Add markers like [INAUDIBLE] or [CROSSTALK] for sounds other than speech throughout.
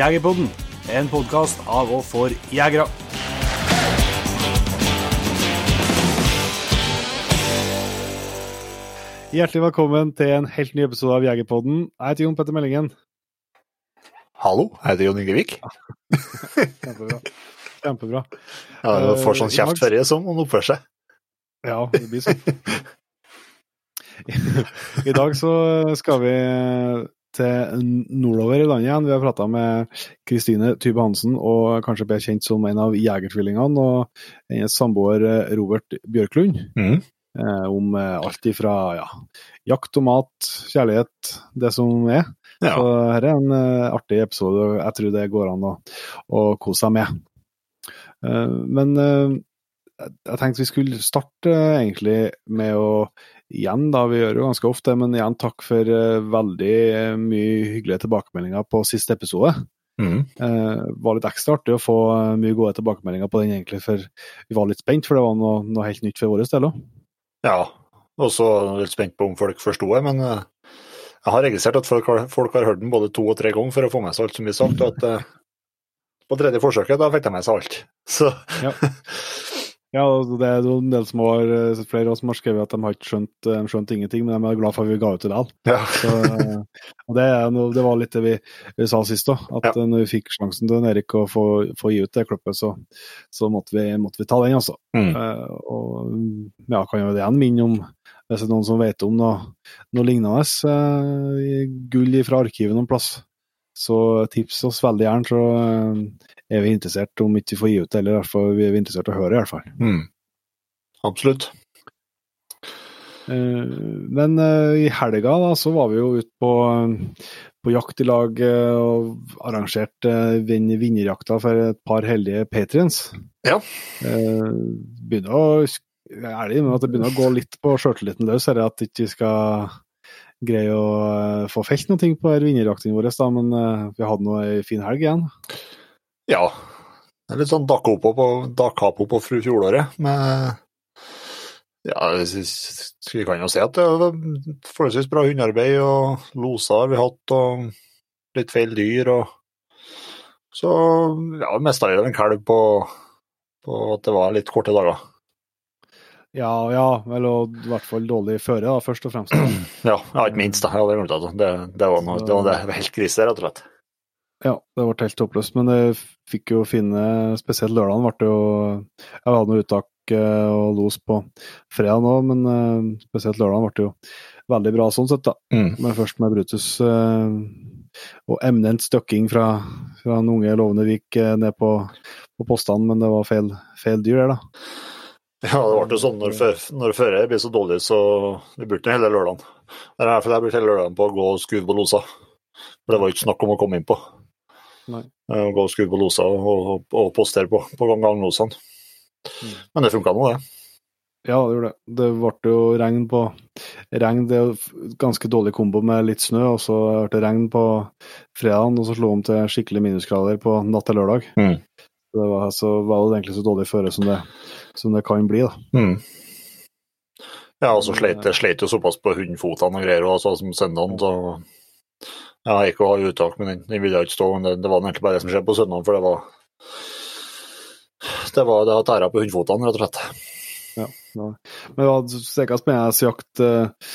Jegerpodden, en podkast av og for jegere. Hjertelig velkommen til en helt ny episode av Jegerpodden. Jeg heter Jon Petter Meldingen. Hallo, jeg heter Jon Ingevik. [LAUGHS] Kjempebra. Kjempebra. Ja, du får sånn kjeft før jeg som om han oppfører seg. Ja, det blir sånn. [LAUGHS] I dag så skal vi til nordover i landet igjen. Vi har prata med Kristine Tybe Hansen, og kanskje bedre kjent som en av jegertvillingene, og hennes samboer Robert Bjørklund. Mm. Eh, om eh, alt ifra ja, jakt og mat, kjærlighet, det som er. Ja. Så her er en uh, artig episode, og jeg tror det går an å, å kose seg med. Uh, men uh, jeg tenkte vi skulle starte eh, egentlig med å igjen, da, vi gjør jo ganske ofte, men igjen takk for uh, veldig eh, mye hyggelige tilbakemeldinger på siste episode. Mm. Uh, var litt ekstra artig å få mye gode tilbakemeldinger på den, egentlig, for vi var litt spent, for det var noe, noe helt nytt for vår del òg. ja. Og så jeg litt spent på om folk forsto det, men jeg har registrert at folk har, folk har hørt den både to og tre ganger for å få med seg alt som blir sagt, og at på tredje forsøket, da fikk de med seg alt. Så Ja. [LAUGHS] Ja, det er en del som har, eh, flere av oss som har skrevet at de har ikke skjønt, skjønt ingenting, men de er glad for at vi ga ut det likevel. ja. Så, eh, det, noe- det var litt det vi, vi sa sist òg, at Ja. eh, når vi fikk sjansen til Erik å få, få gi ut det klippet, så, så måtte, vi, måtte vi ta den, altså. Mm. Uh, og ja, kan jo det igjen minne om, hvis det er noen som vet om noe, noe lignende, uh, gull fra arkivet noen plass, så tips oss veldig gjerne, så eh, er vi interessert om ikke vi får gi ut det, eller i hvert fall vi er interessert i å høre, i hvert fall. Mm. Absolutt. Eh, Men eh, i helga da, så var vi jo ute på, på jakt i lag og arrangerte vinnerjakta for et par heldige patriens. Ja. Begynner å jeg er ærlig med at det begynner å gå litt på sjøltilliten løs, her, at vi ikke skal greie å eh, få felt noe på våre, da, men eh, vi hadde nå ei fin helg igjen. Ja. Det er litt sånn dakkapo på, dakkapo på fru fjoråret, Men ja, vi kan jo si at det var forholdsvis bra hundearbeid, og loser har vi hatt, og litt feil dyr, og så ja, mista jeg en kalv på, på at det var litt korte dager. Ja, ja, og i hvert fall dårlig føre, da, først og fremst. [CLEARS THROAT] Ja, ja ikke minst, da. Jeg det. Det, det, var noe, det var det, var helt krise, rett og slett. Ja, det ble helt håpløst, men det fikk jo finne Spesielt lørdagen ble det jo Jeg hadde noe uttak eh, og los på fredag nå, men eh, spesielt lørdagen ble det jo veldig bra sånn sett, da. Mm. Men først med Brutus eh, og eminent støkking fra, fra en unge lovende Vik eh, ned på, på postene, men det var feil, feil dyr der, da. Ja, det ble jo sånn når, når føret blir så dårlig, så vi brukte hele lørdagen. Det er derfor jeg brukte hele lørdagen på å gå og skue på losa. For det var jo ikke snakk om å komme inn på. Nei. Å Gå og skue på losa og, og, og postere på, på gang ganglosene. Mm. Men det funka nå, det. Ja, det gjorde det. Det ble jo regn på Regn, det er jo ganske dårlig kombo med litt snø, og så ble det regn på fredagen, og så slo om til skikkelig minusgrader på natt til lørdag. Mm. Så det var, så var det egentlig så dårlig føre som det, som det kan bli, da. Mm. Ja, og så sleit det jo såpass på hundfotene og greier, også, som søndagen, så ja, jeg har ikke ha uttak, men den, den ville ikke stå. Men det, det var egentlig bare det som skjedde på søndagen, for det var det var det har tæra på hundfotene, rett og slett. Ja. Men det var sikkert spennende jakt eh,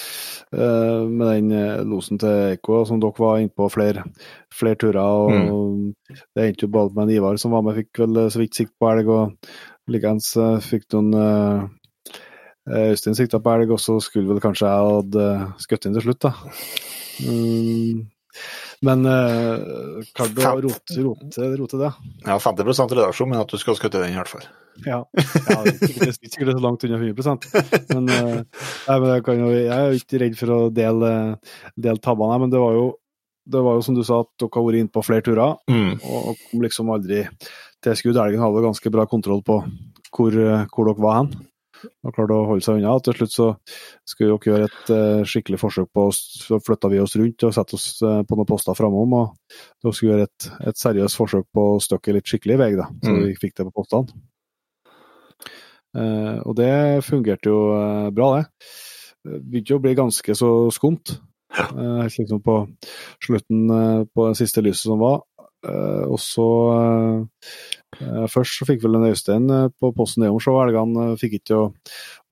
med den eh, losen til Eiko, som dere var inne på flere, flere turer. og Det endte jo både med en Ivar som var med, fikk vel så vidt sikt på elg, og likeens eh, fikk noen eh, Øystein sikta på elg, og så skulle vel kanskje jeg hadde skutt inn til slutt, da. [LAUGHS] Mm. Men uh, kan du rote, rote, rote det. Ja, 50 redaksjon, men at du skal skutte den i hvert fall. Ja, ja det er sikkert, så langt unna 100 men, uh, nei, men jeg, kan jo, jeg er jo ikke redd for å dele, dele tabbene, men det var, jo, det var jo som du sa, at dere har vært inne på flere turer, Mm. og kom liksom aldri til skudd. Elgen hadde ganske bra kontroll på hvor, eh, hvor dere var hen, og klarte å holde seg unna. Til slutt så skulle dere gjøre et uh, skikkelig forsøk på å flytte vi oss rundt og sette oss uh, på noen poster framom, og dere skulle gjøre et, et seriøst forsøk på å støkke litt skikkelig vei, da, så Mm. vi fikk det på postene. Uh, og det fungerte jo bra, det. Det begynte å bli ganske så skumt. Helt liksom på slutten på det siste lyset som var. og så Først så fikk vel en Øystein på posten nedom så elgene. Fikk ikke å,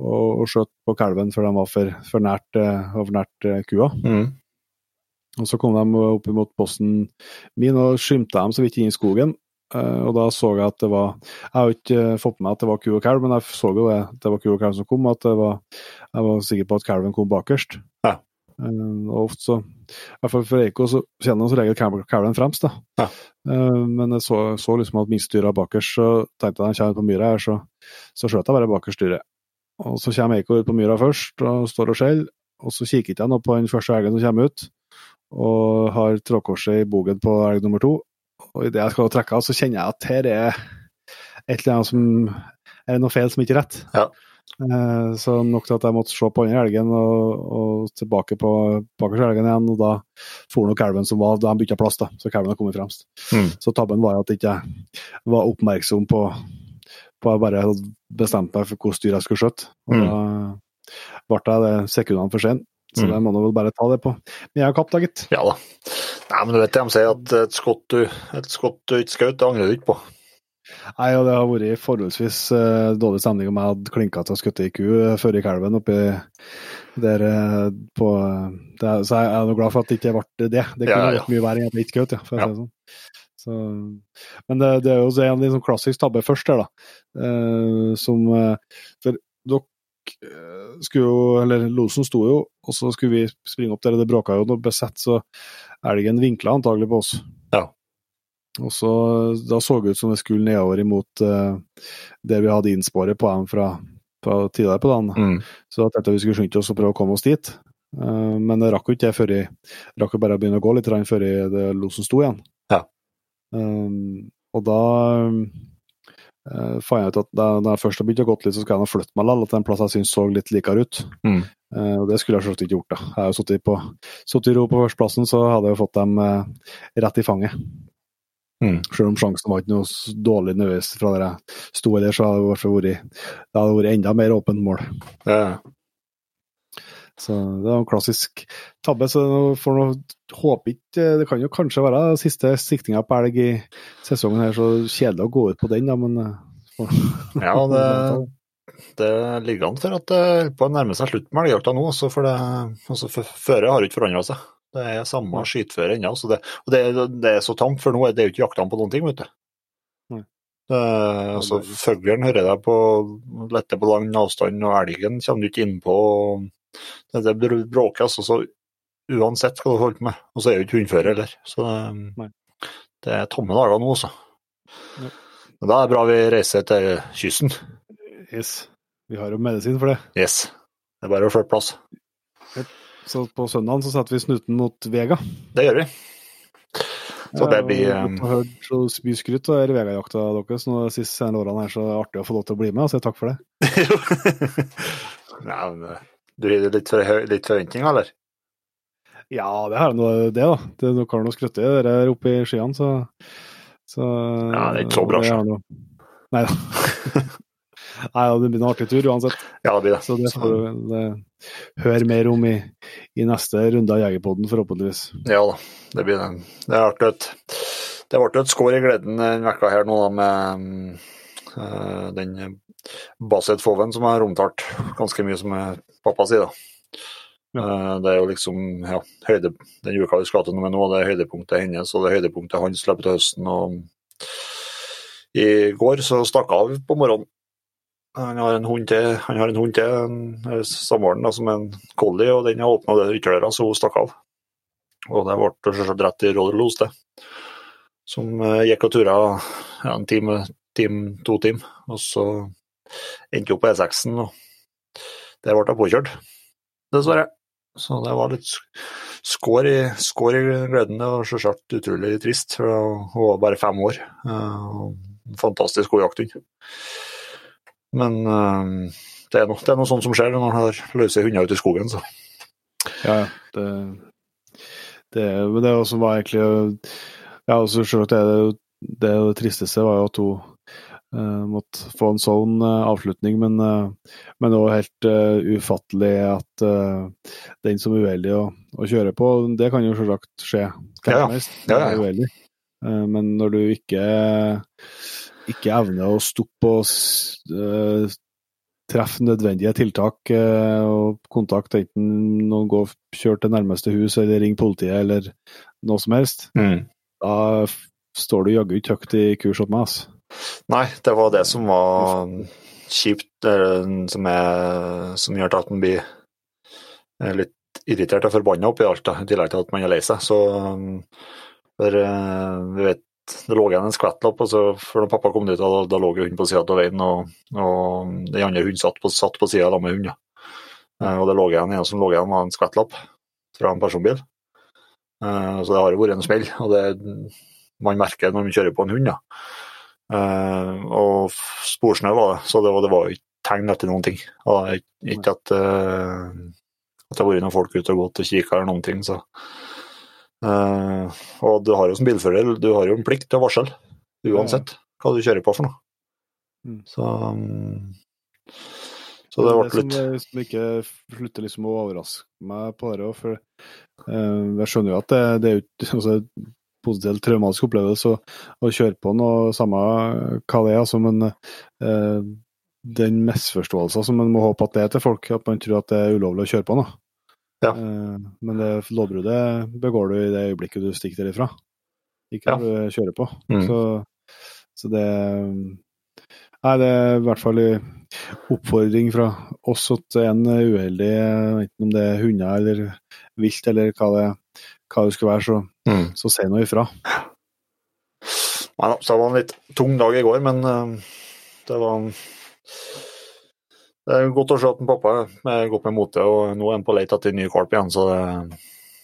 å, å skjøte på kalven før de var for, for nært, for nært kua. Mm. Og Så kom de opp mot posten min og skymta dem så vidt inn i skogen. Og da så jeg at det var Jeg har jo ikke fått med meg at det var ku og kalv, men jeg så jo det, at det var ku og kalv som kom. at var, Jeg var sikker på at kalven kom bakerst. Ja. Uh, og ofte så, i hvert fall for Eiko så kjenner han som regel kalven fremst. da. Ja. Uh, men jeg så, så liksom at minstedyra bakerst, så tenkte jeg han kommer på myra her, så, så skjøt jeg bare bakerst dyret. Og så kommer Eiko ut på myra først og står og skjeller, og så kikker ikke nå på den første elgen som kommer ut og har trådkorset i bogen på elg nummer to. Og idet jeg skal trekke av, så kjenner jeg at her er et eller annet som er noe feil som ikke er rett. Ja. Eh, så nok til at jeg måtte se på andre elgen og, og tilbake på bakerste elgen igjen. Og da for nok elven som var da de bytta plass, da, så kalven har kommet fremst. Mm. Så tabben var at jeg ikke var oppmerksom på på jeg bare hadde bestemt meg for hvilket dyr jeg skulle skjøtte. Og Mm. da ble jeg det sekundene for sent. Så Mm. det må du vel bare ta det på. Men jeg har kapt, da, gitt. Ja da. Nei, men du vet det de sier, at et skott du, et skott du ikke skjøt, det angrer du ikke på. Nei, og det har vært forholdsvis uh, dårlig stemning om jeg hadde klinka til å skutte ei ku uh, før i kalven oppi der uh, på det, Så jeg er nå glad for at det ikke ble det. Det kunne ja, vært mye verre enn at det ikke skjøt, ja, for å Ja. si det sånn. Så, men det, det er jo en litt sånn klassisk tabbe først her, da. Uh, som eh, For dere eh, skulle jo Eller losen sto jo, og så skulle vi springe opp der, og det bråka jo noe besett, så elgen vinkla antagelig på oss. Ja. Og så Da så det ut som det skulle nedover imot uh, det vi hadde innspåret på dem fra, fra tidligere på dagen. Mm. Så da tenkte vi skulle skynde oss og prøve å komme oss dit. Uh, men det rakk jo ikke jeg før jeg rakk jo bare å begynne å gå litt før jeg, det losen sto igjen. Ja. Um, og da uh, fant jeg ut at da, da jeg først har begynt å gå litt, så skal jeg nå flytte meg likevel, til en plass jeg syns så litt likere ut. Mm. Uh, og det skulle jeg selvsagt ikke gjort. da. Jeg har jo sittet i ro på førsteplassen, så hadde jeg jo fått dem rett i fanget. Mm. Selv om sjansen var ikke noe dårlig nødvendigvis fra der jeg sto der, så hadde det vært, det hadde vært enda mer åpent mål. Ja. Så det var en klassisk tabbe. Så får håpe ikke Det kan jo kanskje være siste siktinga på elg i sesongen her, så kjedelig å gå ut på den, da, men eh, ja, det, [LAUGHS] det ligger an for at det holder på å nærme seg slutten med elgjakta nå. også, for det, altså, Føret har ikke forandra seg. Det er samme skyteføre ennå. Ja, det- Og det, det er så tamt, for nå er det jo ikke jakta på noen ting, vet du. Det, altså, Fuglen hører deg på lette på lang avstand, og elgen kommer du ikke innpå. Det, det bråker altså så uansett hva du holder på med. Og så er jo ikke hundeføre heller. Så um, det, er tomme dager nå, altså. Ja. Men da er det bra vi reiser til kysten. Yes. Vi har jo medisin for det. Yes. Det er bare å flytte plass. Så på søndagen så setter vi snuten mot Vega. Det gjør vi. Så det blir Jeg har hørt så mye skryt av Vega-jakta deres nå de siste årene. her, så artig å få lov til å bli med. og si takk for det. [LAUGHS] Nei, men eh, Du har litt, for, litt forventninger, eller? Ja, det har nå det, da. Det, dere har nå skrøtt i dere oppe i skyene, så, så Ja, det er ikke så bra, så. Nei da. [LAUGHS] Nei, ja, det blir en artig tur uansett. Ja, det blir det. Så det får du det, høre mer om i, i neste runde av Jegerpodden, forhåpentligvis. Ja da, det blir det. Det er artig. et- Det ble et skår i gleden denne vekka her nå, da, med eh, den Baset Foven som har omtalt ganske mye som er pappa sier, da. Eh, Det er jo liksom ja, høyde, den uka vi skal til med nå, det er høydepunktet hennes og det er høydepunktet hans i løpet av høsten. og I går så stakk av på morgenen. Han har en hund til, han har en hund til, eh, samboeren som er en collie, og den har åpna ytterdøra, så hun stakk av. Og det ble selvsagt rett i Rollerlos, det. Som eh, gikk og tura ja, en time, time, to timer, og så endte opp på E6-en, og der ble jeg påkjørt, dessverre. Så det var litt skår i, skår i gleden. og selvsagt utrolig trist, for hun var bare fem år. eh, Fantastisk god jakthund. Men uh, det er, noe, det er noe sånt som skjer når man har løse hunder ute i skogen, så. Ja, ja. Det, det, men det som var egentlig Ja, også selvsagt er det det, det tristeste var jo at hun uh, måtte få en sånn uh, avslutning, men, uh, men også helt eh, ufattelig at den som er uheldig å, å kjøre på, det kan jo selvsagt skje Ja, ja. Ja, ja. Det men når du ikke, ikke evner å stoppe og uh, treffe nødvendige tiltak uh, og kontakt, enten noen går kjør til nærmeste hus eller ring politiet eller noe som helst, Mm. da står du jaggu ikke høyt i kurs hos meg. Altså. Nei, det var det som var kjipt, som, er, som gjør at man blir eh, litt irritert og forbanna oppi alt, i tillegg til at man er lei seg. Så um, for, vi vet, det lå igjen en skvettlapp, og så før pappa kom dit, da, da lå hunden på sida av veien, og, og den andre hunden satt på, satt på sida med hunden. Ja. Eh, Og det lå igjen en som lå igjen, var en skvettlapp fra en personbil. Eh, Så det har jo vært en smell, og det man merker når man kjører på en hund. Ja. Eh, og sporsnø var det, så det var, det var ikke tegn etter noen ting. Ikke at, at det har vært noen folk ute og gått og kikka eller noen ting. Så. Eh, og du har jo som bilfører du har jo en plikt til å varsle, uansett hva du kjører på for noe. Mm. Så, um, så det ble litt litt som ikke slutter liksom å overraske meg på det òg, for eh, jeg skjønner jo at det, det er jo altså, potensielt traumatisk opplevelse å, kjøre på noe, samme hva det er, altså, men eh, den misforståelsen som man må håpe at det er til folk, at man tror at det er ulovlig å kjøre på noe. Ja. Eh, men det lovbruddet begår du i det øyeblikket du stikker derifra, ikke Ja. du kjører på. Mm. Så, så det Nei, det er i hvert fall en oppfordring fra oss at en uheldig, enten om det er hunder eller vilt eller hva det, hva det skulle være, så, mm. så si noe ifra. Nei da, så det var en litt tung dag i går, men eh, det var Det er godt å se at en pappa er godt med mote, og nå er han på leit etter ny valp igjen, så det,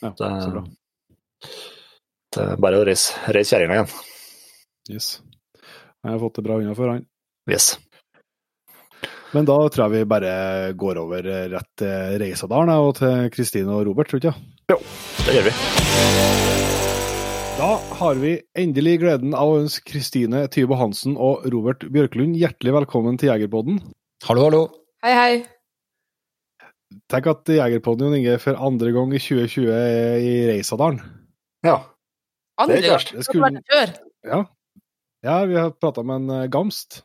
Ja, det, så bra. det er bare å reise, reise kjerringa igjen. Yes. Jeg har fått det bra unna for han. Yes. Men da tror jeg vi bare går over rett til Reisadalen og til Kristine og Robert, tror du ikke? Det gjør vi. Da har vi endelig gleden av å ønske Kristine Tybo Hansen og Robert Bjørklund hjertelig velkommen til Jegerpodden. Hallo, hallo. Hei, hei. Tenk at Jegerpodden Jon Inge for andre gang i 2020 er i Reisadalen. Ja. Andre Det er gang. klart. Det skulle- vært før. Ja. ja, vi har prata med en eh, Gamst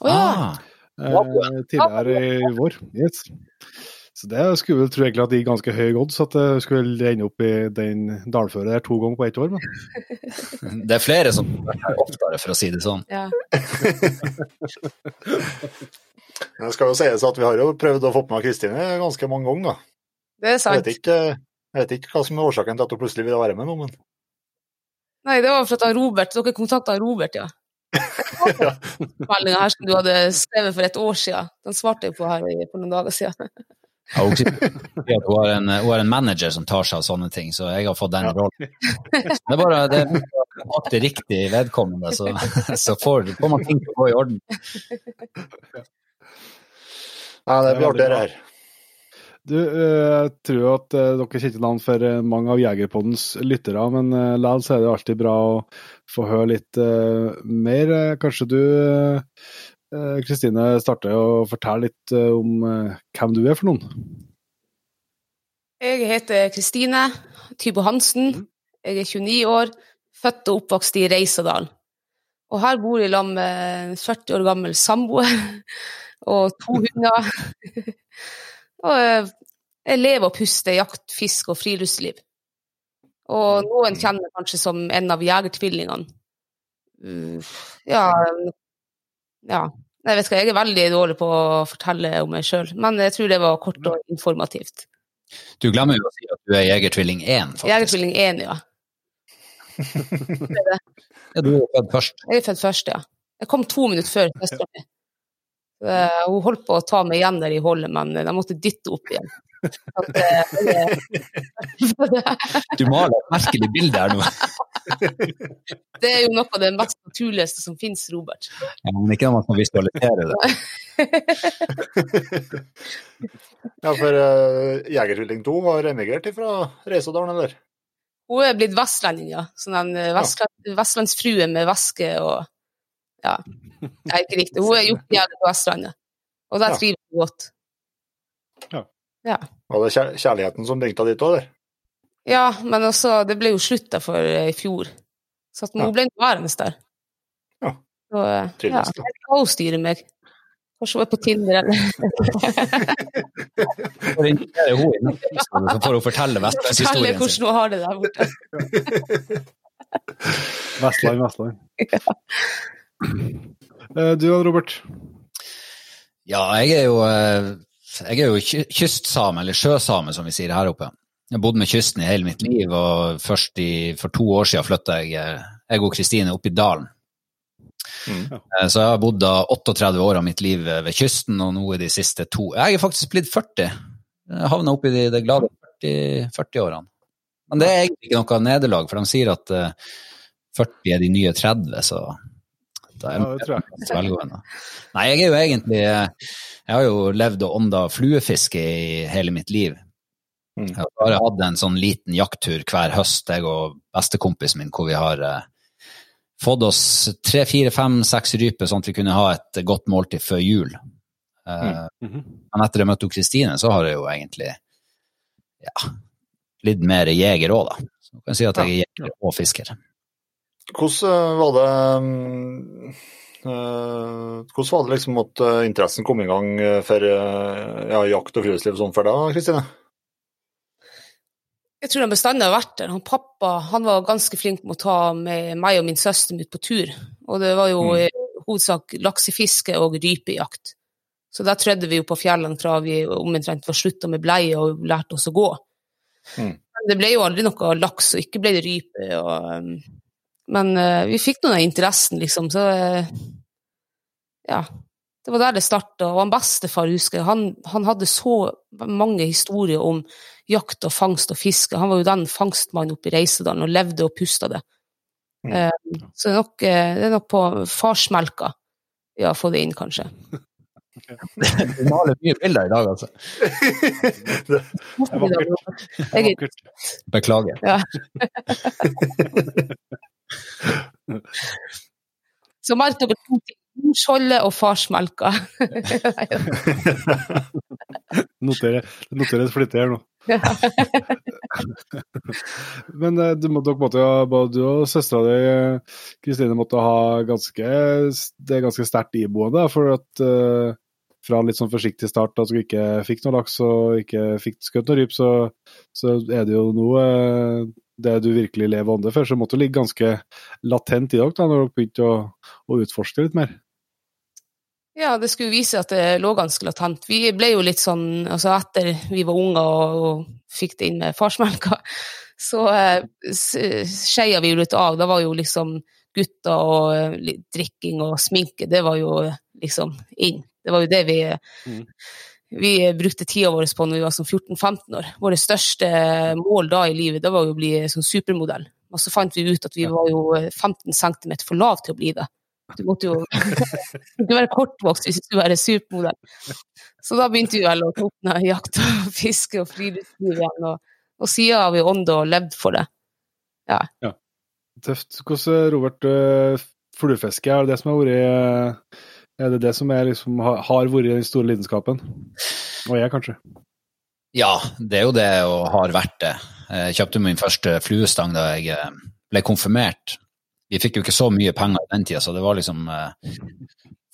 Å ja. Ah, eh, tidligere i vår. Yes. Så det skulle vel tro egentlig at det gikk ganske høy odds at det skulle ende opp i den dalføret der to ganger på ett år. Men det er flere som vært oftere, for å si det sånn. ja. [LAUGHS] Det skal jo sies at vi har jo prøvd å få med Kristine ganske mange ganger, da. Det er Jeg sant. vet, ikke, jeg vet ikke hva som er årsaken til at hun plutselig vil være med nå, men Nei, det var for at han Robert, dere kontakta Robert, ja. [LAUGHS] Meldinga her som du hadde skrevet for et år siden. Den svarte jeg på her for noen dager siden. Ja, Hun sier at hun har, en, hun har en manager som tar seg av sånne ting, så jeg har fått den rollen. Det er bare det er riktig vedkommende, så, så får, får man ting til å gå i orden. Ja, det blir artig det her. du, eh, jeg tror at eh, dere kjenner navn for eh, mange av Jegerpoddens lyttere, men likevel så er det alltid bra å få høre litt eh, mer. Eh, Kanskje du, eh, eh, Kristine, starte å fortelle litt eh, om eh, hvem du er for noen? Jeg heter Kristine Tybo Hansen. Jeg er 29 år, født og oppvokst i Reisadalen. Og her bor jeg sammen med en 40 år gammel samboer [LAUGHS] og to hunder. [LAUGHS] og eh, jeg lever og puster jakt, fisk og friluftsliv. Og noen kjenner meg kanskje som en av jegertvillingene. Ja, ja. Jeg vet ikke, jeg er veldig dårlig på å fortelle om meg sjøl, men jeg tror det var kort og informativt. Du glemmer jo å si at du er jegertvilling 1, faktisk. Jegertvilling 1, ja. [LAUGHS] Ja, du er født først. Jeg er født først, ja. Jeg kom to minutter før søstera mi. Eh, Hun holdt på å ta meg igjen der i holdet, men jeg måtte dytte opp igjen. Eh, Du maler et merkelig bilde her nå. [LAUGHS] Det er jo noe av det mest naturligste som finnes, Robert. Ja, men ikke når man kan visualisere det. [LAUGHS] Ja, for uh, Jegertvilling 2 har emigrert fra Reisadalen, eller? Hun er blitt vestlending, ja. Sånn en eh, vestland, vestlandsfrue med veske og Ja. [LAUGHS] Det er ikke riktig. Hun er gjort jævlig på Vestlandet. Og der Ja. trives hun godt. Var det er kjærligheten som bringte deg dit òg, eller? Ja, men også Det ble jo slutt der for eh, i fjor. Så at hun ble værende der. Ja. Så, eh, ja, jeg hva hun styrer meg. Kanskje hun er på Tinder, eller [LAUGHS] Det er invitere henne inn, så får hun fortelle fortelle vestlandshistorien hvordan sin. hun har det der borte. [LAUGHS] Vestland, Vestland. Ja. Du da, Robert? Ja, jeg er jo, eh, jeg er jo kystsame, eller sjøsame som vi sier her oppe. Jeg har bodd med kysten i hele mitt liv, og først i, for to år siden flytta jeg, eh, jeg og Kristine opp i dalen. Mm. ja. Så jeg har bodd da 38 år av mitt liv eh, ved kysten, og nå i de siste to Jeg er faktisk blitt 40. Jeg havna oppi de, de glade 40 40-årene. Men det er egentlig ikke noe nederlag, for de sier at eh, 40 er de nye 30, så Ja, det tror jeg. velgående. Nei, jeg er jo egentlig Jeg har jo levd og ånda fluefiske i hele mitt liv. Mm. Jeg har bare hatt en sånn liten jakttur hver høst, jeg og bestekompisen min, hvor vi har eh, fått oss tre, fire, fem, seks ryper, sånn at vi kunne ha et godt måltid før jul. Eh, Mhm. Men etter jeg møtte Kristine, så har jeg jo egentlig ja, litt mer jeger òg, da. Så kan jeg si at jeg er jeger og fisker. Hvordan var det mm, eh, Hvordan var det liksom at eh, interessen kom i gang eh, for ja, jakt og friluftsliv sånn for deg, Kristine? Jeg tror han bestandig har vært der. Han pappa han var ganske flink med å ta med meg og min søster ut på tur. Og det var jo Mm. i hovedsak laksefiske og rypejakt. Så der trødde vi jo på fjellene fra vi omtrent var slutta med bleie og lærte oss å gå. Mm. Men det ble jo aldri noe laks, og ikke ble det rype. Og, um, men uh, vi fikk nå den interessen, liksom. Så uh, ja. Det var der det starta. Og han bestefar, husker jeg, han, han hadde så mange historier om jakt og fangst og fiske. Han var jo den fangstmannen oppe i Reisedalen og levde og pusta det. Mm. Eh, så det er, nok, det er nok på farsmelka vi har fått det inn, kanskje. Du maler mye bilder i dag, altså. Det er er vakkert. Beklager. Ja. [LAUGHS] Så alt dere to ting. Skjoldet og farsmelka. [LAUGHS] Noterer, noteres flittig her nå. [LAUGHS] Men eh, du må, dere måtte både du og søstera di, eh, Kristine, måtte ha ganske Det ganske sterkt iboende, for at uh, fra litt sånn forsiktig start at du ikke fikk noe laks og ikke fikk skutt noe ryp, så, så er det jo eh, det du virkelig lever det for, så måtte det ligge ganske latent i dere da, når dere begynte å, å utforske litt mer. Ja, det skulle vise at det lå ganske latent. Vi ble jo litt sånn, altså etter vi var unge og, og fikk det inn med farsmelka, [LAUGHS] så eh, skeia vi jo litt av. Da var jo liksom gutter og eh, drikking og sminke, det var jo eh, liksom inn. Det var jo det vi, Mm. Vi brukte tida vår på når vi var sånn 14-15 år. Våre største mål da i livet, det var jo å bli sånn supermodell. Og så fant vi ut at vi var jo 15 cm for lav til å bli det. Du måtte jo [LAUGHS] [LAUGHS] du være kortvokst hvis du skulle være supermodell. Så da begynte vi vel å opp jakt og [LAUGHS] fiske og friluftsliv igjen. Og, og siden har vi ånda og levd for det. Tøft. Hvordan, Robert, eh, fluefiske, er det det som har vært eh, Er det det som er, liksom, har vært den store lidenskapen? Og jeg, kanskje. Ja, det er jo det, og har vært det. Jeg kjøpte min første fluestang da jeg eh, ble konfirmert. Vi fikk jo ikke så mye penger i den tida, så det var liksom eh,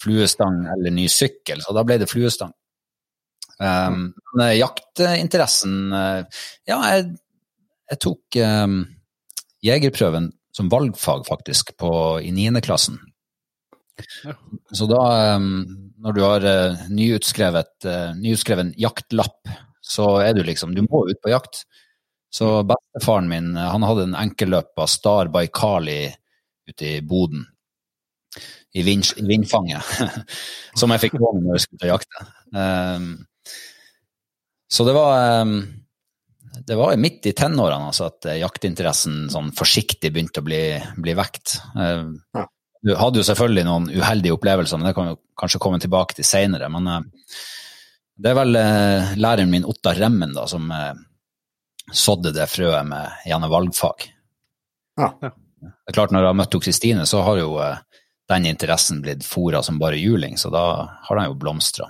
fluestang eller ny sykkel, så da ble det fluestang. Um, men eh, jaktinteressen Ja, jeg, jeg tok um, jegerprøven som valgfag, faktisk, på, i niendeklassen. Ja. [LAUGHS] Så da, eh, når du har nyutskrevet nyutskrevet, eh, nyutskreven jaktlapp, så er du liksom Du må ut på jakt. Så bestefaren min eh, han hadde en enkelløp av Star Baikali ute i Boden. I, vind, i vindfanget. [LAUGHS] som jeg fikk låne når jeg skulle til jakte. Um, så det var um, det var midt i tenårene altså, at eh, jaktinteressen sånn forsiktig begynte å bli, bli vekt. Eh, Ja. Du hadde jo selvfølgelig noen uheldige opplevelser, men det kan vi kanskje komme tilbake til seinere. Men eh, det er vel eh, læreren min Ottar Remmen da, som eh, sådde det frøet med gjennom valgfag. Ja. Ja. Det er klart, når jeg har møtt Kristine, så har jo den interessen blitt fora som bare juling, så da har den jo blomstra.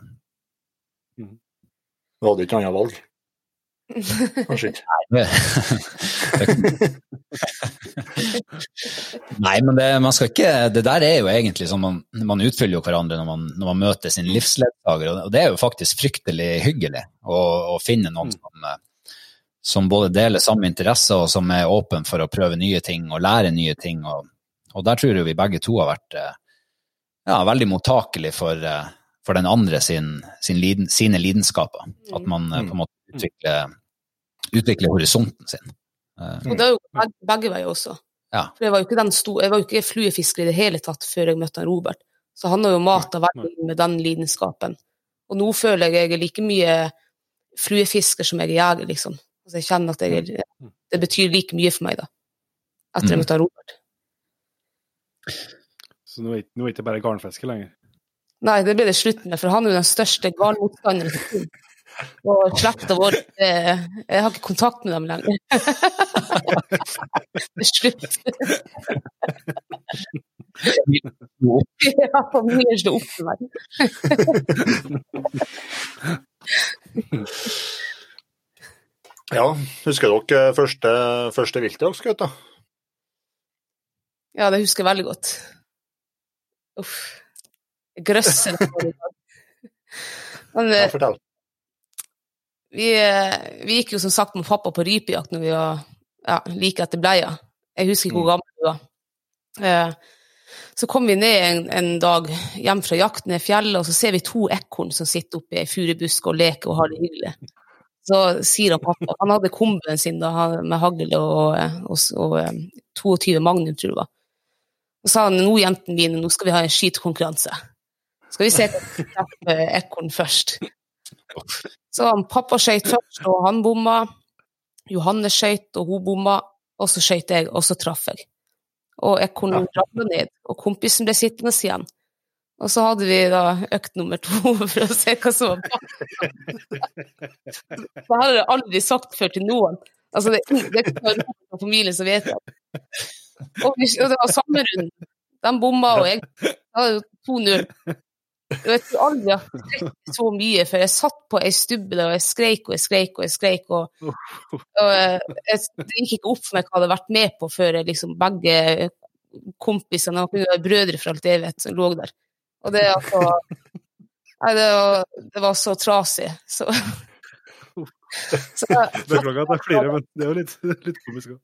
Du hadde ikke annet valg? Kanskje ikke. Det, det, [LAUGHS] Nei, men det, man skal ikke, det der er jo egentlig sånn man, man utfyller jo hverandre når man, når man møter sin livsledsager, og det er jo faktisk fryktelig hyggelig å, å finne noen som, eh, som både deler samme interesser og som er åpen for å prøve nye ting og lære nye ting. Og, og der tror jeg vi begge to har vært eh, ja, veldig mottakelig for, eh, for den andre sin, sin liden, sine lidenskaper. At man på en måte utvikler, utvikle horisonten sin. Og det er jo begge, begge veier også. Ja. For jeg var jo ikke, den sto, jeg var jo ikke fluefisker i det hele tatt før jeg møtte Robert. Så han har jo mata veldig med den lidenskapen. Og nå føler jeg jeg er like mye fluefisker som jeg er jeger, liksom. Altså jeg kjenner at jeg er, det betyr like mye for meg, da. Etter jeg Mm. møtte Robert. Så nå er nå er det ikke bare garnfiske lenger. Nei, det ble det slutt med, for han er jo den største garnmotstanderen. Og sletta vår Jeg har ikke kontakt med dem lenger. [LAUGHS] det er slutt. Ja, familien slår opp med meg. Ja, husker dere første, første viltet dere skjøt? da? Ja, det husker jeg veldig godt. Uff. Det. [LAUGHS] Men Ja, eh, fortell. Vi, eh, vi gikk jo som sagt med pappa på rypejakt når vi var ja, like etter bleia. Jeg husker ikke hvor gammel vi var. Eh, Så kom vi ned en, en dag hjem fra jakt ned fjellet, og så ser vi to ekorn som sitter oppe i ei furubusk og leker og har det hyggelig. Så sier han pappa Han hadde komben sin da, med hagl og, og, og, eh, 22 Magnum, tror jeg det var. Og sa han nå, jentene mine, nå skal vi ha en skytekonkurranse. Skal vi se hvem som treffer ekorn først. Så han pappa skøyt først, og han bomma. Johanne skøyt, og hun bomma. Og så skøyt jeg, og så traff jeg. Og jeg kunne ramle ned, og kompisen ble sittende igjen. Og så hadde vi da økt nummer to [LAUGHS] for å se hva som var bak. [LAUGHS] Det hadde jeg aldri sagt før til noen. Altså, det, er det er ikke bare familien som vet det. Og, det var samme runden. De bomma, og jeg hadde jo 2-0. Og Jeg tror aldri jeg har skrevet så mye, for jeg satt på ei stubbe og jeg skreik og jeg skreik og jeg skreik. Og, og eh, jeg, det gikk ikke opp for meg hva jeg hadde vært med på før jeg liksom begge kompisene og brødre for alt jeg vet, som lå der. Og det altså Nei, det var, det var så trasig. Så, så Beklager at jeg flirer, men det er jo litt, litt komisk. også.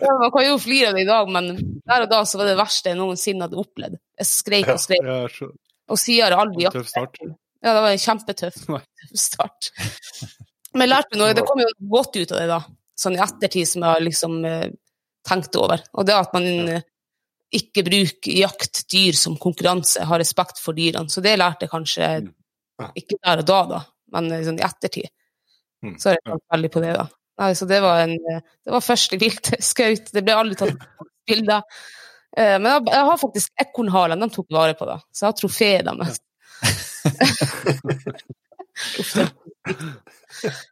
Ja, man kan jo flire av det i dag, men der og da så var det verste jeg noensinne hadde opplevd. Jeg skreik og skreik, Ja, og siden har aldri aldri tøff start. Ja, det var en kjempetøff [LAUGHS] start. Men jeg lærte noe, det kom jo godt ut av det, da. Sånn i ettertid som jeg har liksom eh, tenkt over. Og det at man eh, ikke bruker jakt dyr som konkurranse, har respekt for dyrene. Så det lærte jeg kanskje Mm. Ikke der og da, da, men sånn i ettertid. Mm. Så har jeg tenkt veldig på det, da. Nei, så det var, en, det var første [LAUGHS] viltskaut. Det ble aldri tatt bilder. Eh, Men jeg, jeg har faktisk ekornhalen, de tok vare på, da. Så jeg har trofeet deres. Det, [LAUGHS]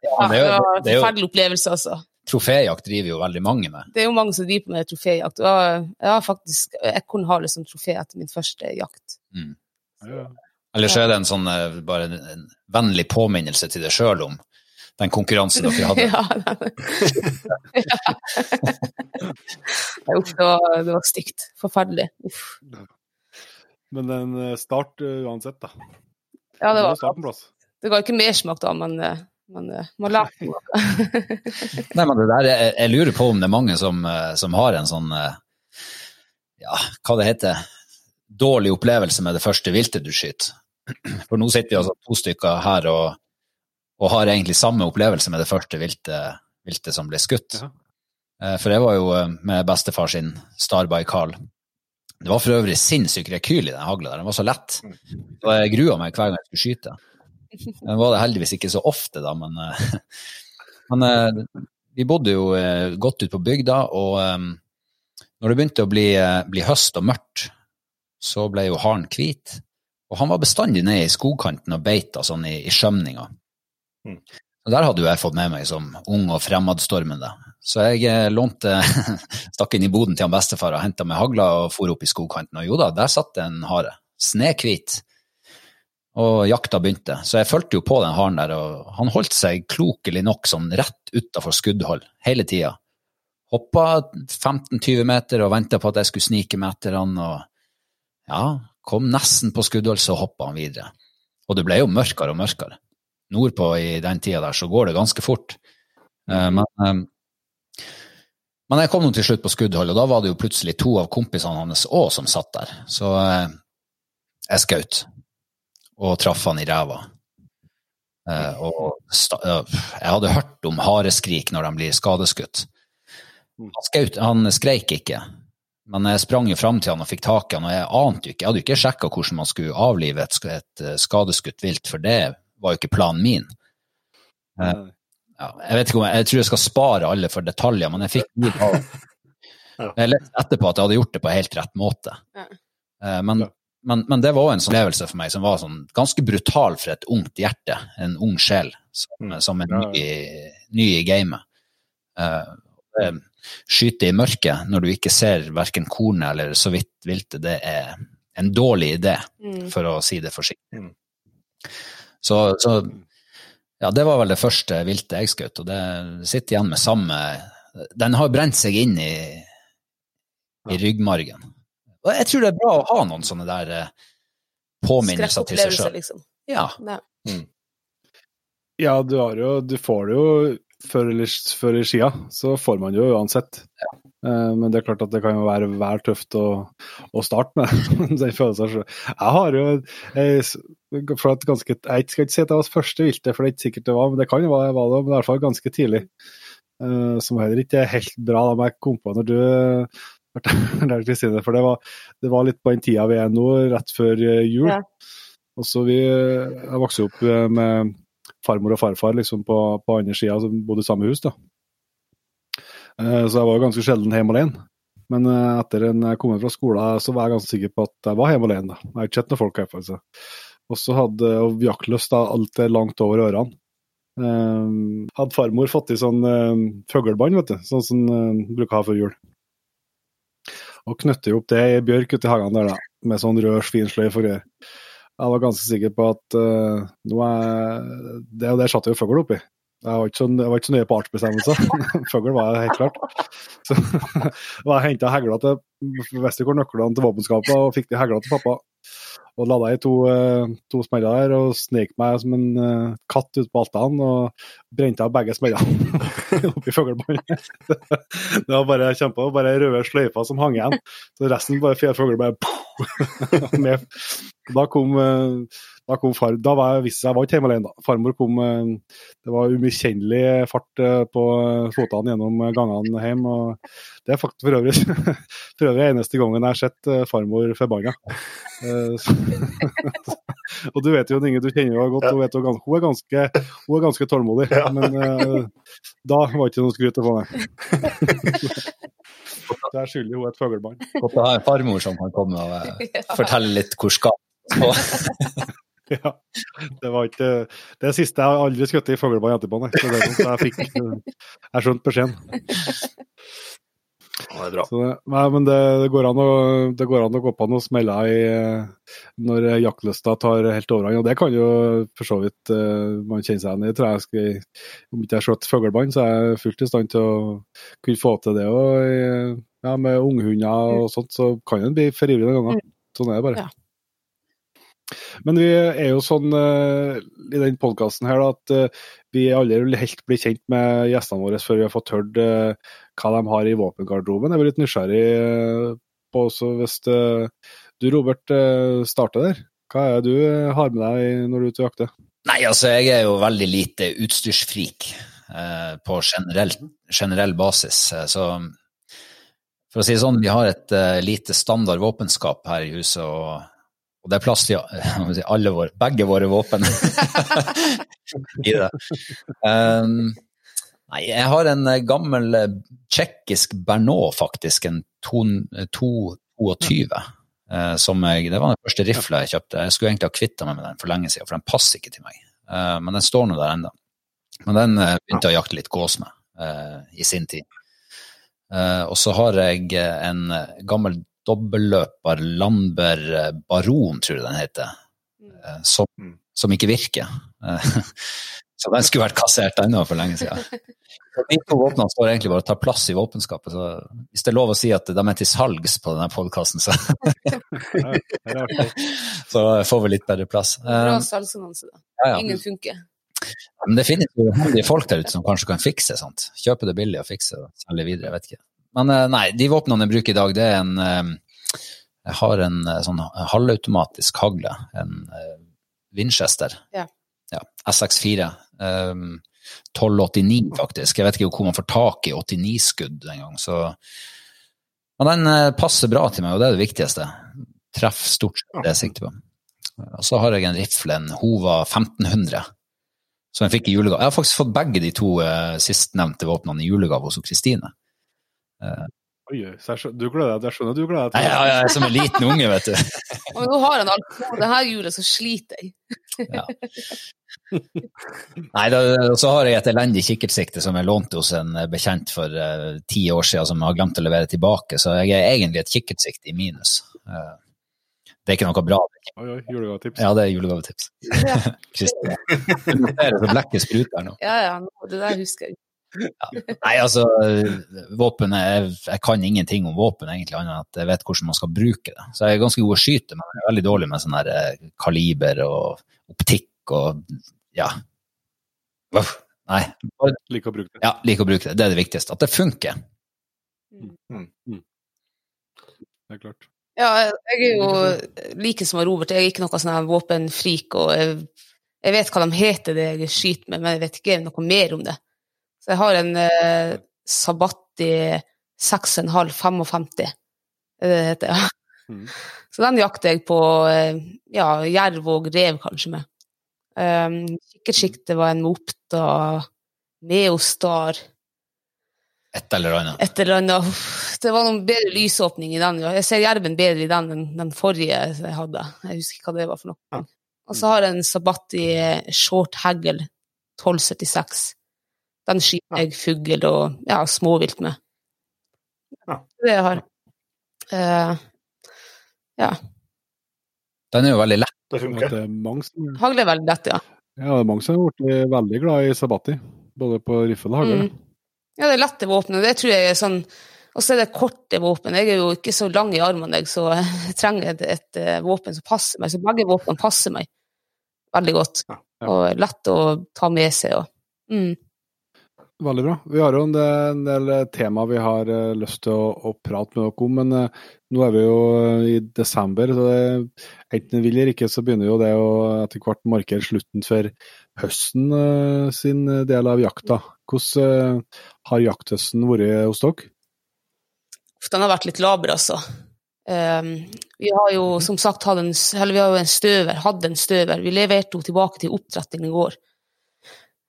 Ja, ja, det var en er forferdelig opplevelse, altså. troféjakt driver jo veldig mange med. Det er jo mange som driver med troféjakt. og Jeg har faktisk ekornhale som trofé etter min første jakt. Ja. Eller så er det en sånn eh, bare en, en vennlig påminnelse til deg sjøl om den konkurransen dere hadde. [LAUGHS] Ja. Ja. [LAUGHS] Uff, det var, det var stygt. Forferdelig. Uff. Men en eh, start eh, uansett, da. Ja, det var startenplass. Det ga ikke mersmak da, men, eh, men man lærte [LAUGHS] noe. Nei, men det der, jeg, jeg lurer på om det er mange som, som har en sånn Ja, hva det heter Dårlig opplevelse med det første viltet du skyter. [CLEARS THROAT] For nå sitter vi altså to stykker her og, og har egentlig samme opplevelse med det første viltet, viltet som ble skutt. Ja. Eh, For jeg var jo eh, med bestefar sin Starby Carl. Det var for øvrig sinnssyk rekyl i den hagla der, den var så lett. Og jeg grua meg hver gang jeg skulle skyte. Den var det heldigvis ikke så ofte, da, men, eh, [LAUGHS] men vi bodde jo godt ute på bygda, og når det begynte å bli, bli høst og mørkt, så ble jo haren hvit. Og han var bestandig nede i skogkanten og beita sånn i, i skjømninga. Mm. Der hadde jo jeg fått med meg som ung og fremadstormende. Så jeg eh, lånte, [LAUGHS] stakk inn i boden til han bestefar og henta med hagla og for opp i skogkanten. Og jo da, der satt en hare. Snehvit. Og jakta begynte. Så jeg fulgte jo på den haren der, og han holdt seg klokelig nok sånn rett utafor skuddhold hele tida. hoppa 15-20 meter og venta på at jeg skulle snike meg etter han, og ja, kom nesten på skuddhold, så hoppa han videre. Og det ble jo mørkere og mørkere. Nordpå i den tida der så går det ganske fort. Uh, men, uh, men jeg kom nå til slutt på skuddhold, og da var det jo plutselig to av kompisene hans òg som satt der. Så uh, jeg skjøt, og traff han i ræva. og jeg hadde hørt om hareskrik når de blir skadeskutt. Han, skaut, han skreik ikke, men jeg sprang jo fram til han og fikk tak i han, og jeg ante jo ikke, jeg hadde jo ikke sjekka hvordan man skulle avlive et skadeskutt vilt, for det var jo ikke planen min. Uh, ja, jeg vet ikke om jeg, jeg, tror jeg skal spare alle for detaljer, men jeg fikk mye [LAUGHS] av Jeg leste etterpå at jeg hadde gjort det på helt rett måte. Uh, men, men, men, det var en sånn opplevelse for meg som var sånn ganske brutal for et ungt hjerte, en ung sjel, som, mm. som er ny, ny i gamet. Uh, skyte i mørket når du ikke ser verken kornet eller så vidt viltet, det er en dårlig idé, mm. for å si det forsiktig. Så, så, ja, det var vel det første viltet jeg skjøt, og det sitter igjen med samme Den har brent seg inn i, i ryggmargen. Og jeg tror det er bra å ha noen sånne der eh, påminnelser til seg sjøl. Liksom. Ja. Mm. Ja, du, har jo, du, får det jo før eller, før eller siden, så får man det jo uansett. Ja. Uh, men det er klart at det kan jo være vel tøft å, å starte med [LAUGHS] den følelsen. Jeg har jo jeg, for at ganske, jeg skal ikke si at jeg var første viltet, for det er ikke sikkert det var, men det kan jo være jeg var det, men i hvert fall ganske tidlig. Uh, som heller ikke er helt bra, da jeg kom på når du [LAUGHS] der, Kristine, for det var, det var, litt på den tida vi er nå, rett før jul. Ja. Og så vi, Jeg vokste opp med farmor og farfar liksom på, på andre sida, som bodde i samme hus. da. Eh, så jeg var ganske sjelden hjemme alene. Men eh, etter en jeg kom fra skolen, så var jeg ganske sikker på at jeg var hjemme alene. da. Jeg har ikke sett noen folk her. faktisk. Og så hadde jaktlyst alt det langt over ørene. Um, hadde farmor fått i sånn uh, fuglebånd, vet du, sånn som uh, bruker å ha før jul. Og knytter opp det i bjørk ute i hagen der, da, med sånn rød svinsløyfe og greier. Jeg var ganske sikker på at uh, nå er, det og det satt jo fugl oppi. Jeg var ikke så, jeg var ikke så nøye på artsbestemmelser. [LAUGHS] Fugl var jeg helt klart. Så [LAUGHS] jeg henta hegla til hvor nøklene til våpenskapet og fikk de hegla til pappa. Og lada i to, eh, to smeller der og snek meg som en uh, katt ut på altanen og brente av begge smellene [LAUGHS] oppi fuglebåndet. det var bare kjempa, bare røde sløyfer som hang igjen. Så resten bare fugler bare [LAUGHS] med da kom, eh, da kom far, da var jeg, visste jeg var ikke hjemme alene. da. Farmor kom eh, Det var umiskjennelig fart eh, på fotene gjennom gangene hjem. og Det er faktisk for øvrig, [LAUGHS] for øvrig eneste gangen jeg har sett farmor forbanna. [LAUGHS] og du vet jo, Inge, du kjenner henne godt, hun, vet, hun, er ganske, hun er ganske tålmodig. Ja. Men da var det ikke noe skryt å få, nei. [LAUGHS] Det er skyldig hun er et fuglebarn. Godt å ha en farmor som kan komme og [LAUGHS] fortelle litt hvor skal [LAUGHS] ja. Det var ikke det siste jeg aldri skutt i fuglebarn etterpå, nei. Så, det, så jeg fikk Jeg skjønte beskjeden. Ja, det er bra. Så, nei, men det, det, går å, det, går an å, gå på noen smeller i, når jaktlysta tar helt overhånd. Og det kan jo for så vidt uh, man kjenne seg igjen i. Tror jeg skal, om ikke jeg har skjøtt fuglebånd, så er jeg fullt i stand til å kunne få til det òg. Ja, med unghunder og sånt, så kan en bli for ivrig noen ganger. Sånn er det bare. Ja. Men vi er jo sånn uh, i den podkasten her da, at uh, vi aldri helt blir kjent med gjestene våre før vi har fått hørt uh, hva de har i våpengarderoben. Jeg blir litt nysgjerrig på også hvis du, Robert, starter der. Hva er det du har med deg når du er ute og jakter? Nei, altså jeg er jo veldig lite utstyrsfrik på generell, generell basis. så for å si det sånn, vi har et lite standard våpenskap her i huset. og og det er plass til alle våre, begge våre våpen [LAUGHS] i det. Um, nei, jeg har en eh, gammel eh, tsjekkisk Bernot, faktisk. En 222. Uh, som jeg, det var den første rifla jeg kjøpte. Jeg skulle egentlig ha kvitta meg med den for lenge siden, for den passer ikke til meg. Uh, men den står nå der ennå. Men den uh, begynte jeg å jakte litt gås med i sin tid. og så har jeg en gammel dobbelløper Lamber eh, Baron, tror jeg den heter. Mm. Eh, som, mm. som ikke virker. [LAUGHS] Så den skulle vært kassert ennå for lenge siden. De to våpnene står egentlig bare og tar plass i våpenskapet. så Hvis det er lov å si at de er til salgs på denne podkasten, så, [LAUGHS] [LAUGHS] så får vi litt bedre plass. Bra salgsannonse, da. Ja, ja. Ingen funker. Men det finnes jo handige folk der ute som kanskje kan fikse sånt. Kjøpe det billig og fikse det og selge videre, jeg vet ikke. Men eh, nei, de våpnene jeg bruker i dag, det er en eh, Jeg har en eh, sånn halvautomatisk hagle. En eh, Winchester. Ja. Ja, SX4. Um, 1289, faktisk. Jeg vet ikke hvor man får tak i 89-skudd engang. Så Men den eh, passer bra til meg, og det er det viktigste. Treff stort sett det jeg sikter på. Og så har jeg en rifle, en Hova 1500, som jeg fikk i julegave. Jeg har faktisk fått begge de to uh, sistnevnte våpnene i julegave hos Kristine. Oi, så jeg skjønner, du gleder deg, jeg skjønner du gleder deg ja, ja, som en liten unge, vet du. [LAUGHS] Men nå har han alt på det her hjulet, så sliter jeg. Ja. Nei, da, så har jeg et elendig kikkertsikte som jeg lånte hos en bekjent for uh, ti år siden, som jeg har glemt å levere tilbake, så jeg er egentlig et kikkertsikte i minus. Uh, det er ikke noe bra. Oi, oi, julegavetips. Ja, det er julegavetips. Ja, [LAUGHS] Kristin. Du noterer så blekket spruter nå. ja, ja det der husker jeg. Nei, altså, våpen jeg, jeg kan ingenting om våpen, egentlig, annet enn at jeg vet hvordan man skal bruke det. Så jeg er ganske god å skyte, men jeg er veldig dårlig med sånn her eh, kaliber og optikk og ja. Uff. Nei, Liker å bruke det. ja, liker å bruke det. Det er det viktigste. At det funker. Det er klart. Ja, jeg er jo like som Robert, jeg er ikke noe sånn våpenfrik, og jeg, jeg vet hva de heter det jeg skyter med, men jeg vet ikke noe mer om det. Så jeg har en eh, Sabatti 6,5-55, det det det heter, ja. Mm. Så den jakter jeg på eh, ja, jerv og rev kanskje med. Um, Kikkertsjiktet var en Mopta Neostar, Et eller annet. et eller annet. Det var noen bedre lysåpning i den. ja. Jeg ser jerven bedre i den enn den forrige jeg hadde. Jeg husker ikke hva det var for noe. Og så har jeg en Sabatti eh, Short Haggle 1276. Den skyter jeg fugl og ja, småvilt med. Ja. Det jeg har. Uh, ja. Den er jo veldig lett. Det funker. Det er mange som, Hagle er veldig lett, ja. ja, det er mange som har blitt veldig glad i sabati, Både på riffel og hagle. Mm. Ja, det er lette våpen, og det tror jeg er sånn Og så er det korte våpen. Jeg er jo ikke så lang i armene, jeg, så jeg trenger et, et eh, våpen som passer meg. Så begge våpnene passer meg veldig godt. Ja, ja. Og lett å ta med seg. Og, mm. Veldig bra. Vi har jo en del, del tema vi har eh, lyst til å, å prate med dere om, men eh, nå er vi jo eh, i desember. så det, Enten vi vil eller ikke, så begynner jo det å etter hvert markere slutten for høsten eh, sin del av jakta. Hvordan eh, har jakthøsten vært hos dere? Den har vært litt laber, altså. Um, vi har jo som sagt hatt en, eller vi har jo en støver, hadde en støver. Vi leverte henne tilbake til oppdretting i går.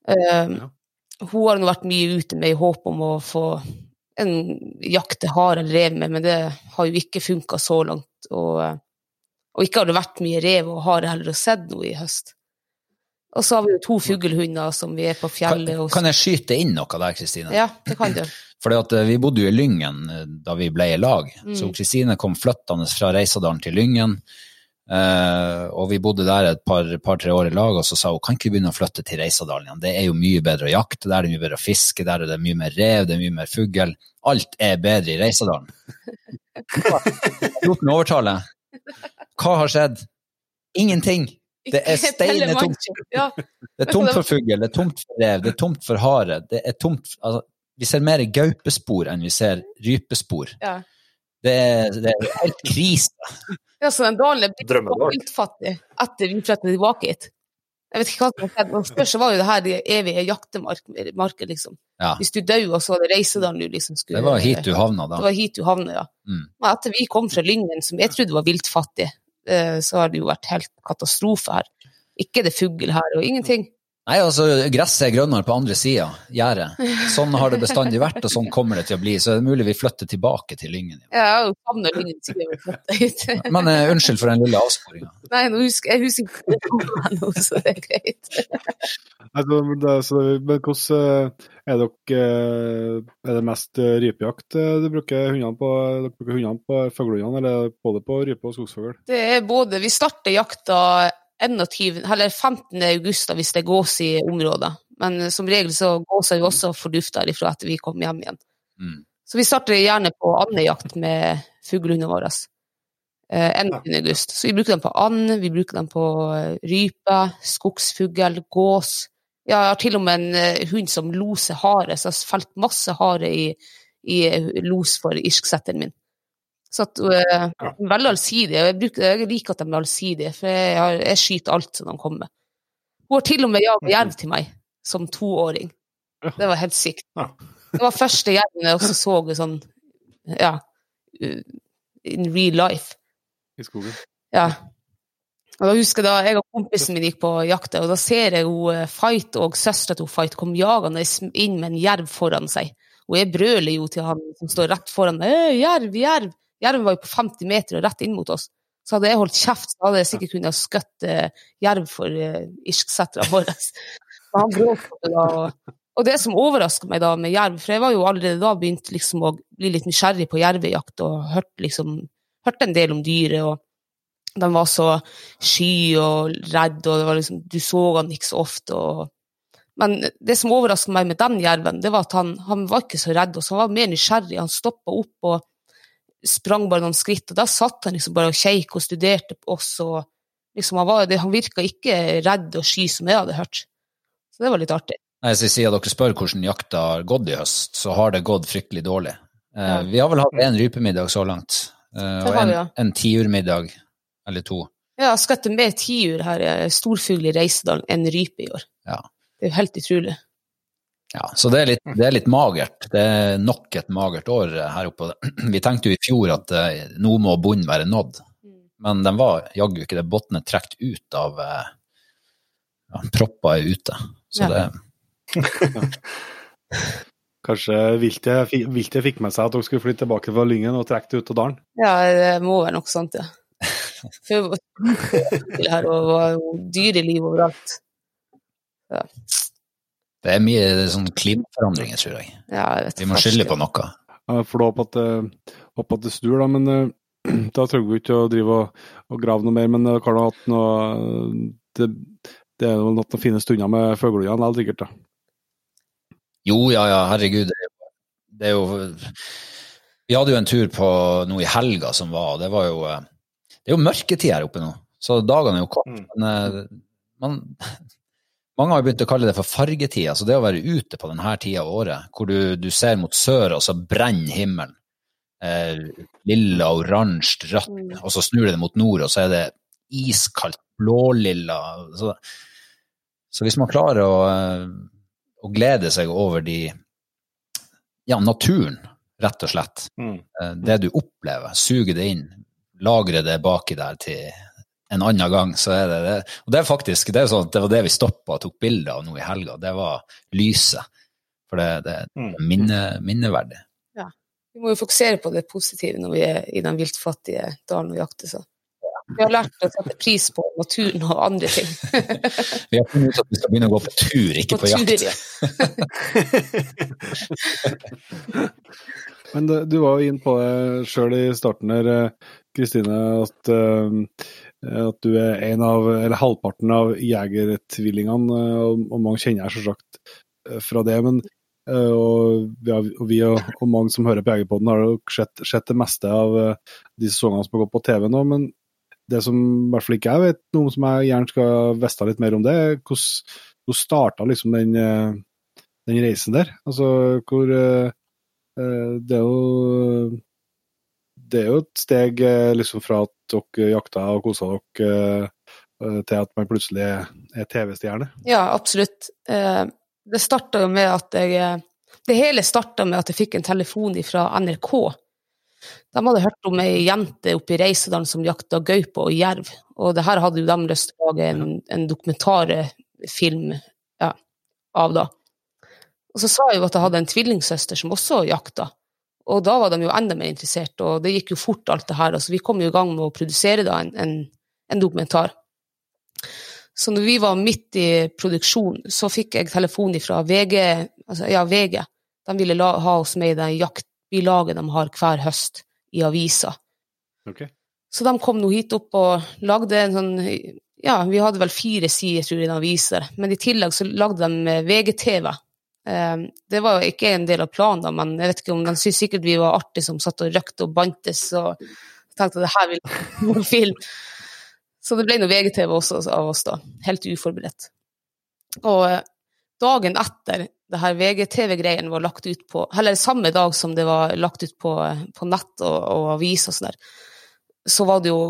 Um, Ja. Hun har vært mye ute med i håp om å få en jakte hare eller rev med, men det har jo ikke funka så langt. Og, eh, og ikke har det vært mye rev og hare heller og sett noe i høst. Og så har vi jo to fuglehunder som vi er på fjellet hos. kan jeg skyte inn noe der, Kristine? Ja, det kan du. [CLEARS THROAT] Fordi at eh, vi bodde jo i Lyngen eh, da vi ble i lag. Mm. Så Kristine kom flyttende fra Reisadalen til Lyngen. Eh, og vi bodde der et par-tre par, år i lag, og så sa hun kan ikke vi begynne å flytte til Reisadalen igjen. Det er jo mye bedre å jakte, der er det mye bedre å fiske, der er det mye mer rev, det er mye mer fugl. Alt er bedre i Reisadalen. Gjort den overtale. Hva har skjedd? Ingenting. Det er steinetomt steine Telemark. tomt. Det er tomt for fugl, det er tomt for rev, det er tomt for hare. Det er tomt altså, Vi ser mer gaupespor enn vi ser rypespor. ja. Det er, det er helt krise. Ja, så den dalen er viltfattig etter vi flyttet tilbake hit. Jeg vet ikke hva som har skjedd, men først så var jo det her det evige jaktemarker, liksom. Ja, Hvis du dør, og så var det Reisedalen du liksom skulle det var hit du havna Det var hit du havna, ja. Mm. Men etter vi kom fra Lyngen, som jeg trodde var viltfattig, eh, så har det jo vært helt katastrofe her. Ikke er det fugl her, og ingenting. Nei, altså, gresset er grønnere på andre sida, gjerdet. Sånn har det bestandig vært, og sånn kommer det til å bli. Så det er mulig vi flytter tilbake til Lyngen. Ja, og jo Lyngen ble flyttet hit. Men uh, unnskyld for den lille avsporinga. Nei, nå husker, jeg husker ikke hvor det kom nå, så det er greit. Altså, men det, så, men hvordan eh, er dere eh, Er det mest rypejakt du bruker hundene på? Dere bruker hundene på fuglehundene, eller både på rype og skogsfugl? Det er både Vi starter jakta 21, eller 15. august da, hvis det er gås i området. Men som regel så gåser vi også fordufta ifra etter vi kom hjem igjen. Mm. Så vi starter gjerne på andejakt med fuglehundene våre. Eh, 21. august. Så vi bruker dem på and, vi bruker dem på eh, rype, skogsfugl, gås. Ja, jeg har til og med en eh, hund som loser hare, så jeg har felt masse hare i, i eh, los for irsksetteren min. Så at, eh, veldig allsidig. Jeg, bruker, jeg liker at de er allsidige, for jeg, har, jeg skyter alt som de kommer. Hun har til og med jaget jerv til meg som toåring. Det var helt sykt. Ja. Det var første jerven jeg også så sånn, ja, uh, in real life. I skogen. Ja. Og da husker jeg da jeg og kompisen min gikk på jakt, og da ser jeg hun eh, Fight og søstera til Fight kom jagende inn med en jerv foran seg. Og jeg brøler jo til han som står rett foran meg. «Øy, Jerv, jerv! Jerven var jo på 50 meter og rett inn mot oss. Så hadde jeg holdt kjeft, så hadde jeg sikkert kunnet skutt uh, jerv for uh, irsksetterne våre. [LAUGHS] Han bråkte da. Og, det som overraska meg da med jerv, for jeg var jo allerede da begynt liksom å bli litt nysgjerrig på jervejakt og hørte liksom, hørt en del om dyret. og de var så sky og redde, og liksom, du så han ikke så ofte. Og... Men det som overrasket meg med den jerven, det var at han, han var ikke så redd, og så han var mer nysgjerrig. Han stoppa opp og sprang bare noen skritt, og da satt han liksom bare og kjeik og studerte på oss. og liksom Han, var, han virka ikke redd og sky som jeg hadde hørt. Så det var litt artig. Nei, så Siden dere spør hvordan jakta har gått i høst, så har det gått fryktelig dårlig. Eh, Ja. Vi har vel hatt én rypemiddag så langt, eh, og en, ja. en tiurmiddag, eller to. Jeg skal skutt mer tiur her, eh, storfugl i Reisedalen, enn rype i år. Ja. Det er jo helt utrolig. Ja, Så det er, litt, det er litt magert. Det er nok et magert år her oppe. [CLEARS THROAT] Vi tenkte jo i fjor at eh, nå må bunnen være nådd, men den var jaggu ikke det. Bunnen er trukket ut av eh, ja, Proppa er ute. Så Ja. det [LAUGHS] Kanskje viltet, viltet fikk med seg at dere skulle flytte tilbake fra Lyngen og trekke det ut av dalen? Ja, det må være noe sånt, ja. [LAUGHS] For det var jo dyreliv overalt. Det er mye sånn klimaforandringer, tror jeg. Ja, jeg vet Vi må skylde på noe. Jeg får håpe at, håpe at det snur, da, men eh, [CLEARS THROAT] da trenger vi ikke å drive og, og grave noe mer. Men det kan ha hatt noe Det, det er vel noen fine stunder med fuglene likevel, sikkert. da. Jo, ja, ja, herregud. Det er jo, det er jo Vi hadde jo en tur på noe i helga som var, og det var jo eh, Det er jo mørketid her oppe nå, så dagene er jo korte. Mm. Men eh, man, [LAUGHS] mange har begynt å kalle det for fargetida, så det å være ute på denne tida av året, hvor du, du ser mot sør, og så brenner himmelen. Eh, lilla, oransje, rødt, Mm. og så snur det mot nord, og så er det iskaldt blålilla. Så, så hvis man klarer å, eh, å glede seg over de ja, naturen, rett og slett. Mm. Eh, Det du opplever, suge det inn, lagre det baki der til en annen gang, så er det det. Og det er faktisk det, er sånn at det var det vi stoppa og tok bilde av nå i helga. Det var lyset. For det, det er Mm. minne, minneverdig. Vi må jo fokusere på det positive når vi er i den viltfattige dalen og jakter. Så. Vi har lært å sette pris på naturen og andre ting. [LAUGHS] Vi har funnet ut at vi skal begynne å gå på tur, ikke på, jakt. [LAUGHS] Men det, du var jo inn på det sjøl i starten her, eh, Kristine, at, eh, at du er en av, eller halvparten av jegertvillingene, eh, og, mange kjenner jeg selvsagt eh, fra det. men eh, og vi, og og, mange som hører på Jegerpodden, har jo sett, sett det meste av eh, de sesongene som har gått på TV nå. Men det som i hvert fall ikke jeg vet noe som jeg gjerne skal vite litt mer om, det er hvordan, hvordan starta liksom den, eh, den reisen der? Altså hvor eh, eh, Det er jo det er jo et steg eh, liksom fra at dere jakta og kosa dere, eh, til at man plutselig er TV-stjerne. Ja, absolutt. Eh, Det starta jo med at jeg eh, Det hele starta med at jeg fikk en telefon fra NRK. De hadde hørt om ei jente oppe i Reisedalen som jakta gaupe og jerv. Og det her hadde jo de lyst til å lage en, en dokumentarfilm ja, av, da. Og så sa jeg jo at jeg hadde en tvillingsøster som også jakta. Og da var de jo enda mer interessert, og det gikk jo fort, alt det her. Altså, vi kom jo i gang med å produsere da en, en, en dokumentar. Så når vi var midt i produksjon, så fikk jeg telefon fra VG, altså, ja, VG. De ville la, ha oss med i det jaktbilaget de har hver høst i avisa. Okay. Så de kom nå hit opp og lagde en sånn ja, vi hadde vel fire sider, tror jeg, i aviser. Men i tillegg så lagde de VGTV. Eh, det var jo ikke en del av planen, men jeg vet ikke om de syntes sikkert vi var artige som satt og røkte og bantes og tenkte at det her vil [LAUGHS] være film. Så det ble noe VGTV også av oss, da. Helt uforberedt. Og eh, dagen etter det her VGTV-greien var lagt ut på Eller samme dag som det var lagt ut på, på nett og, og avis og sånn der, så var det jo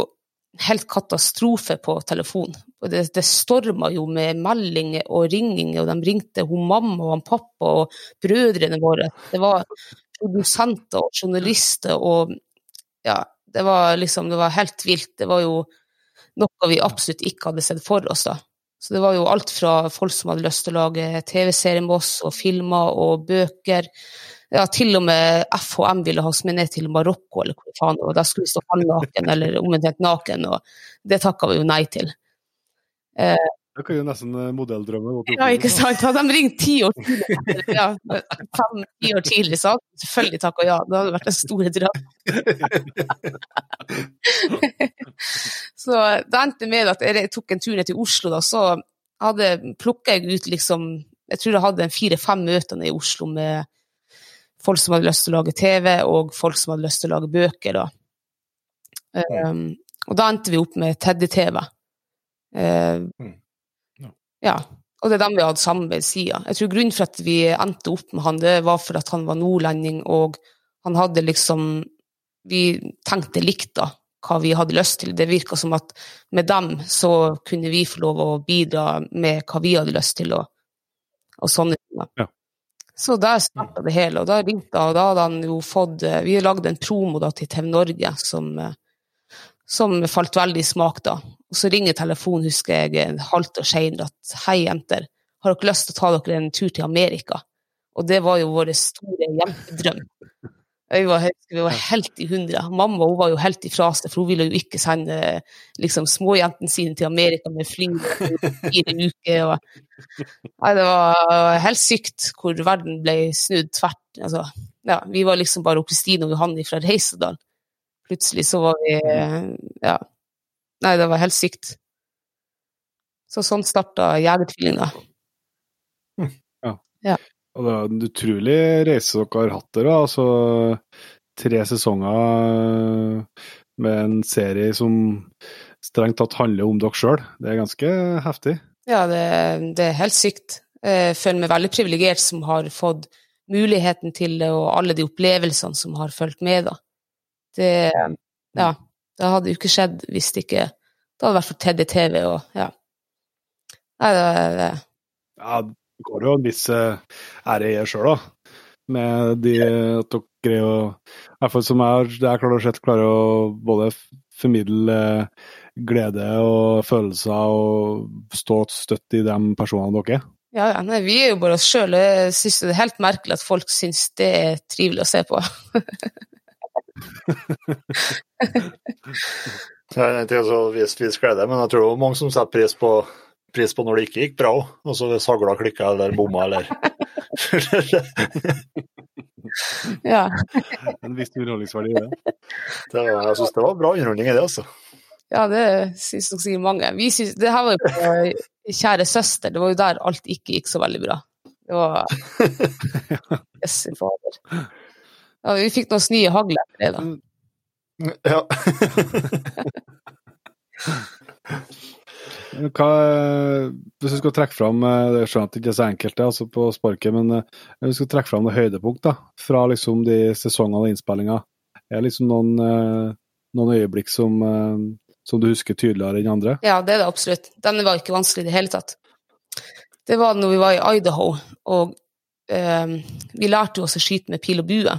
helt katastrofe på telefon. Det, det storma jo med meldinger og ringinger, og de ringte hun mamma og han pappa og brødrene våre. Det var produsenter og journalister og ja, det var liksom Det var helt vilt. Det var jo noe vi absolutt ikke hadde sett for oss da. Så det var jo alt fra folk som hadde lyst til å lage TV-serier med oss, og filmer og bøker. Ja, til og med FHM ville ha oss med ned til Marokko, eller hvor faen og. Da skulle vi stå halvnaken, eller omvendt naken, og det takka vi jo nei til. Eh, det kan jo nesten eh, modelldrømme. Ja, ikke sant. Hadde de ringt ti år tidligere, ja, fem-ti år tidligere, så selvfølgelig takka ja. Det hadde vært en stor drøm. [LAUGHS] så det endte med at jeg tok en tur ned til Oslo, da, så hadde plukka jeg ut liksom Jeg tror jeg hadde fire-fem møter nede i Oslo med folk som hadde lyst til å lage TV, og folk som hadde lyst til å lage bøker. Da. Um, og da endte vi opp med Teddy-TV. Uh, mm. Ja. Og det er dem vi har hatt samarbeid siden. Jeg tror grunnen for at vi endte opp med han, det var for at han var nordlending, og han hadde liksom Vi tenkte likt, da, hva vi hadde lyst til. Det virka som at med dem så kunne vi få lov å bidra med hva vi hadde lyst til, og, og sånne ting. Ja. Så der starta det hele, og da ringte han, og da hadde han jo fått Vi lagde en promo da til TV Norge som, som falt veldig i smak, da. Og så ringer telefonen, husker jeg, en halvt år senere at hei, jenter, har dere lyst til å ta dere en tur til Amerika? Og det var jo vår store jentedrøm. Vi var, vi var helt i hundre. Mamma hun var jo helt ifra seg, for hun ville jo ikke sende liksom, småjentene sine til Amerika med fly i fire uker. Og, nei, det var helt sykt hvor verden ble snudd tvert. Altså, ja, vi var liksom bare Kristine og Johanne fra Reisedal. Plutselig så var vi Ja. Nei, det var helt sykt. Så sånn starta Jegertvillinga. Ja. ja. Og det er en utrolig reise dere har hatt dere. Altså tre sesonger med en serie som strengt tatt handler om dere sjøl. Det er ganske heftig. Ja, det, det er helt sykt. Jeg føler meg veldig privilegert som har fått muligheten til det, og alle de opplevelsene som har fulgt med. da. Det, ja, det hadde jo ikke skjedd hvis det ikke Det hadde vært for TDTV og ja. Nei, det, det. Ja, går jo en viss eh, ære i det sjøl, da. Med de at dere greier å I hvert fall som jeg har klart å sett, klarer å både formidle glede og følelser og stå støtt i de personene dere er. Ja, ja nei, vi er jo bare oss sjøl. Jeg syns det er helt merkelig at folk syns det er trivelig å se på. [LAUGHS] det er en ting vis, vis glede, men jeg tror det var mange som setter pris på, pris på når det ikke gikk bra òg. Altså hvis hagla klikka eller bomma eller [LAUGHS] Ja. en viss underholdningsverdi i det. det var, jeg syns det var bra underholdning i det, altså. Ja, det syns nok sikkert mange. Vi synes, det her var jo på Kjære søster, det var jo der alt ikke gikk så veldig bra. Det var Jøsse fader. Ja, vi fikk noen nye hagler etter det, da. Ja. [LAUGHS] [LAUGHS] Hva, hvis du skal trekke fram eh, Jeg skjønner at det ikke er så enkelt altså på sparket, men eh, hvis du skal trekke fram noen høydepunkt da, fra liksom de sesongene og innspillinga, er det liksom noen, eh, noen øyeblikk som, som, du husker tydeligere enn andre? Ja, det er det absolutt. Den var ikke vanskelig i det hele tatt. Det var når vi var i Idaho, og eh, vi lærte oss å skyte med pil og bue.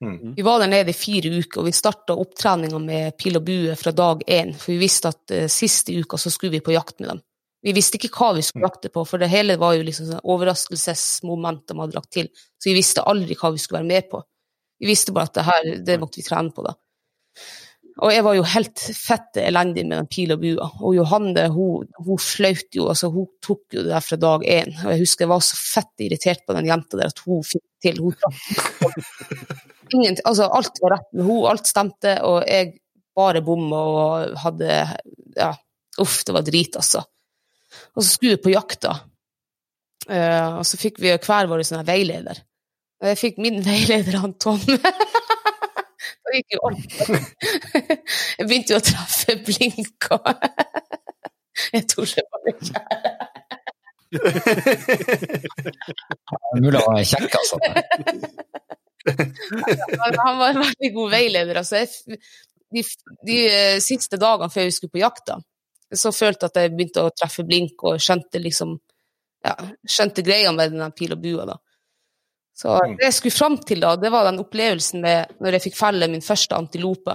Mm. Vi var der nede i fire uker, og vi starta opptreninga med pil og bue fra dag én. For vi visste at uh, siste uka så skulle vi på jakt med dem. Vi visste ikke hva vi skulle mm. jakte på, for det hele var jo liksom sånn overraskelsesmoment de hadde lagt til. Så vi visste aldri hva vi skulle være med på. Vi visste bare at det her, det måtte vi trene på, da. Og jeg var jo helt fette elendig med den pil og bua. Og Johanne hun, hun flaut jo, altså hun tok jo det der fra dag én. Og jeg husker jeg var så fett irritert på den jenta der at hun fikk til. Hun [LAUGHS] Ingen, altså alt var rett med henne, alt stemte, og jeg bare bomma og hadde ja, Uff, det var drit, altså. Og så skulle vi på jakta, uh, og så fikk vi hver vår sånn veileder. Og jeg fikk min [LAUGHS] veileder, han Tom. [LAUGHS] da gikk jo alt. [LAUGHS] jeg begynte jo å treffe blink og Jeg tuller bare. Mulig å være kjekk, altså. Han var en veldig god veileder. Altså, jeg, de, de, eh, siste dagene før vi skulle på jakta, så følte jeg at jeg begynte å treffe blink og skjønte liksom ja, skjønte greia med den pil og bua. da. Så mm. det jeg skulle fram til, da, det var den opplevelsen med når jeg fikk felle min første antilope.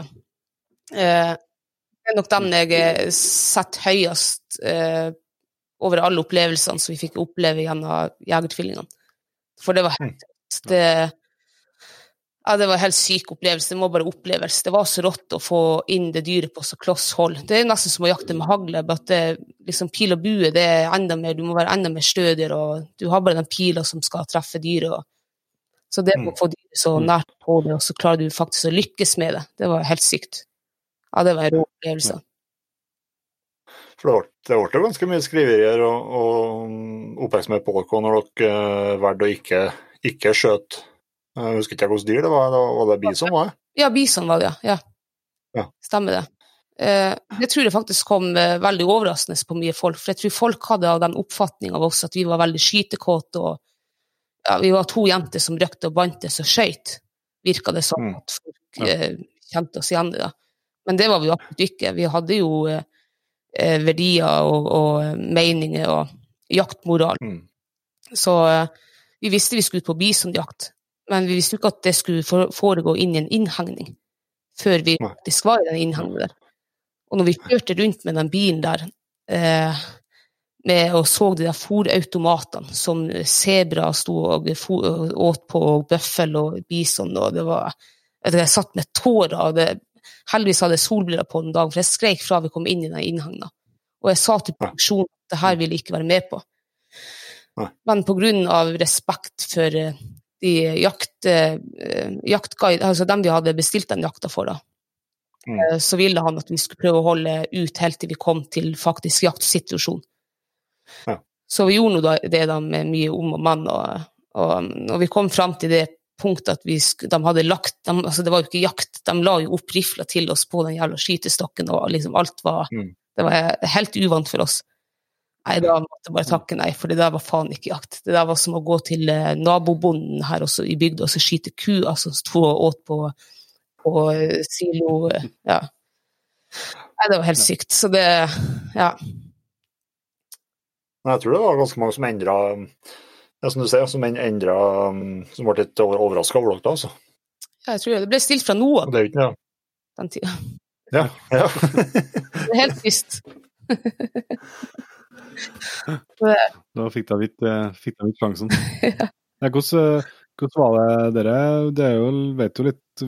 Eh, det er nok den jeg setter høyest eh, over alle opplevelsene som vi fikk oppleve gjennom Jegertvillingene. For det var mm. helt det, ja, det var en helt syk opplevelse. Det må bare oppleves. Det var så rått å få inn det dyret på så kloss hold. Det er nesten som å jakte med hagle, at det, liksom, pil og bue det er enda mer, du må være enda mer stødigere, og du har bare den pila som skal treffe dyret. Og, så det å mm. få dyret så mm. nært på det, og så klarer du faktisk å lykkes med det, det var helt sykt. Ja, det var en rå opplevelse. For det ble ganske mye skriverier og, og oppmerksomhet på dere når dere uh, valgte å ikke, ikke skjøte jeg husker ikke hvilket dyr det var. Var det bison? var det? Ja, bison var det, ja. ja. Stemmer det. Eh, det tror jeg faktisk kom eh, veldig overraskende på mye folk. For jeg tror folk hadde den oppfatning av oss at vi var veldig skytekåte. og ja, Vi var to jenter som røkte og bantes og skøyt, virka det som. Mm. at folk ja. eh, kjente oss igjen i det. Men det var vi absolutt ikke. Vi hadde jo eh verdier og, og, meninger og jaktmoral. Mm. Så eh, vi visste vi skulle ut på bisonjakt men vi visste jo ikke at det skulle foregå inn i en innhegning før vi faktisk var i den innhegningen der. Og når vi kjørte rundt med den bilen der eh, med, og så de der fòrautomatene som sebra sto og åt på, og bøffel og bison, og det var Jeg, jeg satt med tårer. og det, Heldigvis hadde jeg solbriller på den dagen, for jeg skreik fra vi kom inn i den innhegna. Og jeg sa til produksjonen at det her ville jeg ikke være med på. Men pga. respekt for eh, de jakt, eh, jaktguide, altså dem vi hadde bestilt den jakta for, da. Mm. Eh, så ville han at vi skulle prøve å holde ut helt til vi kom til faktisk jaktsituasjon. Ja. Så vi gjorde nå det da med mye om og mann, og, og, og vi kom fram til det punktet at vi, de hadde lagt de, altså Det var jo ikke jakt, de la jo opp rifla til oss på den jævla skytestokken, og liksom alt var mm. Det var helt uvant for oss. Nei, da måtte jeg bare takke nei, for det der var faen ikke jakt. Det der var som å gå til eh, nabobonden her også i bygda og så skyte ku, altså sto og åt på, på eh, silo eh, Ja. Nei, det var helt sykt. Så det Ja. Jeg tror det var ganske mange som endra ja, som du ser, som endra Som ble litt overraska over dere, altså. Ja, jeg tror det. Det ble stilt fra noe det ikke, ja. den tida. Ja. ja. [LAUGHS] det er helt tyst. [LAUGHS] [LAUGHS] da fikk dere litt, litt sjansen. [LAUGHS] ja. hvordan, hvordan, var det dere? Det jo, vet jo litt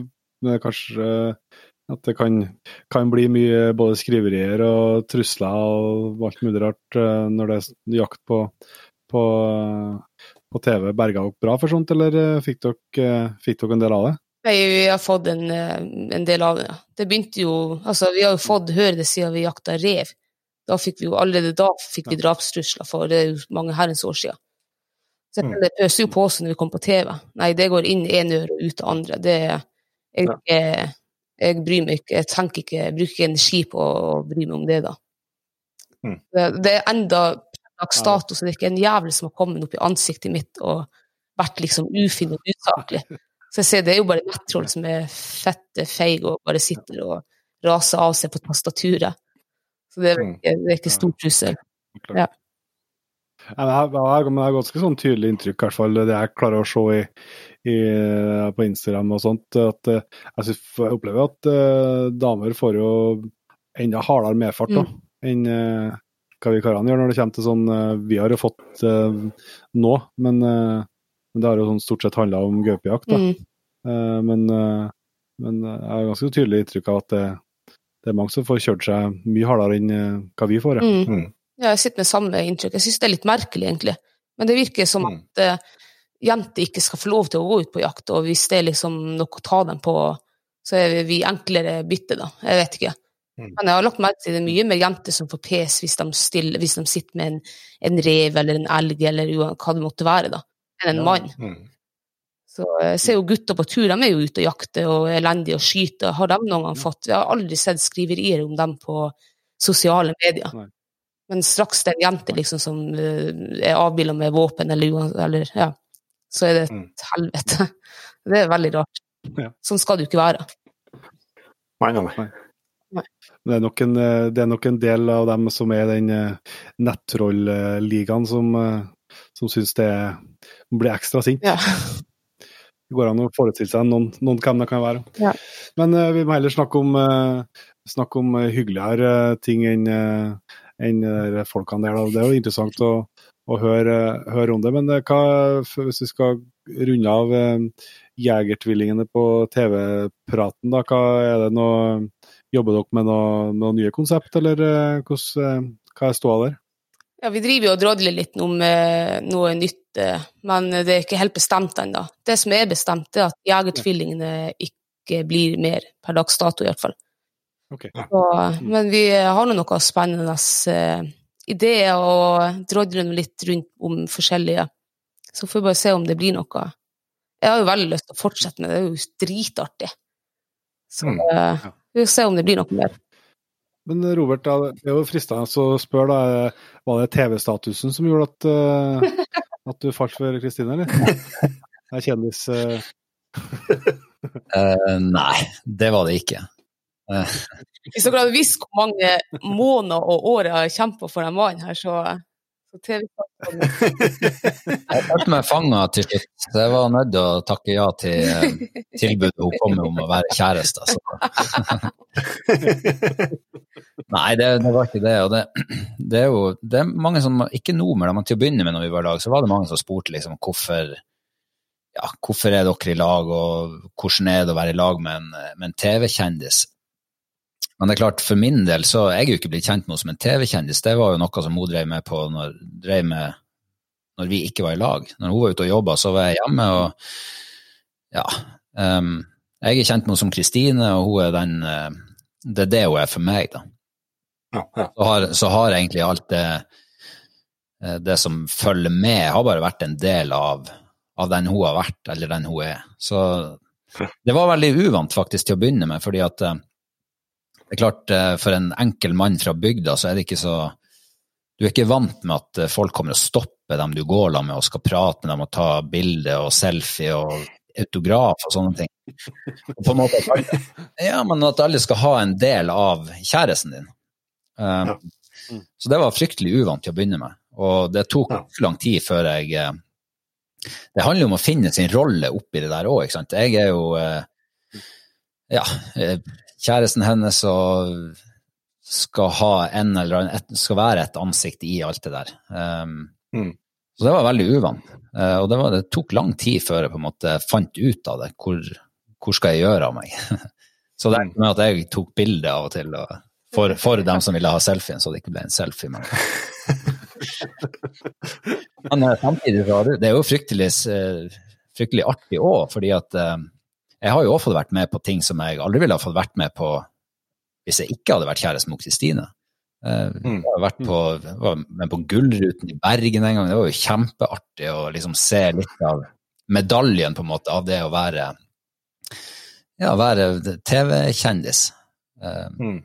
kanskje at det kan, kan, bli mye både skriverier og trusler og alt mulig rart eh, når det er jakt på, på, på TV. Berga dere bra for sånt, eller eh, fikk dere, fikk dere en del av det? Vi har fått en, eh, en del av det. Det begynte jo Altså, vi har jo fått høre det siden vi jakta rev. Da fikk vi jo allerede da fikk vi drapstrusler, for det jo mange herrens år siden. Så mm. det pøser jo på oss når vi kommer på TV. Nei, det går inn ene øre og ut det andre. Det, jeg, jeg, jeg, bryr meg ikke, jeg tenker ikke, jeg bruker ikke energi på å bry meg om det, da. Mm. Det, det, er enda dags dato, så det er ikke en jævel som har kommet opp i ansiktet mitt og vært liksom ufin og usaklig. Så jeg ser det er jo bare nettroll som er fette feig og bare sitter og raser av seg på tastaturet. Så det er, mm. ikke, det er ikke stor trussel. Ja. Jeg, har ganske sånn tydelig inntrykk, i hvert fall det jeg klarer å se i, i, på Instagram og sånt. at eh, Jeg, synes, jeg opplever at uh, damer får jo enda hardere medfart da, mm. enn uh, hva vi karene gjør når det kommer til sånn uh, Vi har jo fått nå, men, men, det har jo sånn stort sett handla om gaupejakt. Mm. men, men jeg har ganske tydelig inntrykk av at det, det er mange som får kjørt seg mye hardere enn eh, hva vi får. Ja. Mm. Mm. ja jeg sitter med samme inntrykk. Jeg synes det er litt merkelig, egentlig. Men det virker som mm. at uh, jenter ikke skal få lov til å gå ut på jakt, og hvis det er liksom noe å ta dem på, så er vi enklere bytte, da. Jeg vet ikke. Mm. Men jeg har lagt merke til det mye med jenter som får pes hvis de, stiller, hvis de sitter med en, en rev eller en elg eller hva det måtte være, da, enn en Ja. mann. Så jeg ser jo gutter på tur, de er jo ute og jakter og er elendige og skyter. Har de noen gang fått Jeg har aldri sett skriverier om dem på sosiale medier. Nei. Men straks det er en jente liksom som eh, er avbilda med våpen eller, eller ja, så er det et Mm. helvete. [LAUGHS] Det er veldig rart. Ja. Sånn skal det jo ikke være. Nei, nei, nei. Det er, nok en, eh, det er nok en del av dem som er i den eh, nettroll-ligaen som, eh, som syns det blir ekstra sint. Ja. Det går an å forestille seg noen, noen hvem det kan være. Ja. Men uh, vi må heller snakke om, uh, snakke om eh, hyggeligere ting enn uh, en, folkene der. Det er jo interessant å, å høre, høre om det. Men hva, hvis vi skal runde av Jegertvillingene på TV-praten, da, hva er det noe Jobber dere med noe, noe nye konsept, eller eh, hva er ståa der? Ja, vi driver jo og drodler litt om med noe nytt, eh, men det er ikke helt bestemt ennå. Det som er bestemt, er at Jegertvillingene ikke blir mer, per dags dato i hvert fall. Okay. Så, men vi har nå noen spennende eh, ideer og drodler litt rundt om forskjellige. Så får vi bare se om det blir noe. Jeg har jo veldig lyst til å fortsette med det, det er jo dritartig. Så Mm, eh, vi får se om det blir noe mer. Men Robert, det er jo fristende å spørre, da, var det TV-statusen som gjorde at, eh, at du falt for Kristine, eller? [LAUGHS] Det er kjendis... uh, Eh, nei, det var det ikke. Eh, Hvis dere hadde visst hvor mange måneder og år jeg har kjempa for den mannen her, så, [LAUGHS] jeg følte meg fanga til slutt, så jeg var nødt til å takke ja til eh, tilbudet hun kom med om å være kjæreste. Så. [LAUGHS] Nei, det, det var ikke det. Og det, det er jo det er mange som Ikke nå, men til å begynne med når vi var i lag, så var det mange som spurte liksom hvorfor ja, hvorfor er dere i lag, og hvordan er det å være i lag med en, en TV-kjendis? Men det er klart, for min del så er jeg jo ikke blitt kjent med henne som en TV-kjendis. Det var jo noe som hun drev med på når, drev med, når vi ikke var i lag. Når hun var ute og jobba, så var jeg hjemme, og ja Um, Jeg er kjent med henne som Kristine, og hun er den uh, Det er det hun er for meg, da. Ja, ja. Så har, så har egentlig alt det, eh, det som følger med, har bare vært en del av, av den hun har vært, eller den hun er. Så det var veldig uvant faktisk til å begynne med, fordi at eh, det er klart, eh, for en enkel mann fra bygda, så er det ikke så Du er ikke vant med at eh, folk kommer og stopper dem du går sammen med og skal prate med dem og ta bilde og selfie og autograf og sånne ting. Og på en måte [LAUGHS] ja, men at alle skal ha en del av kjæresten din. Um, Ja. Så det var fryktelig uvant til å begynne med. Og det tok Ja. lang tid før jeg Det handler jo om å finne sin rolle oppi det der òg, ikke sant. Jeg er jo ja, kjæresten hennes og skal ha en eller annen, et, skal være et ansikt i alt det der. Um, Mm. Så det var veldig uvant. Uh, og det, var, det tok lang tid før jeg på en måte fant ut av det. Hvor, hvor skal jeg gjøre av meg? [LAUGHS] så det endte med at jeg tok bilde av og til og, for, for dem som ville ha selfien, så det ikke ble en selfie. Men, [LAUGHS] men eh, samtidig Det er jo fryktelig, eh, fryktelig artig òg, fordi at eh, jeg har jo også fått vært med på ting som jeg aldri ville ha fått vært med på hvis jeg ikke hadde vært kjæreste med Kristine. Eh, Mm. Jeg har vært på, var med på Gullruten i Bergen en gang. Det var jo kjempeartig å liksom se litt av medaljen på en måte av det å være, ja, være TV-kjendis. Eh, Mm.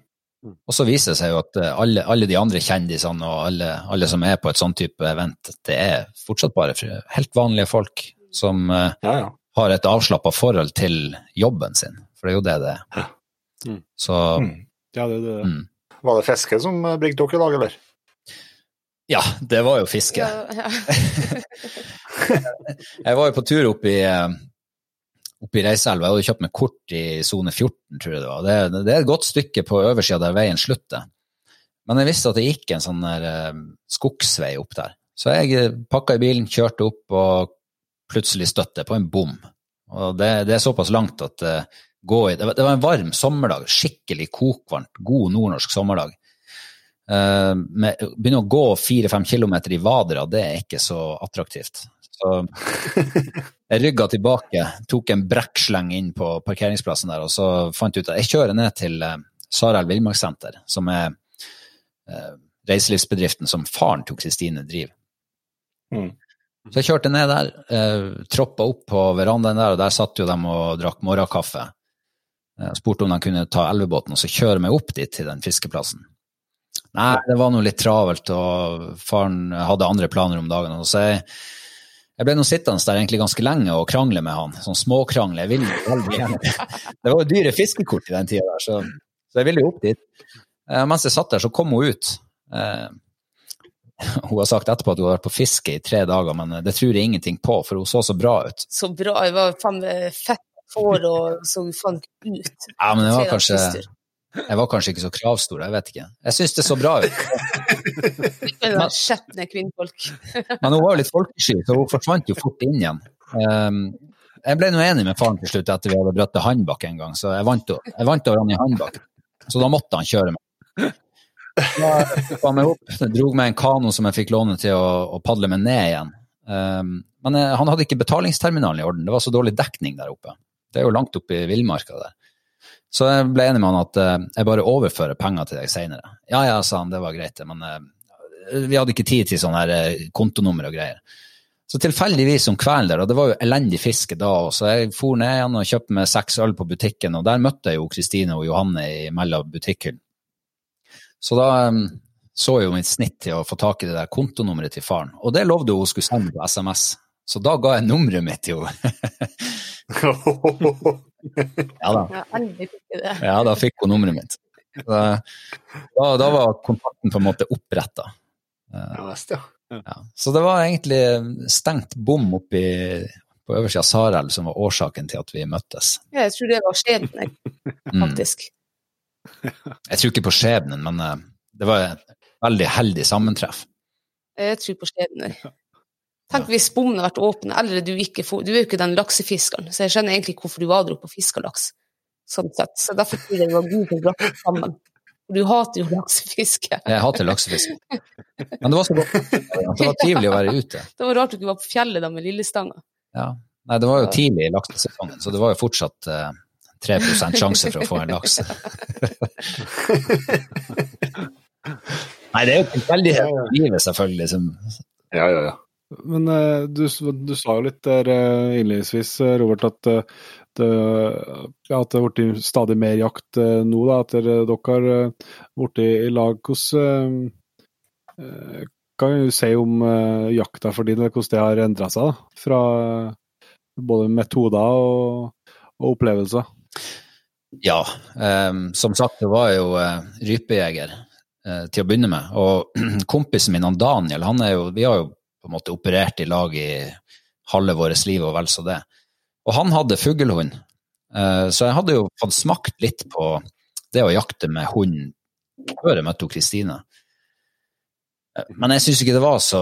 og så viser det seg jo at eh, alle, alle de andre kjendisene og alle, alle som er på et sånn type event, det er fortsatt bare helt vanlige folk som Ja, ja. Har et avslappa forhold til jobben sin, for det er jo det det er. Mm. Så Mm. Ja, det, det, mm. Var det fiske som eh, bringte dere i dag, eller? ja, det var jo fiske. Ja, ja. [LAUGHS] Jeg var jo på tur opp i, eh, opp i Reiselva. Jeg hadde kjøpt meg kort i sone 14, tror jeg det var. Det, det er et godt stykke på oversida der veien slutter. Men jeg visste at det gikk en sånn der eh, skogsvei opp der. Så jeg pakka i bilen, kjørte opp og plutselig støtte på en bom. Og det, det er såpass langt at uh, gå i det var, det var en varm sommerdag, skikkelig kokvarmt, god nordnorsk sommerdag. Uh, med, begynne å gå fire-fem kilometer i vadera, det er ikke så attraktivt. Så [LAUGHS] jeg rygga tilbake, tok en brekksleng inn på parkeringsplassen der, og så fant jeg ut at jeg kjører ned til uh, Sarel villmarkssenter, som er uh, reiselivsbedriften som faren til Kristine driver. Mm. Så jeg kjørte ned der, eh, troppa opp på verandaen der, og der satt jo de og drakk morgenkaffe. Jeg spurte om de kunne ta elvebåten og så kjøre meg opp dit til den fiskeplassen. Nei, det var noe litt travelt, og faren hadde andre planer om dagen. Så jeg, jeg ble nå sittende der egentlig ganske lenge og krangle med han. Sånn småkrangle. Jeg ville veldig gjerne Det var jo dyre fiskekort i den tida der, så, så jeg ville jo opp dit. Eh, mens jeg satt der, så kom hun ut. Eh, [LAUGHS] hun har sagt etterpå at hun har vært på fiske i tre dager, men det tror jeg ingenting på, for hun så så bra ut. Så bra. Jeg var faen fett hår og så faen ut. Ja, men jeg var kanskje, jeg var kanskje ikke så kravstor, jeg vet ikke. Jeg syns det så bra ut. [LAUGHS] men, skjetne kvinnfolk. [LAUGHS] Men hun var jo litt folkesky, så hun forsvant jo fort inn igjen. Um, jeg ble nå enig med faren til slutt etter vi hadde brøtt til håndbak en gang, så jeg vant, o- jeg vant over han i Handbakk. Så da måtte han kjøre meg. Han meg opp, dro med en kano som jeg fikk låne til å, å padle meg ned igjen. Um, men jeg, han hadde ikke betalingsterminalen i orden, det var så dårlig dekning der oppe. Det er jo langt oppe i villmarka der. Så jeg ble enig med han at uh, jeg bare overfører penger til deg seinere. Ja ja, sa han, det var greit, men uh, vi hadde ikke tid til sånne her eh, kontonummer og greier. Så tilfeldigvis om kvelden der, og det var jo elendig fiske da òg, så jeg for ned igjen og kjøpte meg seks øl på butikken, og der møtte jeg jo Kristine og Johanne mellom butikkhyllen. Så da så jeg jo mitt snitt til å få tak i det der kontonummeret til faren, og det lovde hun skulle sende på SMS. Så da ga jeg nummeret mitt til henne. [LAUGHS] ja da. Ja, da fikk hun nummeret mitt. Da, da, var kontakten på en måte oppretta. ja, visst, ja. Ja. Så det var egentlig stengt bom oppi på øversida av Sarelv som var årsaken til at vi møttes. Ja, jeg tror det var skjebnen, [LAUGHS] Mm. Jeg tror ikke på skjebnen, men eh, det var et veldig heldig sammentreff. Jeg tror på skjebnen. Tenk hvis bommen hadde vært åpen, eller du ikke får Du er jo ikke den laksefiskeren, så jeg skjønner egentlig hvorfor du var der oppe og fiska laks. Sånn sett. Så derfor tror jeg det var god for brakke sammen. Du hater jo laksefiske. Jeg hater laksefiske. Men det var så godt. Det var trivelig å være ute. Det var rart du ikke var på fjellet da med lillestanga. Ja. Nei, det var jo tidlig i laksesesongen, så det var jo fortsatt eh, 3% sjanse for å få en laks. [LAUGHS] Nei, det er jo tilfeldighet i livet, selvfølgelig. Som, Ja, ja, ja. Men eh, du, du sa jo litt der eh, innledningsvis, eh, Robert, at det, ja, at det har blitt stadig mer jakt nå, da, etter dere har blitt i, i lag. Hvordan kan du si om jakta for din, eller hvordan det har endra seg? da, Fra både metoder og, og opplevelser? Ja, Um, som sagt, det var jo uh, rypejeger uh, til å begynne med. Og [CLEARS THROAT] kompisen min, han Daniel, han er jo Vi har jo på en måte operert i lag i halve vårt liv og vel så det. Og han hadde fuglehund, Uh, så jeg hadde jo fått smakt litt på det å jakte med hund før jeg møtte Kristine. Men jeg syns ikke det var så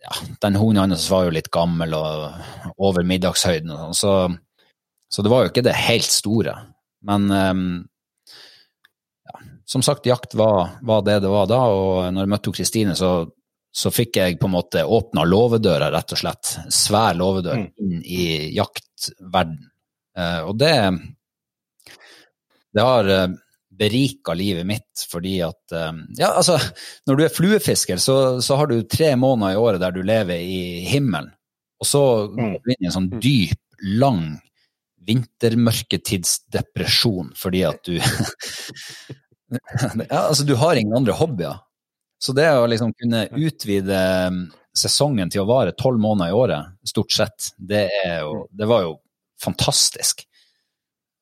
ja, Den hunden hans var jo litt gammel og over middagshøyden, og sånn, så, så det var jo ikke det helt store. Men um, ja, som sagt, jakt var, var det det var da, og når jeg møtte Kristine, så så fikk jeg på en måte åpna låvedøra, rett og slett. Svær låvedør Mm. inn i jaktverden. Uh, og det Det har eh, berika livet mitt fordi at eh, Ja, altså, når du er fluefisker, så, så har du tre måneder i året der du lever i himmelen. Og så går du inn i en sånn dyp, lang vintermørketidsdepresjon fordi at du [LAUGHS] ja, altså, du har ingen andre hobbyer. Så det å liksom kunne utvide um, sesongen til å vare tolv måneder i året, stort sett, det, jo, det var jo fantastisk.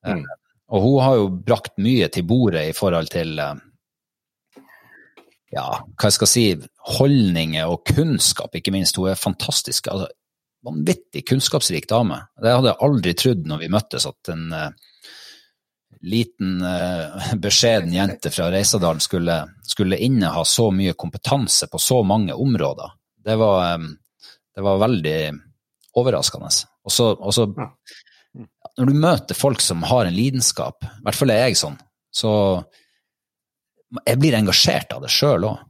Mm. Eh, Og hun har jo brakt mye til bordet i forhold til eh, ja, hva jeg skal si, holdninger og kunnskap, ikke minst. Hun er fantastisk. Altså, vanvittig kunnskapsrik dame. Det hadde jeg aldri trodd når vi møttes, at en uh, liten, uh, [LAUGHS] beskjeden jente fra Reisadalen skulle, skulle inneha så mye kompetanse på så mange områder. Det var, um, det var veldig overraskende. Og så, og så Ja. når du møter folk som har en lidenskap, i hvert fall er jeg sånn, så jeg blir engasjert av det sjøl òg.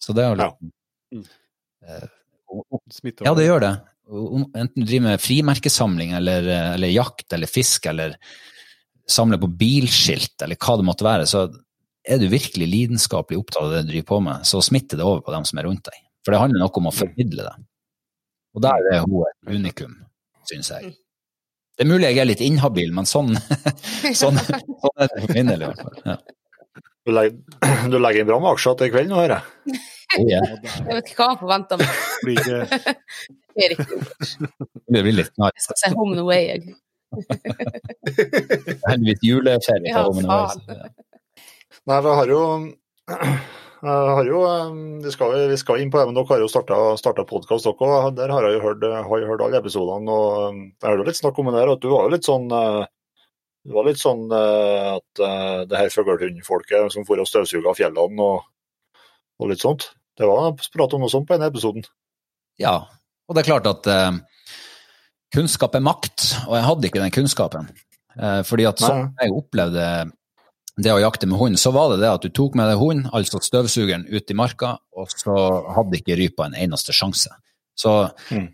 Så det er jo Ja. litt Eh, og- og- ja, det gjør det. Enten du driver med frimerkesamling eller, eller jakt eller fisk eller samler på bilskilt eller hva det måtte være, så er du virkelig lidenskapelig opptatt av det du driver på med, så smitter det over på dem som er rundt deg. For det handler noe om å formidle det. Og der er hun et unikum, syns jeg. Det er mulig jeg er litt inhabil, men sånn, [LAUGHS] sånn, sånn er det for min del i hvert fall. Ja. Du legger, du legger inn bra med aksjer til kvelden, hører jeg. Oh, yeah. Jeg vet ikke hva han forventer. Blir ikke Det er ikke Det blir litt narr. Jeg skal se Home and Away, jeg. Heldigvis juleferie Ja, på Away, faen. så, ja. Nei, vi har jo, jeg har jo vi, skal, vi skal inn på det, men dere har jo starta podkast dere òg. Der har jeg jo hørt, har jeg hørt alle episodene. og Jeg hørte litt snakk om det der, at du var jo litt sånn eh, det var litt sånn eh, at eh, det her fuglehundfolket som for og støvsuga fjellene og, og litt sånt. Det var prat om noe sånt på denne episoden. Ja, og det er klart at eh, kunnskap er makt, og jeg hadde ikke den kunnskapen. Eh, fordi at sånn jeg opplevde det å jakte med hund, så var det det at du tok med deg hund, altså støvsugeren, ut i marka, og så hadde ikke rypa en eneste sjanse. Så Mm.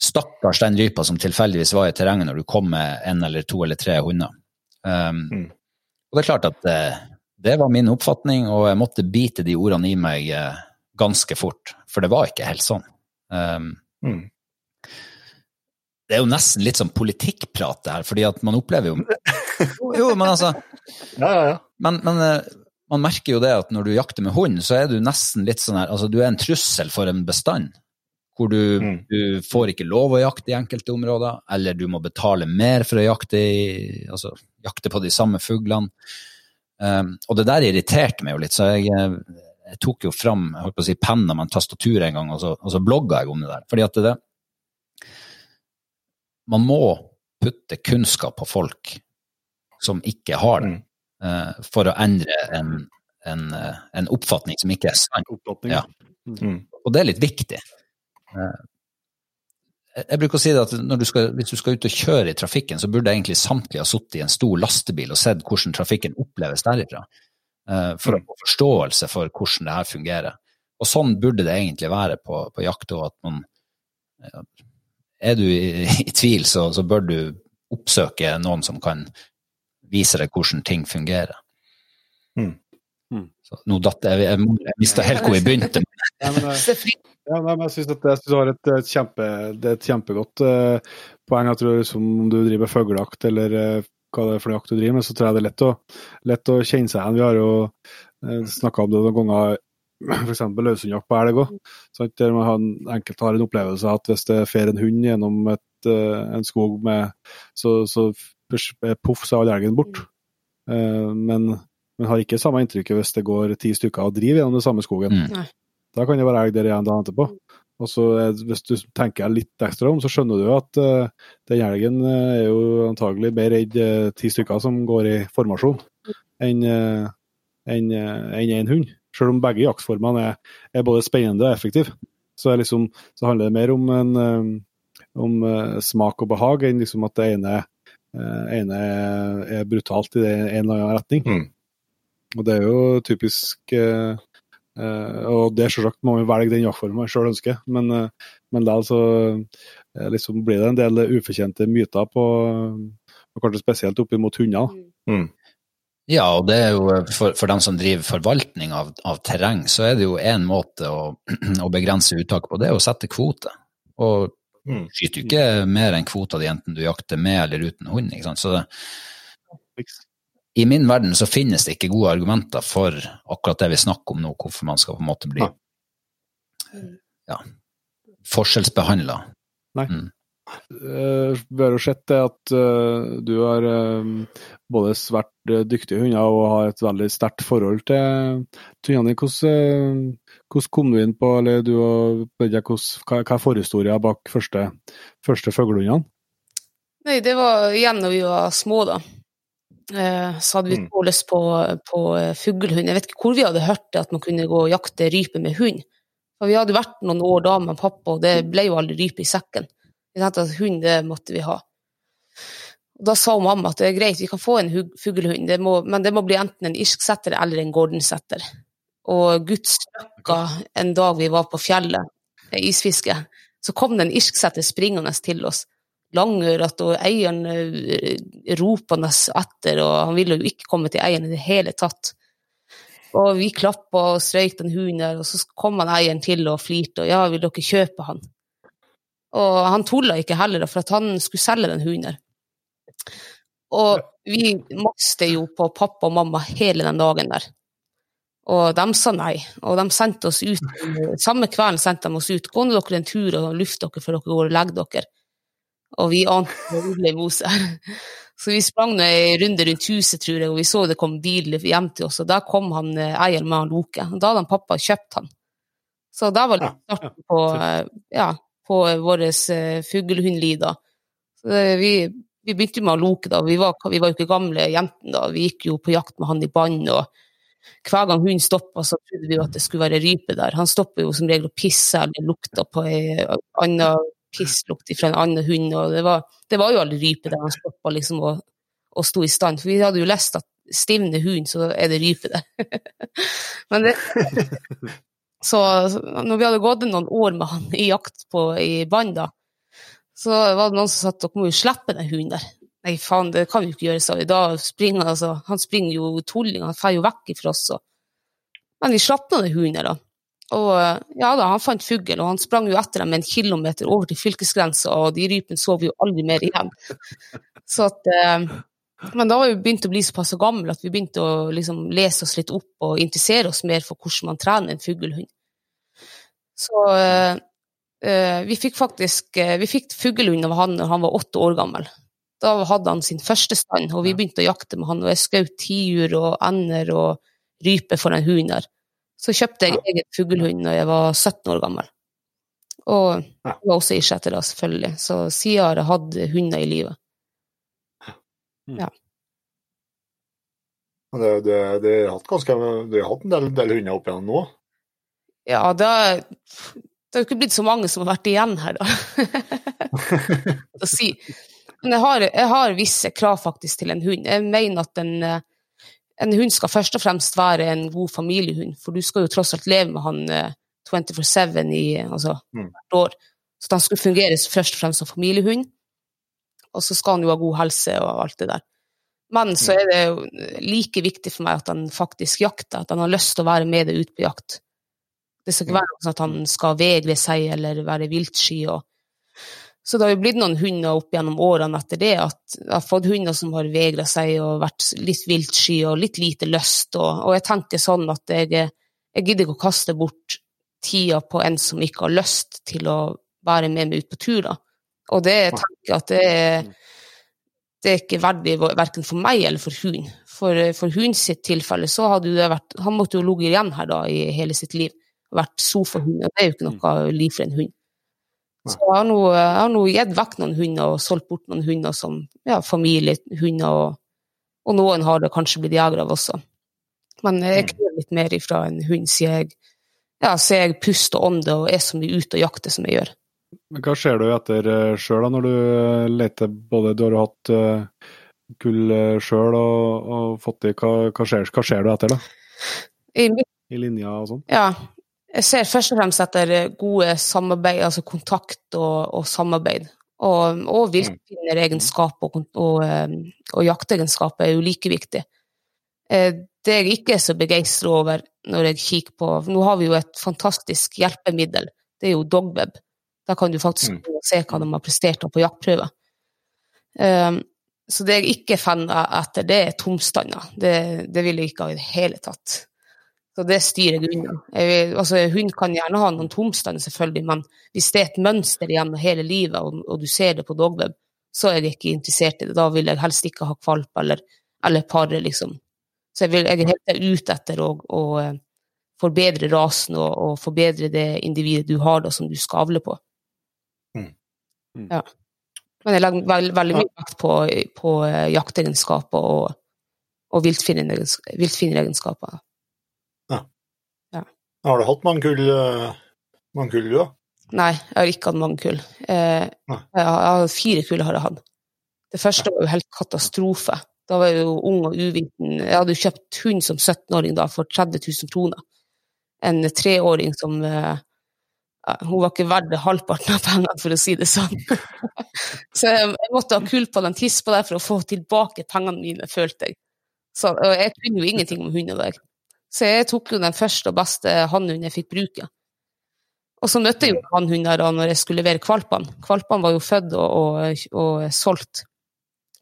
stakkars den rypa som tilfeldigvis var i terrenget når du kom med en eller to eller tre hunder. Um, Mm. Og det er klart at eh, det var min oppfatning, og jeg måtte bite de ordene i meg eh, ganske fort, for det var ikke helt sånn. Um, Mm. det er jo nesten litt sånn politikkprat det her, fordi at man opplever jo Jo, jo men altså [LAUGHS] Ja, ja, ja. Men, men eh, man merker jo det at når du jakter med hund, så er du nesten litt sånn her Altså, du er en trussel for en bestand. Hvor du, Mm. du får ikke lov å jakte i enkelte områder, eller du må betale mer for å jakte, i, altså, jakte på de samme fuglene. Um, og det der irriterte meg jo litt, så jeg, eh, jeg tok jo fram jeg holdt på å si, penna med en tastatur en gang, og så, og så blogga jeg om det der. Fordi at det, Man må putte kunnskap på folk som ikke har den, Mm. eh, for å endre en, en, en oppfatning som ikke er sann. Ja. Mm. Og det er litt viktig. Eh, Jeg bruker å si det at du skal, hvis du skal ut og kjøre i trafikken, så burde egentlig samtlige ha sittet i en stor lastebil og sett hvordan trafikken oppleves derifra, for å få forståelse for hvordan det her fungerer. Og sånn burde det egentlig være på, på jakt òg, at man ja, Er du i, [LAUGHS] i tvil, så, så bør du oppsøke noen som kan vise deg hvordan ting fungerer. Mm. Mm. Nå datt jeg Jeg, jeg mista helt hvor vi begynte. [LAUGHS] ja, men, eh, Ja, men jeg syns at du har et, et, kjempe, det er et kjempegodt uh, poeng. Jeg tror liksom, Om du driver fuglejakt eller eh, hva det er for noe jakt du driver med, så tror jeg det er lett å, lett å kjenne seg igjen. Vi har jo uh, snakka om det noen ganger, [CLEARS THROAT] f.eks. løshundjakt på elg òg. Der man har en, enkelte har en opplevelse av at hvis det fer en hund gjennom et, eh, en skog med så, så eh, poff, så er all elgen bort. Eh, men men har ikke samme inntrykket hvis det går ti stykker og driver gjennom den samme skogen. Mm. Da kan det være elg der igjen dagen etterpå. Og så er- Hvis du tenker litt ekstra om, så skjønner du at uh, den helgen eh, er jo antagelig mer redd uh, ti stykker som går i formasjon, enn uh, en, eh, enn en hund. Selv om begge jaktformene er, er både spennende og effektive, så, liksom, så handler det mer om, en, um, om eh, smak og behag enn liksom at det ene, eh, ene er, brutalt i det, en eller annen retning. Mm. Og det er jo typisk eh, eh, Og det selvsagt må vi velge den jaktformen jeg sjøl ønsker, men, eh, men likevel så eh, liksom blir det en del ufortjente myter på og kanskje spesielt opp mot hunder. Mm. Ja, og det er jo eh, for, for dem som driver forvaltning av, av terreng, så er det jo én måte å, [CLEARS THROAT] å begrense uttak på, det er å sette kvote. Og Mm. skyter jo ikke mer enn kvota di enten du jakter med eller uten hund. ikke sant? Så det, i min verden så finnes det ikke gode argumenter for akkurat det vi snakker om nå, hvorfor man skal på en måte bli Nei. ja, forskjellsbehandla. Eh, vi har jo sett det at eh, du har eh, både svært eh, dyktige hunder og har et veldig sterkt forhold til til hundene. Hvordan, hvordan kom du inn på eller du og hva er forhistorien bak første, første fuglehundene? Nei, det var igjen da vi var små, da. Eh, så hadde vi Mm. så lyst på, på eh, fuglehund. Jeg vet ikke hvor vi hadde hørt det at man kunne gå og jakte rype med hund. For vi hadde vært noen år da med pappa, og det ble jo aldri rype i sekken. Vi tenkte at hund, det måtte vi ha. Og da sa mamma at det er greit, vi kan få en fuglehund, men det må bli enten en irsksetter eller en gordensetter. Og Guds løkka en dag vi var på fjellet, isfiske, så kom det en irsksetter springende til oss langøret, og eieren eh, ropende etter, og han ville jo ikke komme til eieren i det hele tatt. Og vi klappa og strøyk den hunden der, og så kom han eieren til og flirte, og ja, vil dere kjøpe han? Og han tulla ikke heller, for at han skulle selge den hunden der. Og vi maste jo på pappa og mamma hele den dagen der. Og de sa nei. Og de sendte oss ut Samme kvelden sendte de oss ut. Gå nå dere en tur og luft dere før dere går og legger dere. Og vi ante hvor [LAUGHS] ble mos her. Så vi sprang en runde rundt huset, tror jeg, og vi så det kom bil hjem til oss. Og der kom han eh, eieren med han Loke. Da hadde han pappa kjøpt han. Så da var det starten på, eh, ja, på vår uh, fuglehundliv, da. Vi, vi begynte med Loke da. Vi var, vi var jo ikke gamle jentene da. Vi gikk jo på jakt med han i bånd. og hver gang hunden stoppa, så trodde vi jo at det skulle være rype der. Han stopper jo som regel og pisser eller lukter på ei anna pisslukt fra en annen hund. og Det var, det var jo aldri rype der han stoppa liksom og, og sto i stand. For vi hadde jo lest at stivner hund, så er det rype der. [LAUGHS] Men det [LAUGHS] Så når vi hadde gått noen år med han i jakt på, i da, så var det noen som sa at dere må jo slippe den hunden der. Nei, faen, det kan vi jo ikke gjøre, sa vi. Da springer altså, Han springer jo tulling, han drar jo vekk fra oss. Og. Men vi slapp nå den hunden, der, da. Og ja da, han fant fugl, og han sprang jo etter dem en kilometer over til fylkesgrensa, og de rypene så vi jo aldri mer igjen. [LAUGHS] Så at, eh, men da var vi begynt å bli såpass gamle at vi begynte å liksom lese oss litt opp og interessere oss mer for hvordan man trener en fuglehund. Så eh, eh vi fikk faktisk vi fikk fuglehund av han da han var åtte år gammel. Da hadde han sin første stand, og vi begynte å jakte med han. Og jeg skjøt tiur og ender og rype for en hund der. Så kjøpte jeg egen fuglehund da jeg var 17 år gammel. Og ja. var også isjetter da, selvfølgelig. Så siden har jeg hatt hunder i livet. Ja. Det, det, det har hatt ganske, det har hatt en del, del hunder opp igjennom nå? Ja, det det har jo ikke blitt så mange som har vært igjen her, da. [LAUGHS] si, men jeg har, jeg har, visse krav faktisk til en hund. Jeg mener at en, eh, en, hund skal først og fremst være en god familiehund, for du skal jo tross alt leve med han 24-7 eh, i altså, mm. hvert år. Så den skal fungere først og fremst som familiehund, og så skal han jo ha god helse og alt det der. Men så mm. er det jo like viktig for meg at han faktisk jakter, at han har lyst til å være med deg ut på jakt. Det skal ikke mm. være sånn at han skal vegre seg eller være viltsky. og så det har jo blitt noen hunder opp gjennom årene etter det, at jeg har fått hunder som har vegra seg og vært litt viltsky og litt lite lyst. Og, og jeg tenker sånn at jeg, jeg gidder ikke å kaste bort tida på en som ikke har lyst til å være med meg ut på tur. da. Og det jeg tenker at det er, det er ikke verdig verken for meg eller for hun. For, for hun sitt tilfelle så hadde det vært Han måtte jo ligget igjen her da i hele sitt liv. Vært sofahund. Og det er jo ikke noe liv for en hund. Så jeg har nå gitt vekk noen hunder og solgt bort noen hunder som ja, familiehunder, og, og, noen har det kanskje blitt jegere av også. Men jeg mm. krever litt mer ifra en hund, siden jeg, ja, jeg puster og ånder og er så mye ute og jakter som jeg gjør. Men Hva ser du etter uh, sjøl, når du uh, leter både Du har hatt kull uh, sjøl og, og, fått i hva, hva, skjer, hva ser du etter, da? I, I linja og sånn? Ja, jeg ser først og fremst etter gode samarbeid, altså kontakt og, og samarbeid. Og, og villfinneregenskaper og, og, eh, og jakteegenskaper er jo like viktig. Eh, det jeg ikke er så begeistra over når jeg kikker på Nå har vi jo et fantastisk hjelpemiddel, det er jo Dogweb. Da kan du faktisk mm. se hva de har prestert på jaktprøver. Um, så det jeg ikke er fan av etter, det er tomstander. Det, det vil jeg ikke ha i det hele tatt. Så det styrer jeg unna. Altså, hund kan gjerne ha noen tomstander, selvfølgelig, men hvis det er et mønster igjen hele livet, og, og, du ser det på dogweb, så er jeg ikke interessert i det. Da vil jeg helst ikke ha kvalp eller, eller pare, liksom. Så jeg, vil, jeg er helt ute etter å, å eh, forbedre rasen og, og, forbedre det individet du har da, som du skavler på. Mm. Mm. Ja. Men jeg legger veld, veldig mye vekt på, på eh, jaktegenskaper og, og viltfinneregenskaper. Har du hatt mange kull, eh, mange kull du, da? Nei, jeg har ikke hatt mange kull. Eh, har, fire kull har jeg hatt. Det første var jo helt katastrofe. Da var jeg jo ung og uviten. Jeg hadde jo kjøpt hund som 17-åring da for 30 000 kroner. En treåring som eh, Hun var ikke verdt halvparten av pengene, for å si det sånn. [LAUGHS] så jeg, måtte ha kull på den tispa der for å få tilbake pengene mine, følte jeg. Så, og jeg kunne jo ingenting om hunder der. Så jeg tok jo den første og beste hannhunden jeg fikk bruke. Og så møtte jeg jo hannhunder når jeg skulle levere kvalpene. Kvalpene var jo født og, og, og solgt.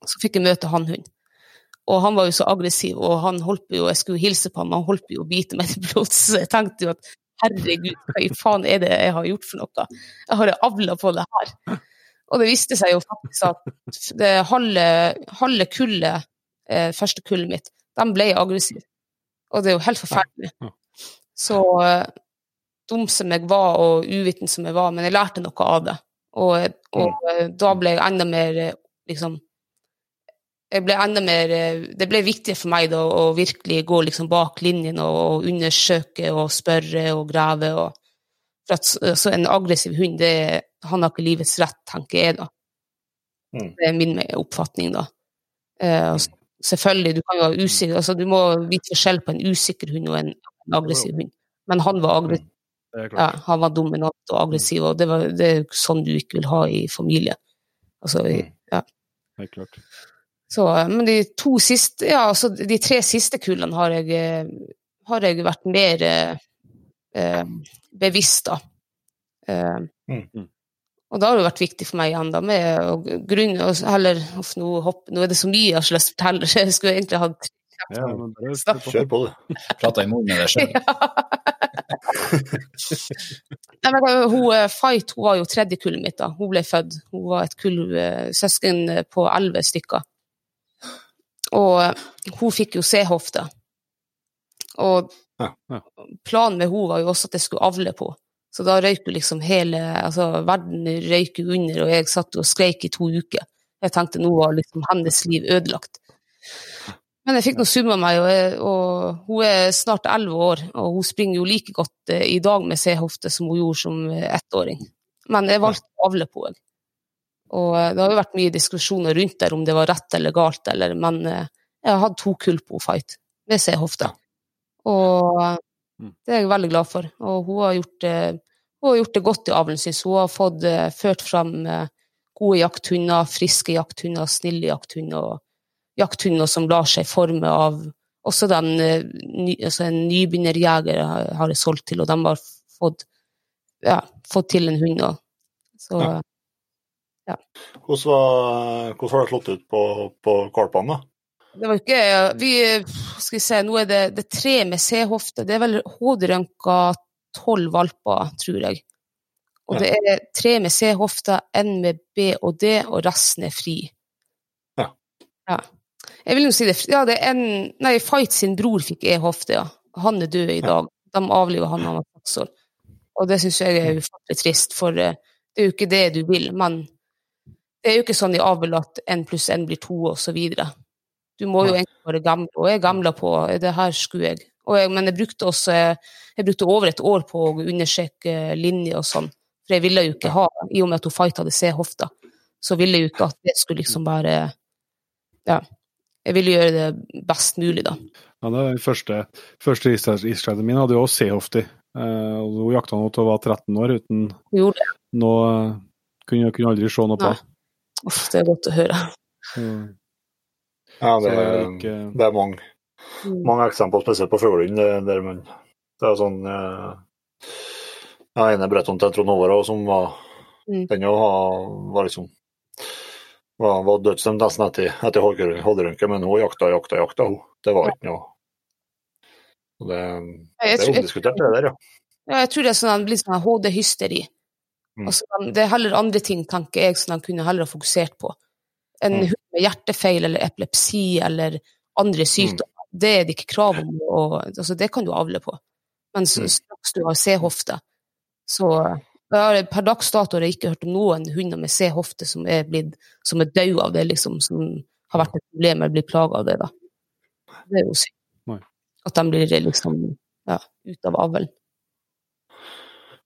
Så fikk jeg møte hannhund. Og han var jo så aggressiv, og han holdt jo, jeg skulle hilse på ham, han holdt jo å bite meg til blods. [LAUGHS] Så jeg tenkte jo at herregud, hva i faen er det jeg har gjort for noe? Jeg har avla på det her. Og det viste seg jo faktisk at det halve, halve kullet, eh, første kullet mitt, de ble aggressive. Og det er jo helt forferdelig. Så eh, dum som jeg var, og uviten som jeg var, men jeg lærte noe av det. Og, og eh, da ble jeg enda mer eh, liksom jeg ble enda mer, eh, Det ble viktigere for meg da, å virkelig gå liksom bak linjen og, og undersøke og spørre og grave. Og, for at så En aggressiv hund det, han har ikke livets rett, tenker jeg da. Mm. Det er min oppfatning, da. Eh, og selvfølgelig, du kan jo ha usikker, altså du må vite forskjell på en usikker hund og en, aggressiv hund. Men han var, aggressiv, er ja, han var dominant og aggressiv, og det, var, det er sånn du ikke vil ha i familie. Altså, ja. Er klart. Så, eh, men de to siste, ja, altså de tre siste kullene har jeg, eh, har jeg vært mer eh, eh, bevisst, da. Eh, Mm. Og da har det vært viktig for meg igjen, da, med å grunne og heller uff, nå, hopp, nå er det så mye jeg har så lyst til å fortelle, [LAUGHS] så jeg skulle egentlig hatt Ja, men kjør på. Du. Prata i munnen med deg sjøl. [LAUGHS] Nei, men, hun, eh, Fight hun var jo tredje kullet mitt. da. Hun ble født. Hun var et kull eh, søsken eh, på elleve stykker. Og eh, hun fikk jo C-hofte. Og Ja, ja. planen med hun var jo også at jeg skulle avle på. Så da røyk jo liksom hele altså Verden røyk jo under, og jeg satt og skreik i to uker. Jeg tenkte nå var liksom hennes liv ødelagt. Men jeg fikk nå summa meg, og, jeg, og hun er snart elleve år, og hun springer jo like godt eh, i dag med C-hofte som hun gjorde som eh, ettåring. Men jeg valgte å avle på henne. Og eh, det har jo vært mye diskusjoner rundt der om det var rett eller galt, eller, men jeg har hatt to kull på fight med C-hofte. Og Mm. det er jeg veldig glad for. Og hun har gjort det, hun har gjort det godt i avlen, syns hun. har fått eh, ført fram eh, gode jakthunder, friske jakthunder, snille jakthunder. og jakthunder som lar seg forme av også den eh, altså en nybegynnerjeger har jeg solgt til, og de har fått, ja, fått til en hund. Så Ja. Hvordan, var, hvordan har det slått ut på, på valpene, da? det var ikke Vi skal vi se, nå er det, det er tre med C-hofte. Det er vel HD-rønka tolv valper, tror jeg. Og det er tre med C-hofta, én med B og D, og resten er fri. Ja. Ja. Jeg vil jo si det. Ja, det er en Nei, Fight sin bror fikk E-hofte, ja. Han er død i dag. De avliver han og seks år. Og det syns jeg er ufattelig trist, for eh, det er jo ikke det du vil. Men det er jo ikke sånn i avl at én pluss én blir to, og så videre. Du må jo egentlig være gammel, og jeg gamla på det her skulle jeg. Og jeg men jeg brukte også jeg brukte over et år på å undersøke linjer og sånn. For jeg ville jo ikke ha, i og med at hun fighta hadde C-hofta, så ville jeg jo ikke at det skulle liksom være Ja. Jeg ville gjøre det best mulig, da. Ja, det den første, første isskjeden min hadde jo også C-hofte. Uh, og hun jakta nå til hun var 13 år uten gjorde Nå uh, kunne, hun aldri se noe på. Uff, det er godt å høre. Mm. Ja, det, det er ikke det er mange. Mange eksempler, spesielt på det- der man Det er sånn eh, Ja, ene Bretton til Trond Håvard som var Mm. Den jo var, var liksom var, var dødsdømt nesten etter, etter Holderønke, men hun jakta, jakta, jakta, hun. Det var ikke noe Det, det er omdiskutert, det der, ja. Ja, jeg tror det er sånn, blir sånn HD-hysteri. Mm. Altså, det er heller andre ting, tenker jeg, som de kunne heller ha fokusert på. En Mm. hund med hjertefeil eller epilepsi eller andre sykdommer, det er det ikke krav om. Og, altså, det kan du avle på. Men Mm. straks du har C-hofte, så har, Per dags dato har jeg ikke hørt om noen hunder med C-hofte som er blitt, som er døde av det, liksom, som har vært et problem eller blitt plaga av det. da. Det er jo synd. At de blir liksom ja, ute av avlen.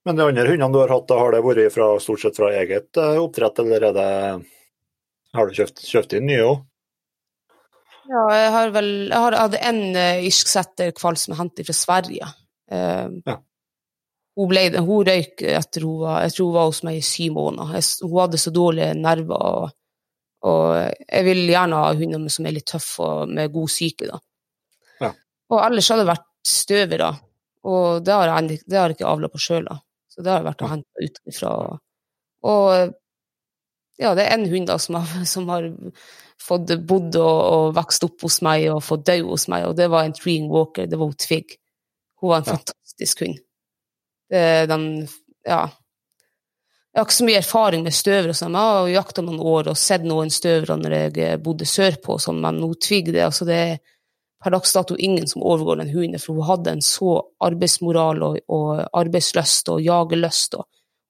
Men de andre hundene du har hatt, har det vært fra, stort sett fra eget eh, oppdrett, eller er det Har du kjøpt, kjøpt inn nye òg? Ja, jeg har vel Jeg har, hadde en uh, irsksetterhval som jeg hentet fra Sverige. Uh, Ja. Hun, ble, hun røyk etter hun var Jeg tror hun var hos meg i syv måneder. Jeg, hun hadde så dårlige nerver. Og, og jeg vil gjerne ha hunder som er litt tøffe og med god psyke, da. Ja. Og ellers har det vært støvere, og det har jeg, det har jeg ikke avla på sjøl, da. Så det har jeg vært og henta utenfra. Og ja, det er en hund da som har, som har fått bodd og, og, vokst opp hos meg og fått dø hos meg, og det var en Treen walker, det var hun Tvig. Hun var en ja. fantastisk hund. Det, den, ja. Jeg har ikke så mye erfaring med støvere, sånn. jeg har jakta noen år og sett noen støvere når jeg bodde sørpå, sånn, men hun Tvig det, altså det er per dags dato ingen som overgår den hunden, for hun hadde en så arbeidsmoral og, og arbeidslyst og jagerlyst.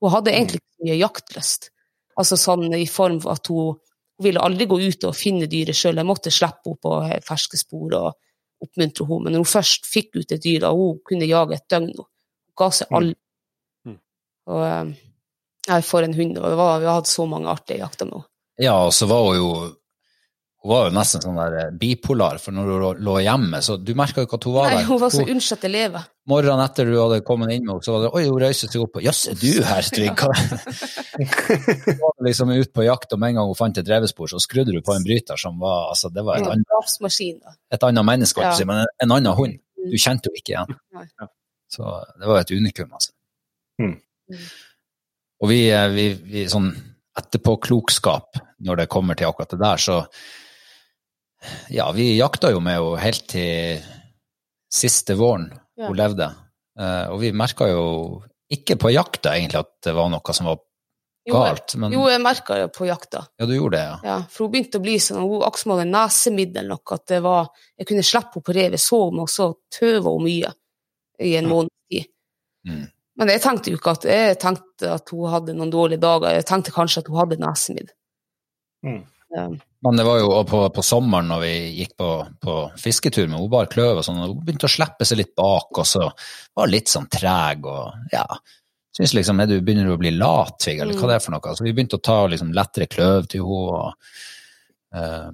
Hun hadde egentlig ikke mye jaktlyst. Altså sånn i form av at hun, hun ville aldri gå ut og finne dyret sjøl. Jeg måtte slippe henne på ferske spor og oppmuntre henne. Men når hun først fikk ut et dyr, da hun kunne jage et døgn, hun ga seg aldri. Mm. Og eh, jeg får en hund, og vi har hatt så mange artige jakter med henne. Ja, og så var hun jo hun var jo nesten sånn der eh, bipolar, for når hun lå hjemme, så du merka jo ikke at hun var der. Nei, hun var så unnskyldt til leve. Morgenen etter du hadde kommet inn med henne, så var det Oi, hun røyste seg opp og Jøss, er du her, Trygg? Hun var liksom ut på jakt, og med en gang hun fant et drevespor, så skrudde du på en bryter som var Altså, det var et, annet, et annet menneske, ja. men en, en annen hund. Mm. Du kjente jo ikke igjen. Så det var et unikum, altså. Mm. Og vi, eh, vi, vi sånn etterpåklokskap når det kommer til akkurat det der, så ja, vi jakta jo med henne helt til siste våren ja. hun levde. Uh, og vi merka jo ikke på jakta egentlig at det var noe som var galt. Men... Jo, jeg merka det på jakta. Ja, du gjorde det, ja. ja for hun begynte å bli sånn, hun akkurat som hadde nesemiddel nok, at det var Jeg kunne slippe henne på revet, så meg, og så tøva hun mye i en måneds tid. Mm. Men jeg tenkte jo ikke at jeg tenkte at hun hadde noen dårlige dager, jeg tenkte kanskje at hun hadde nesemiddel. Mm. Men det var jo på, på sommeren når vi gikk på, på fisketur med Obar Kløv og sånn, og hun begynte å slippe seg litt bak, og så var litt sånn treg og ja. Syns liksom er du begynner å bli lat, Tvig, eller hva det er for noe. Så vi begynte å ta liksom lettere kløv til henne. Og, uh,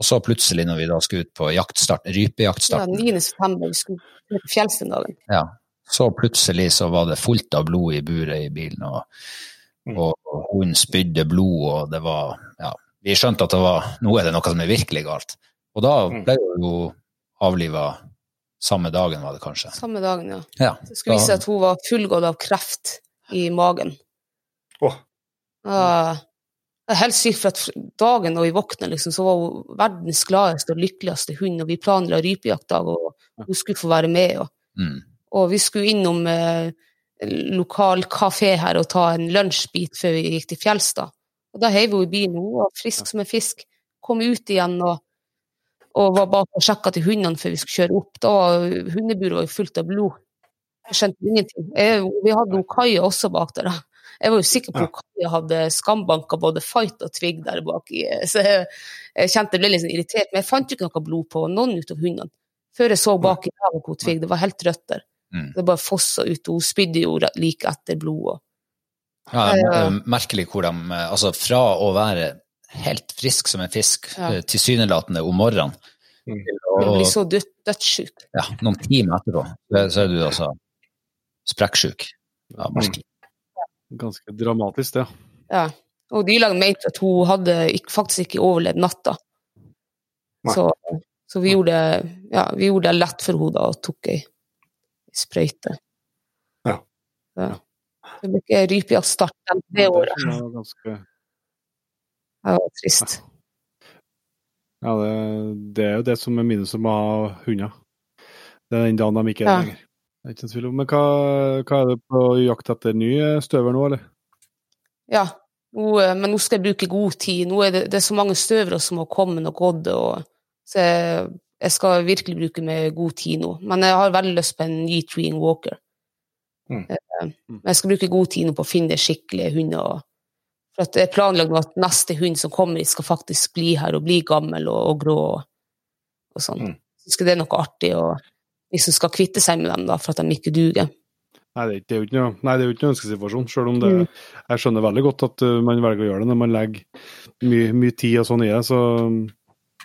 og så plutselig, når vi da skulle ut på jaktstart, rypejaktstart Ja, 9. september, vi skulle på Fjellstendalen. Ja. Så plutselig så var det fullt av blod i buret i bilen, og, mm. og, og hun spydde blod, og det var vi skjønte at det var, nå er det noe som er virkelig galt. Og da mm. ble hun jo avliva samme dagen, var det kanskje? Samme dagen, ja. ja det skulle vise seg at hun var fullgått av kreft i magen. Oh. Uh, det er helt sykt, for at dagen da vi våkna, liksom, så var hun verdens gladeste og lykkeligste hund, og vi planla rypejaktdag, og hun skulle få være med. Og, mm. og vi skulle innom eh, lokal kafé her og ta en lunsjbit før vi gikk til Fjelstad. Og da heiv hun i bilen, hun var frisk som en fisk. Kom ut igjen og, og var bak og sjekka til hundene før vi skulle kjøre opp. Da Hundeburet var jo fullt av blod. Jeg skjønte ingenting. Jeg, vi hadde Kaja også bak der. Jeg var jo sikker på at Kaja hadde skambanka både Fight og Twig der bak. I, [LAUGHS] så jeg, jeg kjente jeg ble litt sånn irritert. Men jeg fant jo ikke noe blod på noen av hundene. Før jeg så bak i ræva på Twig, Det var helt rødt der. Mm. Det bare fossa ut. og Hun spydde jo like etter blodet. Ja, det er merkelig hvor de Altså, fra å være helt frisk som en fisk, ja. Eh, tilsynelatende om morgenen mm. og, blir så dødssjuk. Ja, noen timer etterpå så er du altså sprekksjuk. Ja, mm. merkelig. Ganske dramatisk, det. Ja. Og dyrlegen mente at hun hadde faktisk ikke overlevd natta. Så, så, vi, gjorde, ja, vi gjorde det lett for henne da og tok ei sprøyte. Ja. ja. Det ble ikke rypejaktstart det året. Det var ganske Det var trist. Ja, det, det, er jo det som er minuset med å ha hunder. Det er den dagen de ikke er ja. lenger. Det er ikke tvil om. Men hva, hva, er det på jakt etter ny støver nå, eller? Ja, nå, eh, men nå skal jeg bruke god tid. Nå er det, det er så mange støvere som har kommet og gått. Og, så jeg, jeg, skal virkelig bruke med god tid nå. Men jeg har veldig lyst på en ny Treeing Walker. Mm. Eh, mm. Men jeg skal bruke god tid nå på å finne skikkelige hunder. For at det er planlagt at neste hund som kommer hit, skal faktisk bli her og bli gammel og, og grå og, og sånn. Mm. Så det er noe artig å liksom skal kvitte seg med dem da, for at de ikke duger. Nei, det er jo ikke noe, nei, det er jo ikke noe ønskesituasjon, selv om det, mm. jeg skjønner veldig godt at uh, man velger å gjøre det når man legger mye, mye tid og sånn i det. så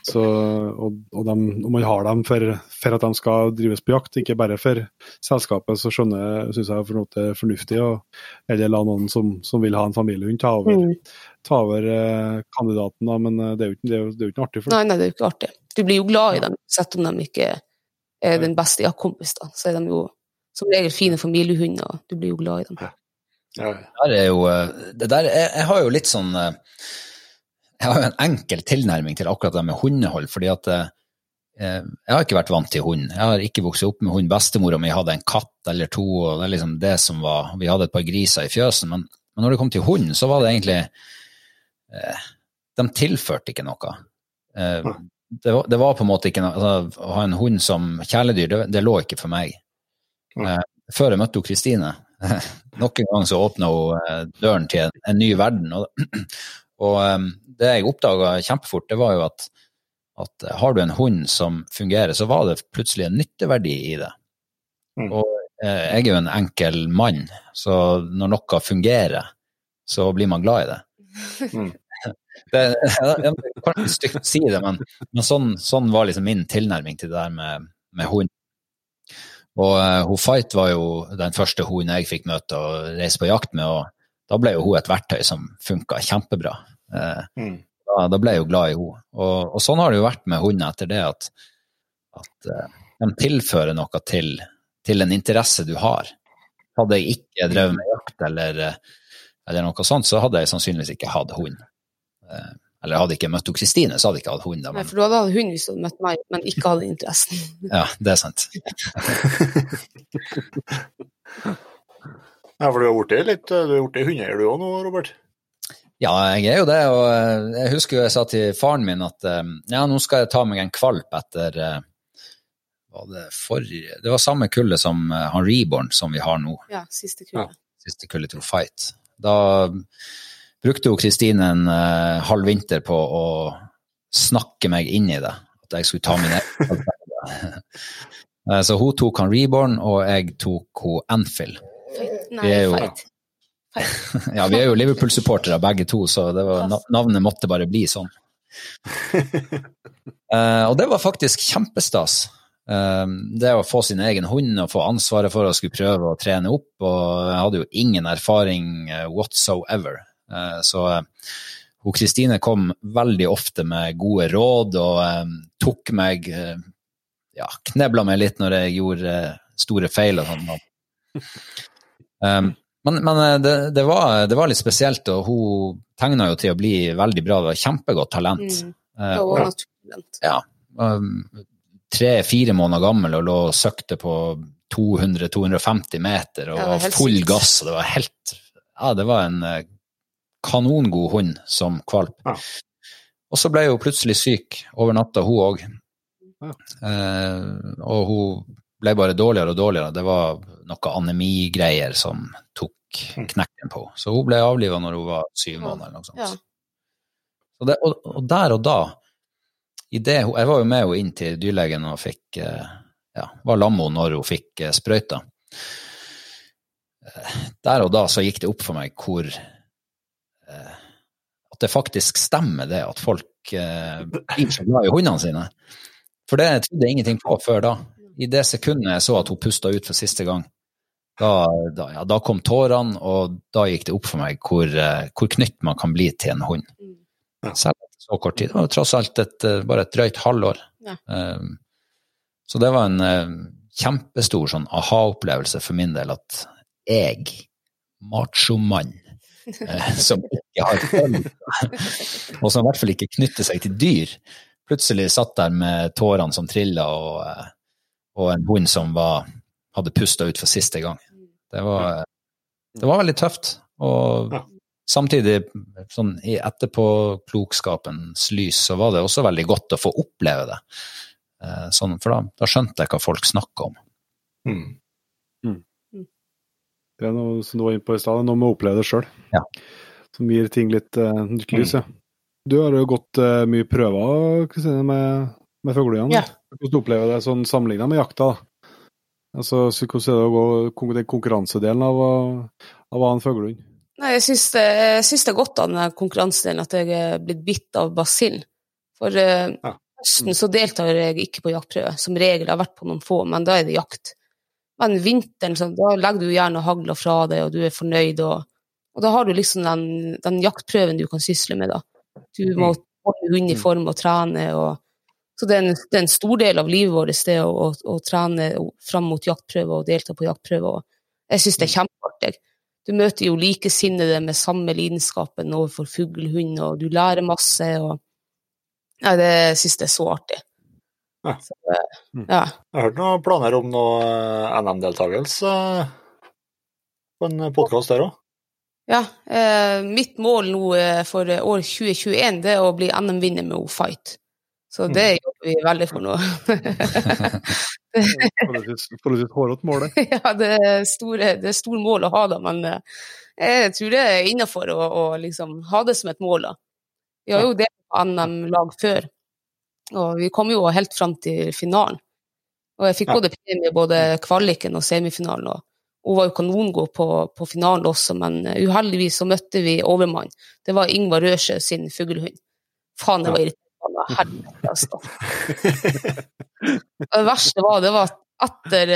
så, og, og, de, og, man har dem for, for, at de skal drives på jakt, ikke bare for selskapet. Så skjønner syns jeg for det er fornuftig å eller la noen som, som, vil ha en familiehund, ta over, mm. ta over eh, kandidaten. Da. Men eh, det er jo det er jo, det er jo ikke artig. For nei, nei, det er jo ikke artig. Du blir jo glad i dem, sett om de ikke er den beste jaktkompisen. Så er de jo som regel fine familiehunder, og du blir jo glad i dem. Ja, ja. Det der er jo, eh, det der, jeg, jeg har jo litt sånn eh, Jeg har jo en enkel tilnærming til akkurat det med hundehold, fordi at eh, jeg har ikke vært vant til hund. Jeg har ikke vokst opp med hund. Bestemora mi hadde en katt eller to, og det er liksom det som var Vi hadde et par griser i fjøsen, men, men når det kom til hund, så var det egentlig eh, De tilførte ikke noe. Eh, det, var, det, var, på en måte ikke altså, Å ha en hund som kjæledyr, det, det lå ikke for meg. Eh, før jeg møtte Kristine, [LAUGHS] nok en gang så åpna hun eh, døren til en, en ny verden. Og, [CLEARS THROAT] og um, det jeg oppdaga kjempefort, det var jo at, at, har du en hund som fungerer, så var det plutselig en nytteverdi i det. Mm. Og eh, jeg er jo en enkel mann, så når noe fungerer, så blir man glad i det. Mm. [LAUGHS] det jeg kan ikke stygt si det, men, men sånn, sånn, var liksom min tilnærming til det der med, med hund. Og uh, Fight var jo den første hunden jeg fikk møte og reise på jakt med, og da ble jo hun et verktøy som funka kjempebra. Uh, mm. da, da, ble jeg jo glad i henne. Og, og, sånn har det jo vært med hunder etter det, at, at uh, de tilfører noe til, til, en interesse du har. Hadde jeg ikke drevet med jakt eller, eller noe sånt, så hadde jeg sannsynligvis ikke hatt hund. Eller hadde ikke møtt Kristine, så hadde jeg ikke hatt hund. Men... Nei, for du hadde hatt hund hvis du hadde møtt meg, men ikke hadde interessen. ja, det er sant. [LAUGHS] ja, for du har blitt litt du har blitt hundeeier du òg nå, Robert? Ja, jeg er jo det. Og eh, jeg husker jo jeg sa til faren min at eh, ja, nå skal jeg ta meg en kvalp etter eh, var det forrige Det var samme kullet som han Reborn som vi har nå. Ja, siste kullet. Ja, siste kullet til Fight. Da brukte jo Kristine en uh, halv vinter på å snakke meg inn i det. At jeg skulle ta mine [LAUGHS] Så hun tok han Reborn, og jeg tok hun Anfield. Nei, jo, fight. fight. [LAUGHS] ja, vi er jo Liverpool-supportere begge to, så var, navnet måtte bare bli sånn. uh, [LAUGHS] og det var faktisk kjempestas. det å få sin egen hund og få ansvaret for å skulle prøve å trene opp, og jeg hadde jo ingen erfaring whatsoever. Uh, så uh, hun Kristine kom veldig ofte med gode råd og um, tok meg ja, knebla meg litt når jeg gjorde store feil og sånn. [LAUGHS] Um, men, men det, det, var, det, var, litt spesielt, og hun tegna jo til å bli veldig bra. Det var kjempegodt talent. Mm. Uh, og, ja. Um, Tre-fire måneder gammel og lå og søkte på 200-250 meter og ja, full gass. og Det var helt Ja, det var en kanongod hund som kvalp. Ja. Og så ble hun plutselig syk over natta, hun òg. Ja. Eh, og hun ble bare dårligere og dårligere. Det var noe anemigreier som tok mm. knekken på Så hun ble avliva når hun var syv måneder eller noe sånt. Ja. Og, det, og, og, der og da det, Jeg var jo med henne inn til dyrlegen og fikk eh, ja, var lammo når hun fikk eh, sprøyta. Der og da så gikk det opp for meg hvor At det faktisk stemmer, det at folk eh, blir så glad i hundene sine. For det trodde jeg ingenting på før da. I det sekundet jeg så at hun pusta ut for siste gang, da, da, ja, da, kom tårene, og da gikk det opp for meg hvor, eh, hvor knytt man kan bli til en hund. Selv etter så kort tid. Det var tross alt et, eh, bare et drøyt halvår. Ja. Um, så det var en uh, kjempestor sånn aha-opplevelse for min del at jeg, machomann, Eh, [LAUGHS] som ikke har følelser, og som i hvert fall ikke knytter seg til dyr, plutselig satt der med tårene som trilla, og, eh, og, en hund som var, hadde pusta ut for siste gang. Det var, det var veldig tøft. Og samtidig, sånn i etterpåklokskapens lys, så var det også veldig godt å få oppleve det. Eh, sånn, for da, da skjønte jeg hva folk snakker om. Mm. Det er noe som du var inne på i stad, noe med å oppleve det sjøl. Ja. Som gir ting litt uh, nytt lys. Ja. Du har jo gått uh, mye prøver Kristine, med, med fuglehund. Ja. Hvordan opplever du det sånn sammenligna med jakta? Altså, hvordan er det å gå den konkurransedelen av, av å ha en fuglehund? Nei, jeg syns det, det, er godt av den konkurransedelen at jeg er blitt bitt av basillen. For uh, ja. høsten så deltar jeg ikke på jaktprøve. Som regel jeg har vært på noen få, men da er det jakt. Men vinteren, så, da legger du gjerne hagla fra deg, og du er fornøyd. Og, og da har du liksom den, den, jaktprøven du kan sysle med, da. Du må mm. holde hund i form og trene, og Så det er, en, det er en stor del av livet vårt det å, å, å trene fram mot jaktprøver og delta på jaktprøver. Jeg syns det er kjempeartig. Du møter jo likesinnede med samme lidenskapen overfor fuglehund, og du lærer masse. og ja, Det syns jeg er så artig. Ja. Så, eh, Mm. ja. Jeg har hørt noen planer om noe eh, NM-deltakelse på en podkast der òg. ja eh, mitt mål nå eh, for år 2021 det er å bli NM-vinner med O-Fight. Så Mm. det jobber vi veldig for nå. Forholdsvis hårete mål, det. ja, det er, store, det er stor mål å ha det, men eh, jeg tror det er innafor å, å liksom ha det som et mål. da. Vi har jo det på NM-lag før, og vi kom jo helt fram til finalen. Og jeg fikk Ja. både premie både kvaliken og semifinalen. og hun var jo kanongod på, på finalen også, men eh, uheldigvis så møtte vi overmann. Det var Ingvar Røsjø sin fuglehund. Faen, det var irriterende. Helvete, altså. [LAUGHS] Og det verste var, det var at etter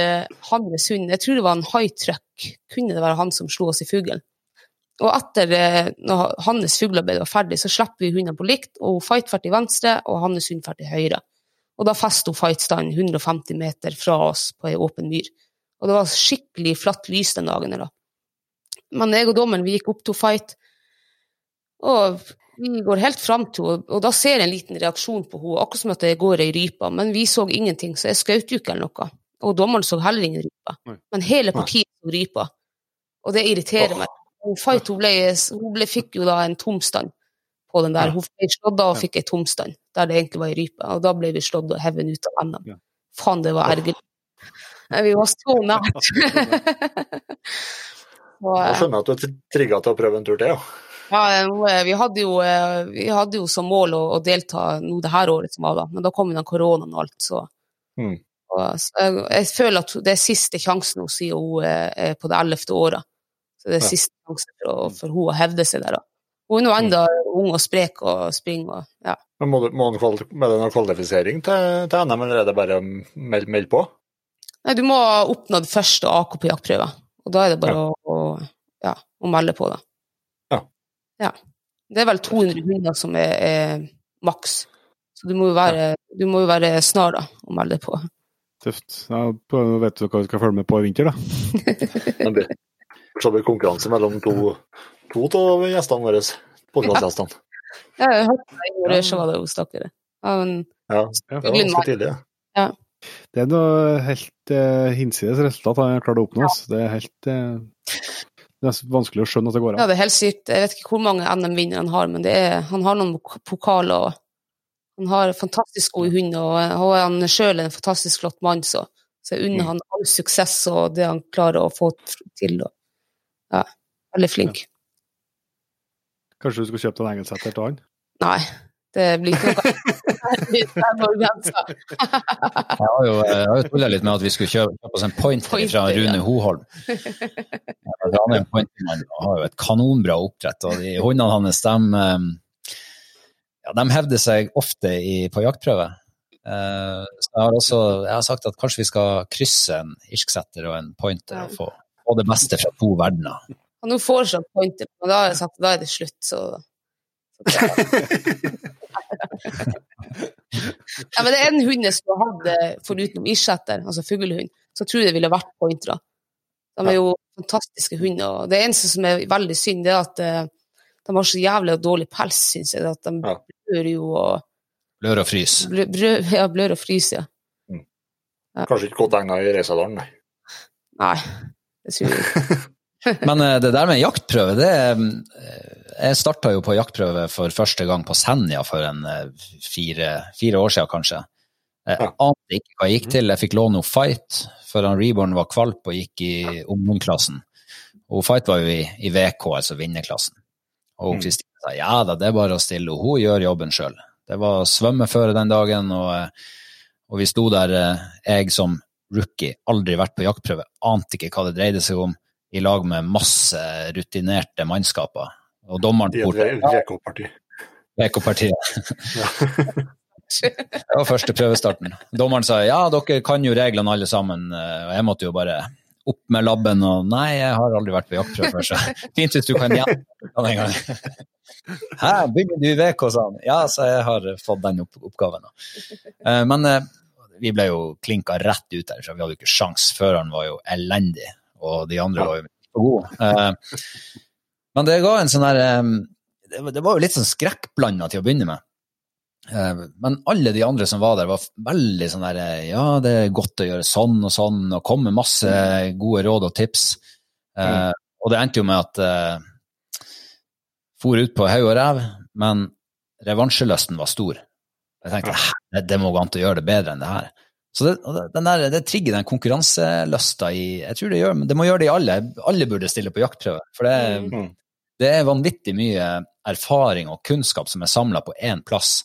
Hannes hans hund, jeg tror det var en high truck, kunne det være han som slo oss i fuglen. Og etter eh, når hans fuglearbeid var ferdig, så slipper vi hundene på likt, og Fight fer til venstre, og hans hund fer til høyre. Og da fester hun Fight-stand 150 meter fra oss på ei åpen myr. Og det var skikkelig flatt lys den dagen. Da. Men jeg og dommeren vi gikk opp til Fight, og vi går helt fram til henne, og da ser jeg en liten reaksjon på henne, akkurat som at det går ei rype, men vi så ingenting, så jeg skjøt jo ikke eller noe. Og dommeren så heller ingen rype. Men hele partiet så rypa, og det irriterer meg. Hun, Fight hun ble, hun ble, fikk jo da en tomstand på den der. Ja. Hun ble slått av og fikk en tomstand der det egentlig var ei rype, og da ble vi slått og hevet ut av NM. Ja. Faen, det var ergerlig. Vi var så [LAUGHS] nært. [LAUGHS] Jeg eh, skjønner at du er trigga til å prøve en tur til, ja. Ja, eh, vi hadde jo, eh, vi hadde jo som mål å, å delta nå det her året som var da, men da kom jo den koronaen og alt, så, Mm. og, så jeg, jeg føler at det er siste sjansen hun sier hun eh, er på det ellevte året. Så det er Ja. siste sjansen for, for hun å hevde seg der da. Hun er nå enda ung og sprek og springer og, ja. Men må må du med deg noen kvalifisering til, til NM, eller er det bare å melde meld på? Nei, du må ha oppnådd første AK på jaktprøve, og da er det bare å, å, ja, å melde på da. Ja. Det er vel 200 hunder som er, er maks, så du må jo være, du må jo være snar da, å melde på. Tøft. Ja, Nå vet du hva du skal følge med på i vinter, da. [LAUGHS] Det blir, så blir det konkurranse mellom to, to av gjestene våre. Podkastgjestene. Ja, jeg hørte det i rør, så var det hos dere. Ja, det var ganske tidlig. ja. Det er noe helt eh, hinsides resultat han har klart å oppnå. Ja. Det er helt eh, det er vanskelig å skjønne at det går ja, det er helt sykt. Jeg vet ikke hvor mange NM-vinnere han har, men det er, han har noen pokaler, og han har fantastisk gode hunder, og og han er en fantastisk flott mann, så, så jeg unner Mm. han all suksess og det han klarer å få til. Og, ja, veldig flink. Kanskje du skulle kjøpt en engelsetter til han? Nei, det blir ikke noe. [LAUGHS] Jeg har jo, jeg har jo tulla litt med at vi skulle kjøpe, kjøpe oss en pointer fra Rune ja. Hoholm. Han er og har jo et kanonbra oppdrett. og de Hundene hans de, eh, ja, de hevder seg ofte i, på jaktprøve. Eh, Så jeg har også jeg har sagt at kanskje vi skal krysse en irsksetter og en pointer og få, få det beste fra to verdener. Han får foreslått pointer, men da er det slutt, så [LAUGHS] ja, men det er en hund jeg skulle hatt eh, foruten irsetter, altså fuglehund, så tror jeg det ville vært pointere. De er jo fantastiske hunder. og Det eneste som er veldig synd, det er at eh, de har så jævlig dårlig pels, syns jeg. At de Ja. blør jo og Blør og frys. blør, blør, ja, blør og fryser. Kanskje ikke godt egnet i Reisadalen, nei. Nei, det tror jeg ikke. [LAUGHS] Men eh, det der med jaktprøve, det eh, Jeg starta jo på jaktprøve for første gang på Senja for en eh, fire, fire år siden, kanskje. Jeg ante ikke hva jeg gikk til. Jeg fikk låne noe Fight, for han Reborn var kvalp og gikk i ungdomsklassen. Og Fight var jo i, i VK, altså vinnerklassen. Og Mm. Kristine sa ja da, det er bare å stille, og hun gjør jobben sjøl. Det var svømmeføre den dagen, og, og vi sto der, jeg som rookie, aldri vært på jaktprøve, ante ikke hva det dreide seg om, i lag med masse rutinerte mannskaper. Og dommeren. VK-partiet. Ja. [LAUGHS] Det var første prøvestarten. Dommeren sa ja, dere kan jo reglene alle sammen, eh, og jeg måtte jo bare opp med labben og Nei, jeg har aldri vært på jaktprøve før, så [LAUGHS] fint hvis du kan gjenta den en gang. [LAUGHS] Hæ, bygger du VK, sa han. Ja, så jeg har fått den opp oppgaven. Uh, men uh, vi ble jo klinka rett ut der, så vi hadde jo ikke sjans. Føreren var jo elendig, og de andre var jo gode. Eh, men det ga en sånn der Det var jo litt sånn skrekkblanda til å begynne med. Men alle de andre som var der, var veldig sånn der Ja, det er godt å gjøre sånn og sånn, og kom med masse gode råd og tips. Mm. Og det endte jo med at for ut på haug og ræv, men revansjelysten var stor. Jeg tenkte det, det må gå an å gjøre det bedre enn det her. Så det, den der, det trigger den konkurranselysta i Jeg tror det gjør det må gjøre det i alle. Alle burde stille på jaktprøve. For det, mm. det er vanvittig mye erfaring og kunnskap som er samla på én plass.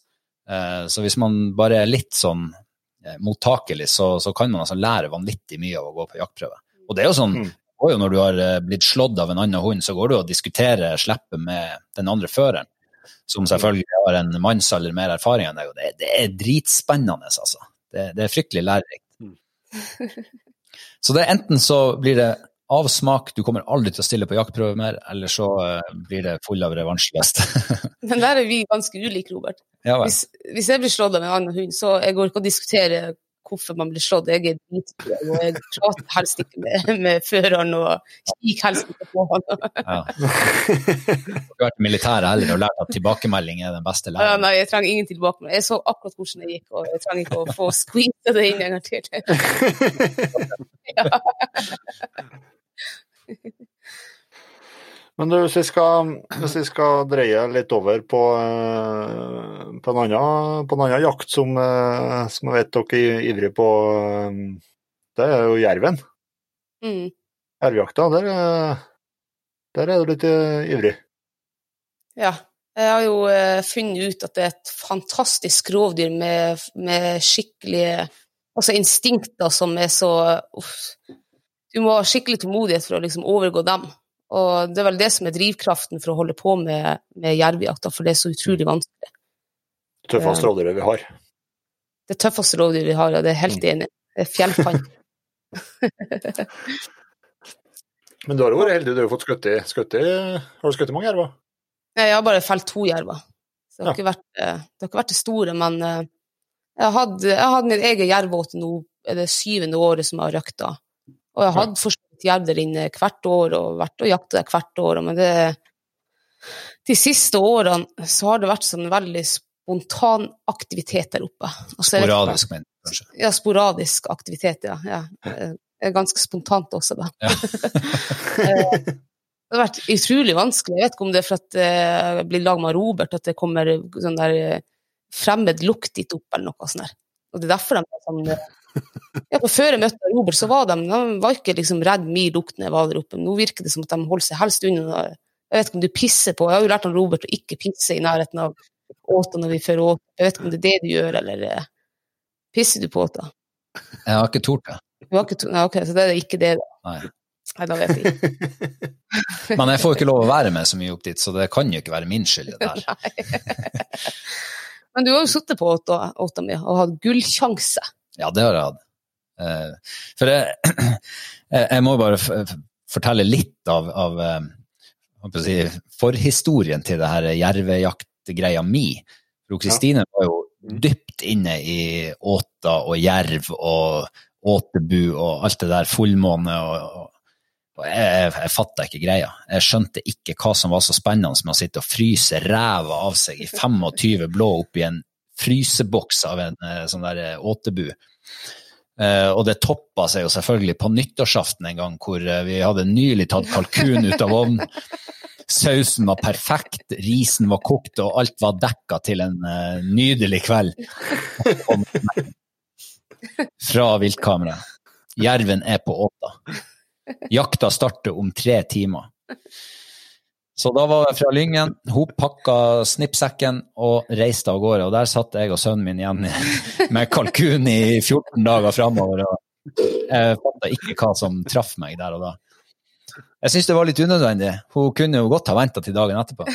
Eh, så hvis man bare er litt sånn eh, mottakelig, så, så, kan man altså lære vanvittig mye av å gå på jaktprøve. Og det er jo sånn, mm går når du har eh, blitt slått av en annen hund, så går du og diskuterer slippet med den andre føreren, som selvfølgelig har en mannsalder mer erfaring enn deg. og Det, det er dritspennende, altså. Det, det er fryktelig lærerikt. Mm. [LAUGHS] Så det er enten så blir det avsmak, du kommer aldri til å stille på jaktprøve mer, eller så uh, blir det full av revansjelyst. [LAUGHS] Men der er vi ganske ulike, Robert. Ja, hvis, hvis, jeg blir slått av en annen hund, så jeg går ikke og diskuterer hvorfor man blir slått. Jeg er dritbra og jeg prater helst ikke med, med føreren og kikker helst ikke på han. ja. [LAUGHS] Du har vært i militæret heller og lært at tilbakemelding er den beste læreren? Ja, nei, jeg trenger ingen tilbakemelding. Jeg så akkurat hvordan det gikk, og jeg trenger ikke å få squeeze det inn en gang til. ja. [LAUGHS] Men du, hvis vi skal, hvis vi skal dreie litt over på, eh, på, en, annen, på en, annen, jakt som, eh, som, jeg vet dere er ivrige på, eh, det er jo jerven. Mm. Jervjakta, der, der, er du litt ivrig? Ja. Jeg har jo funnet ut at det er et fantastisk rovdyr med, med skikkelige altså instinkter som er så uff, Du må ha skikkelig tålmodighet for å liksom overgå dem. Og det er vel det som er drivkraften for å holde på med, med jervejakta, for det er så utrolig vanskelig. Det tøffeste rovdyret vi har. Det tøffeste rovdyret vi har, ja. Det er helt mm. enig. Det er fjellpann. [LAUGHS] [LAUGHS] Men du har jo vært heldig, du har fått skutt i Har du skutt i mange jerver? Jeg har bare felt to jerver. Så det har, ja. ikke vært, eh, det har ikke vært det store, men eh, jeg har hatt min egen jervåte nå, er det syvende året som jeg har røkta. Og jeg har hatt for jerv der inne hvert år og vært og jakta der hvert år. Men det, de siste årene så har det vært sånn veldig spontan aktivitet der oppe. Altså, sporadisk, men kanskje? Ja, sporadisk aktivitet, ja. ja. Ganske spontant også, da. Ja. [LAUGHS] Eh, det har vært utrolig vanskelig. Jeg vet ikke om det er for at det blir lag med Robert, at det kommer sånn der eh, fremmed lukt dit opp, eller noe sånt. Der. Og det er derfor de er sånn eh, ja, for Før jeg møtte Robert, så var de, de var ikke liksom redd min lukt når jeg var der oppe. Nå virker det som at de holder seg helst unna. Jeg vet ikke om du pisser på Jeg har jo lært av Robert å ikke pisse i nærheten av åta når vi fører åta. Jeg vet ikke om det er det du gjør, eller eh, pisser du på åta? Jeg har ikke tort det. Nei, ok, så det er ikke det, da. Nei. Nei, da vet jeg ikke. [LAUGHS] Men jeg får ikke lov å være med så mye opp dit, så det kan jo ikke være min skyld, det der. [LAUGHS] Men du har jo sittet på åta, åta mi og hatt gullsjanse. Ja, det har jeg hatt. Eh, for [CLEARS THROAT] jeg, jeg må bare fortelle litt av, av eh, si, forhistorien til det her jervejaktgreia mi. For Kristine var jo dypt inne i åta og jerv og åtebu og alt det der, fullmåne og, og jeg, jeg fatta ikke greia. Jeg skjønte ikke hva som var så spennende med å sitte og fryse ræva av seg i [LAUGHS] 25 blå oppi en fryseboks av en eh, sånn der åtebu. Uh, og det toppa seg jo selvfølgelig på nyttårsaften en gang, hvor uh, vi hadde nylig tatt kalkun ut av ovnen. Sausen var perfekt, risen var kokt, og alt var dekka til en uh, nydelig kveld. Fra viltkamera. Jerven er på åta. Jakta starter om tre timer. Så da var jeg fra Lyngen, hun pakka snippsekken og reiste av gårde. Og der satt jeg og sønnen min igjen [LAUGHS] med kalkun i 14 dager framover. Og jeg fant ikke hva som traff meg der og da. Jeg syns det var litt unødvendig. Hun kunne jo godt ha venta til dagen etterpå. [LAUGHS]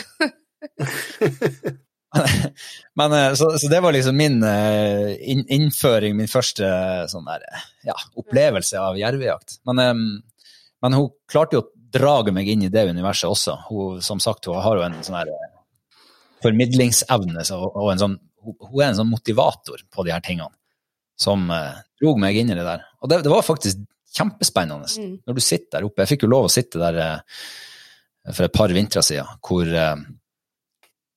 Men, eh, så, så, det var liksom min uh, innføring, min første sånn der, ja, opplevelse av jervejakt. Men Men hun klarte jo å drage meg inn i det universet også. Hun, som sagt, hun har jo en sånn her formidlingsevne formidlingsevne og en sånn Hun er en sånn motivator på de her tingene som eh, drog meg inn i det der. Og det, det var faktisk kjempespennende mm. når du sitter der oppe. Jeg fikk jo lov å sitte der eh, for et par vintre siden, hvor, eh,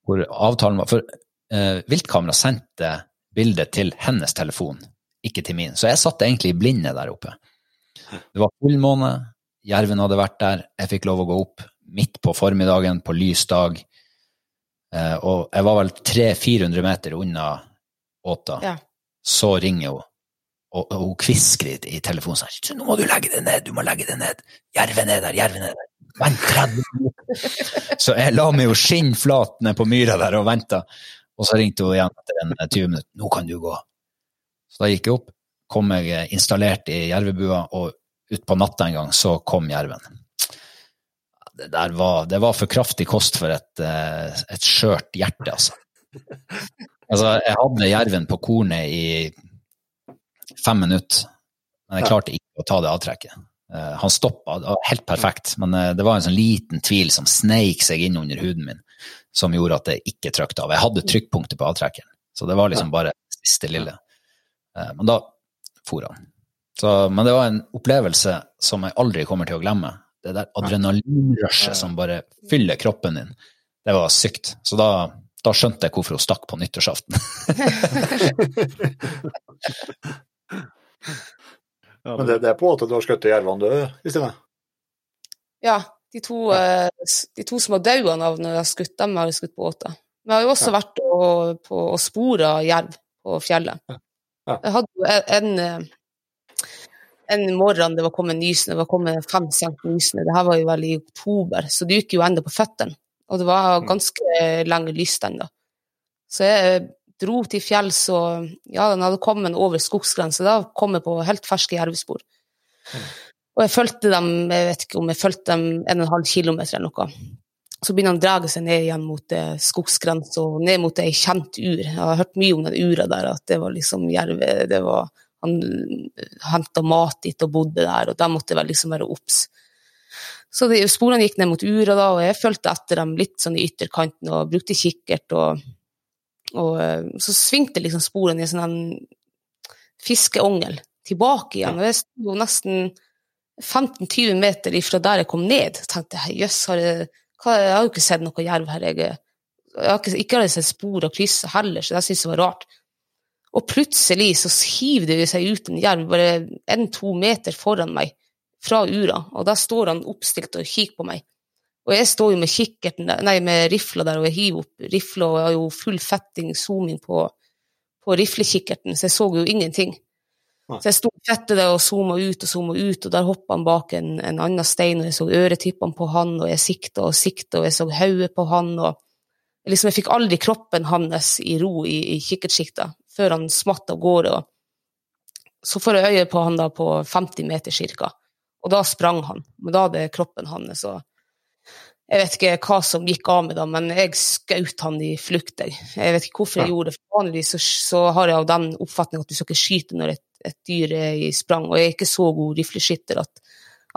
hvor avtalen var For eh, viltkamera sendte bildet til hennes telefon, ikke til min. Så jeg satt egentlig i blinde der oppe. Det var fullmåne, jerven hadde vært der, jeg fikk lov å gå opp midt på formiddagen, på lys dag. og jeg var vel 300-400 meter unna åta. Ja så ringer hun, og, hun kvisker i, telefonen sånn 'Nå må du legge det ned, du må legge det ned. Jerven er der, jerven er der.' Vent 30 minutter. Så jeg la meg jo skinnflat ned på myra der og venta. Og så ringte hun igjen etter en 20 minutter. 'Nå kan du gå.' Så da gikk jeg opp, kom jeg installert i jervebua, og utpå natta en gang så kom jerven. Det der var, det var for kraftig kost for et, eh, et skjørt hjerte, altså. Altså, jeg hadde jerven på kornet i fem minutter, men jeg klarte ikke å ta det avtrekket. Uh, han stoppa, helt perfekt, men uh, det var en sånn liten tvil som sneik seg inn under huden min, som gjorde at det ikke trykte av. Jeg hadde trykkpunktet på avtrekkeren, så det var liksom bare siste lille. Men da for han. Så, men det var en opplevelse som jeg aldri kommer til å glemme. Det der adrenalinrushet som bare fyller kroppen din. Det var sykt. Så da da skjønte jeg hvorfor hun stakk på nyttårsaften. [LAUGHS] Men det, det, er på en måte du har skutt jervene døde, Kristine? Ja. De to, eh, de to som har daua av når jeg har skutt dem, har jeg skutt på åta. Men jeg har jo også ja. vært og, på, og spora jerv på fjellet. Ja. Ja. Jeg hadde jo en, eh, en morgen det var kommet nysnø, det var kommet fem cent nysnø. Det her var jo vel i oktober, så det gikk jo ennå på føttene. Og det var mm. ganske lenge lyst ennå. Så jeg dro til fjells, og ja, den hadde kommet over skogsgrensa. Da kom jeg på helt ferske jervespor. Mm. Og jeg fulgte dem jeg vet ikke om jeg fulgte dem en og en halv kilometer eller noe. Så begynner han å dra seg ned igjen mot eh, skogsgrensa og ned mot ei kjent ur. Jeg har hørt mye om den ura der, at det var liksom jerve det var, Han henta mat dit og bodde der, og da måtte jeg liksom være obs. Så de, sporene gikk ned mot ura, da, og jeg fulgte etter dem litt sånn i ytterkanten og brukte kikkert. Og, og eh, så svingte liksom sporene i en sånn fiskeongel tilbake igjen. Og jeg sto nesten 15-20 meter ifra der jeg kom ned. Så tenkte jeg jøss, har jeg, jeg har jo ikke sett noe jerv her. Jeg, jeg har ikke, ikke har jeg sett spor av krysset heller, så det syntes jeg var rart. Og plutselig så hiver det seg ut en jerv bare en-to meter foran meg fra ura, og da står han oppstilt og kikker på meg. Og jeg står jo med kikkerten der, nei, med rifla der, og jeg hiver opp rifla, og jeg har jo full fetting, zooming på, på riflekikkerten, så jeg så jo ingenting. Så jeg sto fettet der og zooma ut og zooma ut, og der hoppa han bak en, en, annen stein, og jeg så øretippene på han, og jeg sikta og sikta, og jeg så hodet på han, og liksom, jeg fikk aldri kroppen hans i ro i, i kikkertsikta før han smatt av gårde. Så får jeg øye på han da på 50 meter cirka. Og da sprang han. Men da hadde kroppen hans og Jeg vet ikke hva som gikk av med da, men jeg skjøt han i flukt. Jeg. jeg vet ikke hvorfor jeg gjorde det. For vanligvis så, så, har jeg av den oppfatning at du skal ikke skyte når et, et, dyr er i sprang. Og jeg er ikke så god rifleskytter at,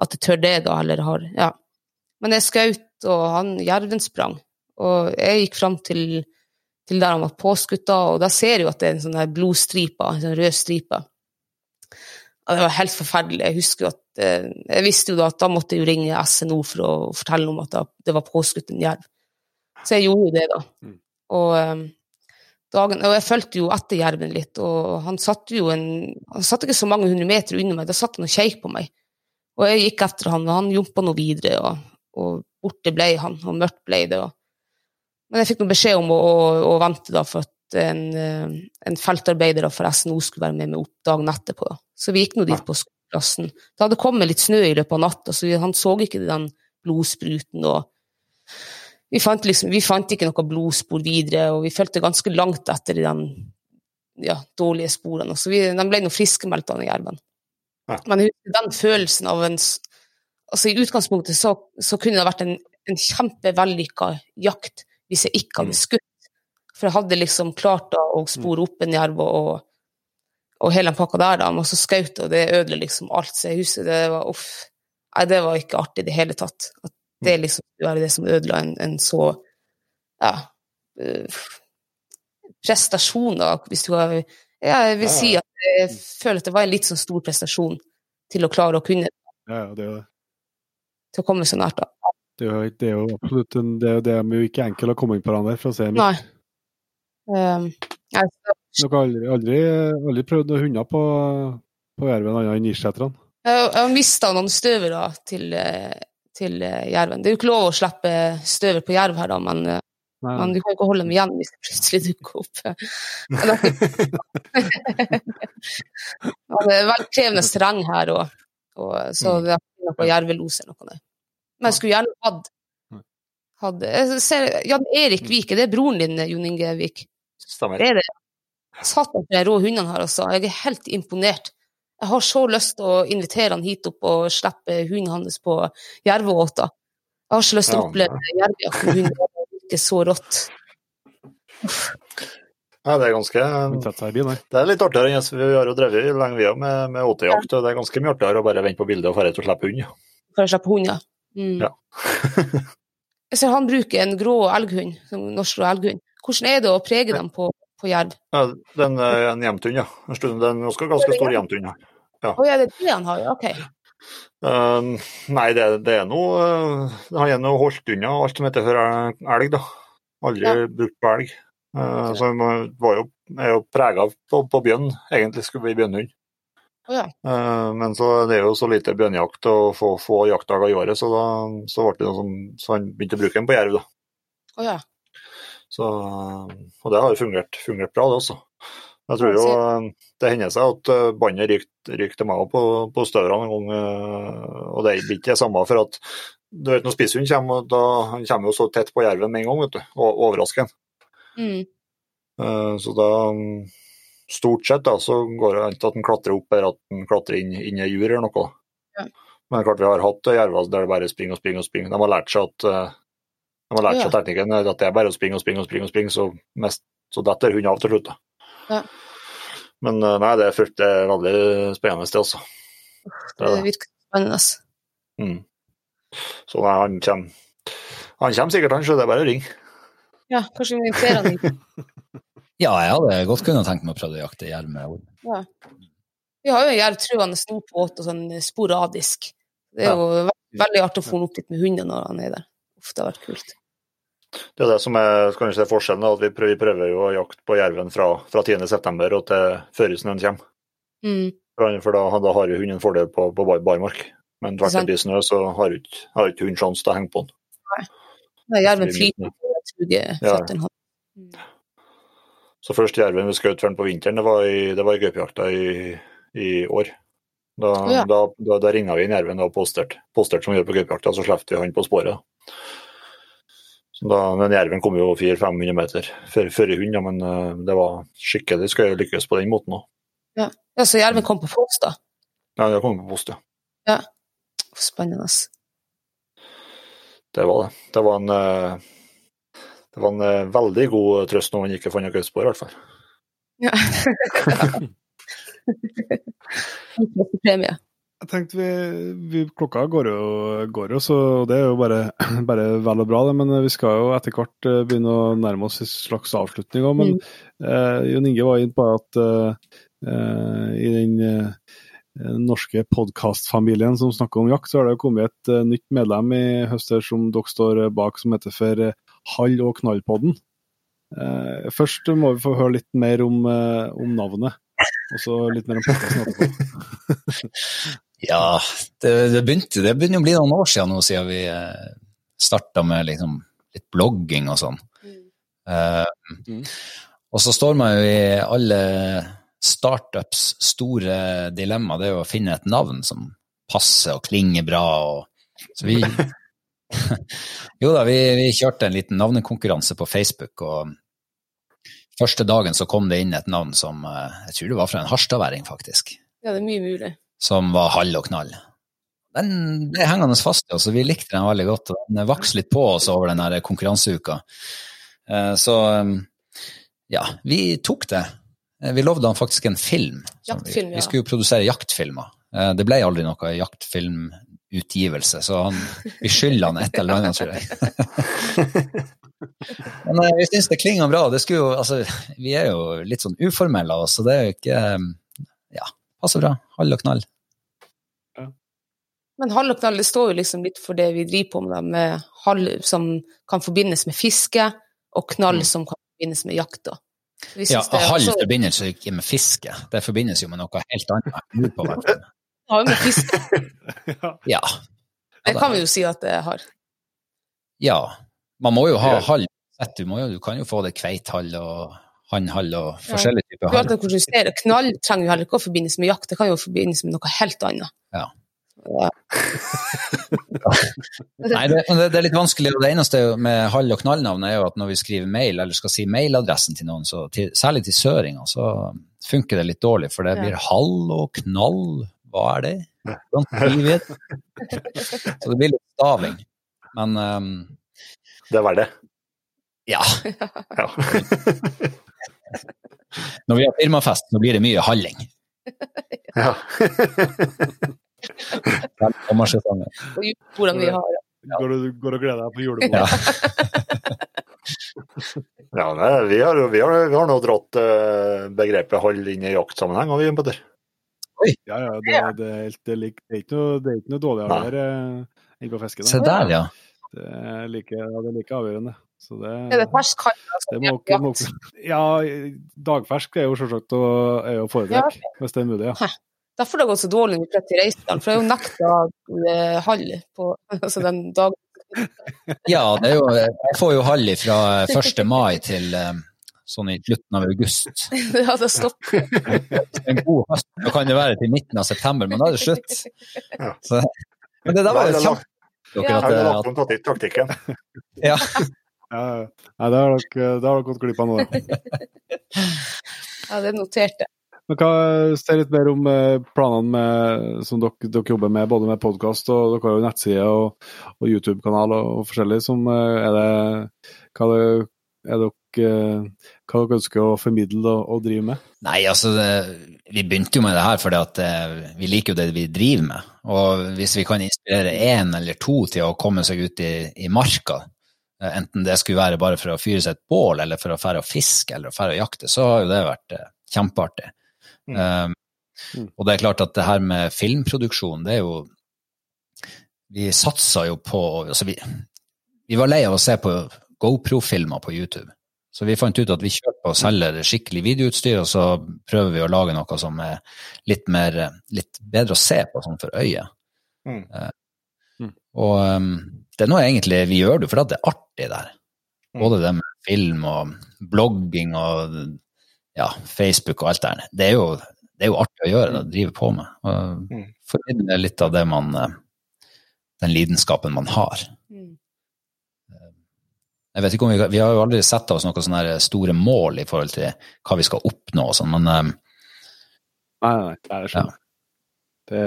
at jeg tør det, da, eller har Ja. Men jeg skjøt, og han jerven sprang. Og jeg gikk fram til, til der han var påskutt, og da ser jeg at det er en sånn blodstripe, en sånn rød stripe. Og det var helt forferdelig. Jeg husker jo at eh, jeg visste jo da at da måtte jeg jo ringe SNO for å fortelle om at det var påskutt en jerv. Så jeg gjorde jo det, da. Mm. Og, eh, dagen, og jeg fulgte jo etter jerven litt, og han satt jo en Han satt ikke så mange hundre meter unna meg, da satt han og kjekk på meg. Og jeg gikk etter han, og han jumpa nå videre, og, og, borte ble han, og mørkt ble det. Og, men jeg fikk noen beskjed om å, å, å vente, da, for at en, eh, en feltarbeider fra SNO skulle være med meg opp dagen etterpå. Så vi gikk nå dit på skoleplassen. Det hadde kommet litt snø i løpet av natta, så han så ikke den blodspruten. og vi fant, liksom, vi fant ikke noe blodspor videre, og vi fulgte ganske langt etter de ja, dårlige sporene. Så vi, de ble nå friskmeldt, den jerven. Ja. Men den følelsen av en altså I utgangspunktet så, så kunne det vært en, en kjempevellykka jakt hvis jeg ikke hadde mm. skutt for jeg hadde liksom klart å spore opp en jerv og, og hele den pakka der, da, men så skjøt og det ødela liksom alt. Så jeg husker det var uff. Nei, det var ikke artig i det hele tatt. At det liksom skulle være det som ødela en, en så ja, uh, prestasjon, da, hvis du har ja, Jeg vil si at jeg føler at det var en litt sånn stor prestasjon til å klare å kunne Ja, det det. til å komme så nært. da. Det er jo, det er jo absolutt en, det, er det er jo ikke enkelt å komme inn på hverandre, for å mildt. Nei. Um, nei, Dere har aldri, aldri, aldri prøvd noen hunder på, på jerven annet enn irseterne? Jeg har mista noen støvere til, til eh, jerven. Det er jo ikke lov å slippe støver på jerv her, da, men, eh, men du kan ikke holde dem igjen hvis det plutselig dukker opp. [LAUGHS] Det- [LAUGHS] det er veldig krevende terreng her, og, og, så det er ikke noe jervelos eller noe. der. Men jeg skulle gjerne hatt hadde, ser, Jan Erik Vik, er det broren din, Jon Inge Vik? Stemmer. Det er det. Satan for de rå hundene her, altså. Jeg er helt imponert. Jeg har så lyst til å invitere han hit opp og slippe hunden hans på jerveåta. Jeg har så lyst til å Ja, oppleve jervejakt med hund. Det er så rått. Ja, det er ganske. Det er litt artigere enn vi har jo drevet lenge vi har med, med åtejakt, det er ganske mye artigere å bare vente på bildet og dra ut og slippe hund. For å slippe hund, ja. Mm. Ja. [LAUGHS] Jeg ser han bruker en grå elghund, en norsk grå elghund. Hvordan er det å prege dem på, på jerv? Ja, den er en jevnthund, ja. En stund- den er en ganske, stor jevnthund. Ja. Å ja, det er det han har, ja. Ok. Uh, nei, det, det er noe uh, Han er nå holdt unna alt som heter for elg, da. Aldri Ja. brukt på elg. Uh, så han var jo, er jo prega på, på bjønn, egentlig skulle bli bjørnhund. Å ja. Uh, men så det er jo så lite bjørnejakt og få, få jaktdager i året, så da så som, så han begynte å bruke den på jerv. da. Oh, ja. Så, og det har jo fungert, fungert bra, det også. Jeg tror jo eh, det hender seg at eh, båndet ryker til meg på, på støverne en gang, eh, og det blir ikke det samme for at du vet når spisshund kommer, da, han kommer jo så tett på jerven med en gang, vet du, og overrasker den. Mm. Eh, Så da Stort sett da, så går det an til at den klatrer opp, eller at den klatrer inn, inn i jur eller noe. Ja. Men klart vi har hatt jerver der det bare springer og springer og springer. De har lært seg at eh, de har lært Ja. seg teknikken at det er bare å springe og springe og springe, og springe så, mest, så detter hunden av til slutt. Ja. Men eh, nei, det er, fullt, det er veldig spennende, det altså. Det Det virker spennende. Mm. Så nei, han kommer, han kommer sikkert, han, så det er bare å ringe. Ja, kanskje vi inviterer han hit. [LAUGHS] Ja, jeg hadde godt kunnet tenkt meg å prøve å jakte jerv med Ord. Ja. Vi har jo en jerv truende stor på åt og sånn sporadisk. Det er jo ve veldig artig å få han opp dit med hunden når han er der. Uff, det har vært kult. Det er det som er kan du forskjellen, at vi prøver, vi prøver jo å jakte på jerven fra, fra 10.9. og til før snøen kommer. Mm. For, da, da har jo hunden en fordel på, på bar, barmark. Men tvert det blir snø, så har jo ikke ikke hunden sjanse til å henge på den. Nei, jerven flyter på truge Ja. føttene hans. Mm. Så først jerven vi skjøt på vinteren, det var i, det var i gaupejakta i, i år. Da, Å ja. da, da, da ringa vi inn jerven og posterte, postert som vi gjør på gaupejakta, så slapp vi han på sporet. Men jerven kom jo 400-500 meter før, hund, ja, men eh, det var skikkelig skal jeg lykkes på den måten òg. Ja, så jerven kom på post, da. Ja, det kom på post, ja. ja. Spennende. Det var det. Det var en, eh, det var en eh, veldig god trøst når man ikke fant noe gaupespor, i hvert fall. Ja. Jeg tenkte vi, vi Klokka går jo, går jo, så det er jo bare, [CLEARS THROAT] bare vel og bra, det. Men vi skal jo etter hvert eh, begynne å nærme oss en slags avslutning òg. Men eh, Jon Inge var inne på at eh, eh, i den eh, norske podkastfamilien som snakker om jakt, så har det jo kommet et eh, nytt medlem i høster som dere står bak, som heter for eh, Hall- og knallpodden. Eh, først må vi få høre litt mer om, eh, om navnet, og så litt mer om podkasten etterpå. [LAUGHS] Ja, det, det, begynte, det begynner å bli noen år siden nå, siden vi eh, starta med liksom, litt blogging og sånn. Uh, Mm. Og så står man jo i alle startups store dilemma, det er jo å finne et navn som passer og klinger bra. Og, så vi [LAUGHS] Jo da, vi, vi kjørte en liten navnekonkurranse på Facebook, og første dagen så kom det inn et navn som eh, jeg tror det var fra en harstadværing, faktisk Ja, det er mye mulig. som var hall og knall. Den ble hengende fast i oss, og vi likte den veldig godt. og Den vokste litt på oss over den her konkurranseuka. Eh, Så eh, ja, vi tok det. Vi lovde han faktisk en film. Jaktfilm, vi, ja. vi skulle jo produsere jaktfilmer. Det ble aldri noe jaktfilm utgivelse, så han, vi skylder han et eller annet, tror jeg. [LAUGHS] Men eh, vi syns det klinger bra. Det jo, altså, vi er jo litt sånn uformelle av oss, så det er jo ikke Ja, passer bra. Hall og knall. Men hall og knall det står jo liksom litt for det vi driver på med, med hall som kan forbindes med fiske, og knall mm. som kan forbindes med jakt. da. Ja, hall forbindes jo ikke med fiske, det forbindes jo med noe helt annet. På jo med fisk [LAUGHS] ja. Det kan vi jo si at det har. Ja. Man må jo ha halv Du, jo, du kan jo få det kveithall og hannhall og forskjellige typer hall. Knall trenger jo heller ikke å forbindes med jakt, det kan jo forbindes med noe helt annet. Ja. [LAUGHS] Nei, det, det, er litt vanskelig. Det eneste med hall- og knallnavn er jo at når vi skriver mail, eller skal si mailadressen til noen, så til, særlig til søringer, så funker det litt dårlig. For det blir hall og knall. Hva er det? [LAUGHS] Så det blir litt staving. Men um, Det er verdt det. Ja. ja. [LAUGHS] Når vi har firmafest, så blir det mye halling. [LAUGHS] Ja. Hvordan vi har det. Går du går og gleder deg på julebordet? Ja. ja nei, vi, har, vi, har, vi har nå dratt uh, begrepet hold inn i jaktsammenheng, og vi, Petter? Oi. Ja, ja, det, det, er, helt, det, er, ikke, det, er ikke noe, det er ikke noe dårligere der uh, enn på fisken. Se der, ja. Det er like, ja, det er like avgjørende. Så det, er det fersk? Altså, ja, dagfersk er jo selvsagt å, å foretrekke, ja. hvis det er mulig. ja. Derfor har det gått så dårlig med Fred til Reisdal, for det er jo nekta eh, hall på [LAUGHS] altså den dagen. [LAUGHS] Ja, det er jo, jeg får jo hall fra 1. mai til eh, sånn i slutten av august. Ja, [LAUGHS] det stopper. [LAUGHS] En god høst da kan det være til midten av september, men da er det slutt. Så, men det der var jo kjapt. Dere at, ja, lagt om taktikken. [LAUGHS] Ja. ja, ja. det har dere gått glipp av nå. Ja, det noterte jeg. Men hva, Se litt mer om eh, planene med, som dere, dere, jobber med, både med podkast og dere har jo nettside og, og YouTube-kanal og, og, forskjellig. Som, eh, er det, hva, det, er dere, eh, hva dere ønsker å formidle og, og drive med? Nei, altså det, Vi begynte jo med det her fordi at vi liker jo det vi driver med. Og hvis vi kan inspirere én eller to til å komme seg ut i, i marka, enten det skulle være bare for å fyre seg et bål eller for å fære og fiske eller fære og jakte, så har jo det vært kjempeartig. Mm. Um, og det er klart at det her med filmproduksjon, det er jo Vi satsa jo på altså vi, vi var lei av å se på GoPro-filmer på YouTube. Så vi fant ut at vi kjøper og selger skikkelig videoutstyr, og så prøver vi å lage noe som er litt, mer, litt bedre å se på sånn for øyet. Mm. Uh, og um, det er noe egentlig vi gjør det fordi det er artig der. Mm. Både det med film og blogging og ja, Facebook og alt der, det er jo, det er jo artig å gjøre, det, å drive på med. Og mm. formidle litt av det man Den lidenskapen man har. Mm. Jeg vet ikke om vi, vi har jo aldri sett oss noen sånne store mål i forhold til hva vi skal oppnå og sånn, men um, Nei, nei, nei, jeg skjønner. Ja. Det,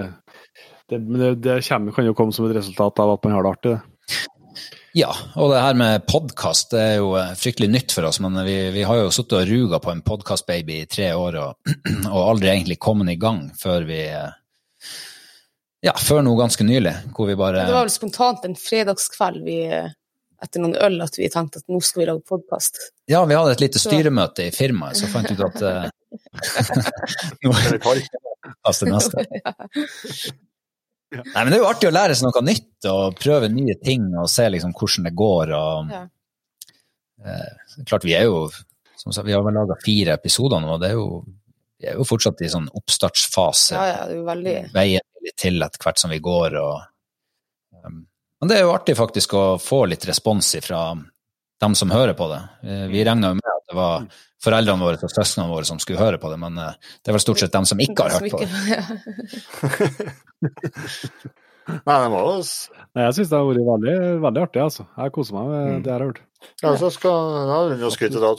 det, det, det kommer, kan jo komme som et resultat av at man har det artig, det. Ja, og det her med podkast er jo eh, fryktelig nytt for oss. Men vi, vi har jo sittet og ruga på en podkastbaby i tre år og, [CLEARS THROAT] og, aldri egentlig kommet i gang før vi eh, Ja, før nå ganske nylig, hvor vi bare Det var vel spontant en fredagskveld vi etter noen øl at vi tenkte at nå skal vi lage podkast. Ja, vi hadde et lite styremøte i firmaet, så fant vi ut at uh, [LAUGHS] nå er det det neste. [LAUGHS] Nei, men Det er jo artig å lære seg noe nytt og prøve nye ting og se liksom hvordan det går. og ja. eh, klart Vi er jo som sagt, vi har vel laga fire episoder nå, og det er jo, vi er jo fortsatt i sånn oppstartsfase. Ja, ja, det er jo veldig... Veien til etter hvert som vi går. og Men det er jo artig faktisk å få litt respons fra dem som hører på det. Eh, vi regna jo med at det var foreldrene våre og søsknene våre som skulle høre på det, men eh, det er vel stort sett dem som ikke har hørt på det. [LAUGHS] Nei, det jo Nei, Jeg syns det har vært veldig, veldig artig, altså. Jeg koser meg med mm. det jeg har hørt. Ja, så skal jeg skryte av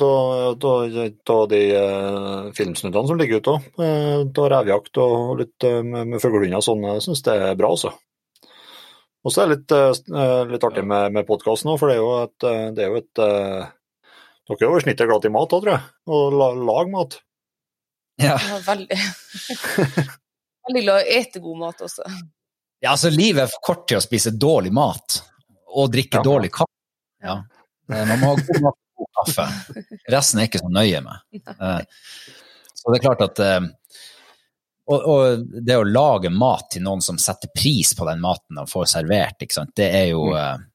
de uh, filmsnuttene som ligger ute òg. Uh, av revjakt og litt uh, med, med fuglehunder og sånn. Jeg syns det er bra, altså. Og så er det litt, uh, litt artig med, med podkasten òg, for det er jo et, det er jo et dere er over snittet glad i mat òg, tror jeg. Og la, lag mat. Ja. ja veldig. [LAUGHS] veldig glad i å ete god mat også. Ja, altså livet er for kort til å spise dårlig mat og drikke Ja. dårlig kaffe. Ja. Eh, Man må ha god mat og god kaffe. [LAUGHS] Resten er ikke så nøye med. Eh, Så det er klart at eh, og, og det å lage mat til noen som setter pris på den maten og får servert, det er jo mm.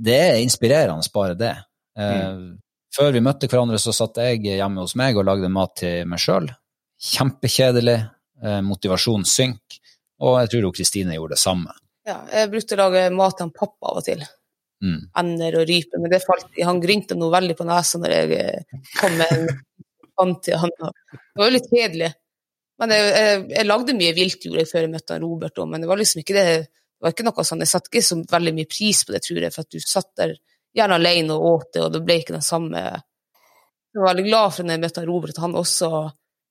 Det er inspirerende, bare det. Mm. Før vi møtte hverandre, så satt jeg hjemme hos meg og lagde mat til meg sjøl. Kjempekjedelig. Motivasjonen Motivasjon synk. Og jeg tror Kristine gjorde det samme. Ja, jeg brukte å lage mat til pappa av og til. Mm. Ender og rype, men det falt i. Han grynta noe veldig på nesa når jeg eh, kom med en [LAUGHS] pann til han. Det var jo litt kjedelig. Men jeg, jeg, jeg lagde mye vilt gjorde jeg før jeg møtte han Robert òg, men det var liksom ikke det det var ikke noe sånn, Jeg satte ikke så veldig mye pris på det, tror jeg, for at du satt der gjerne alene og åt det, og det ble ikke den samme Jeg var veldig glad for når jeg møtte han Robert, at han også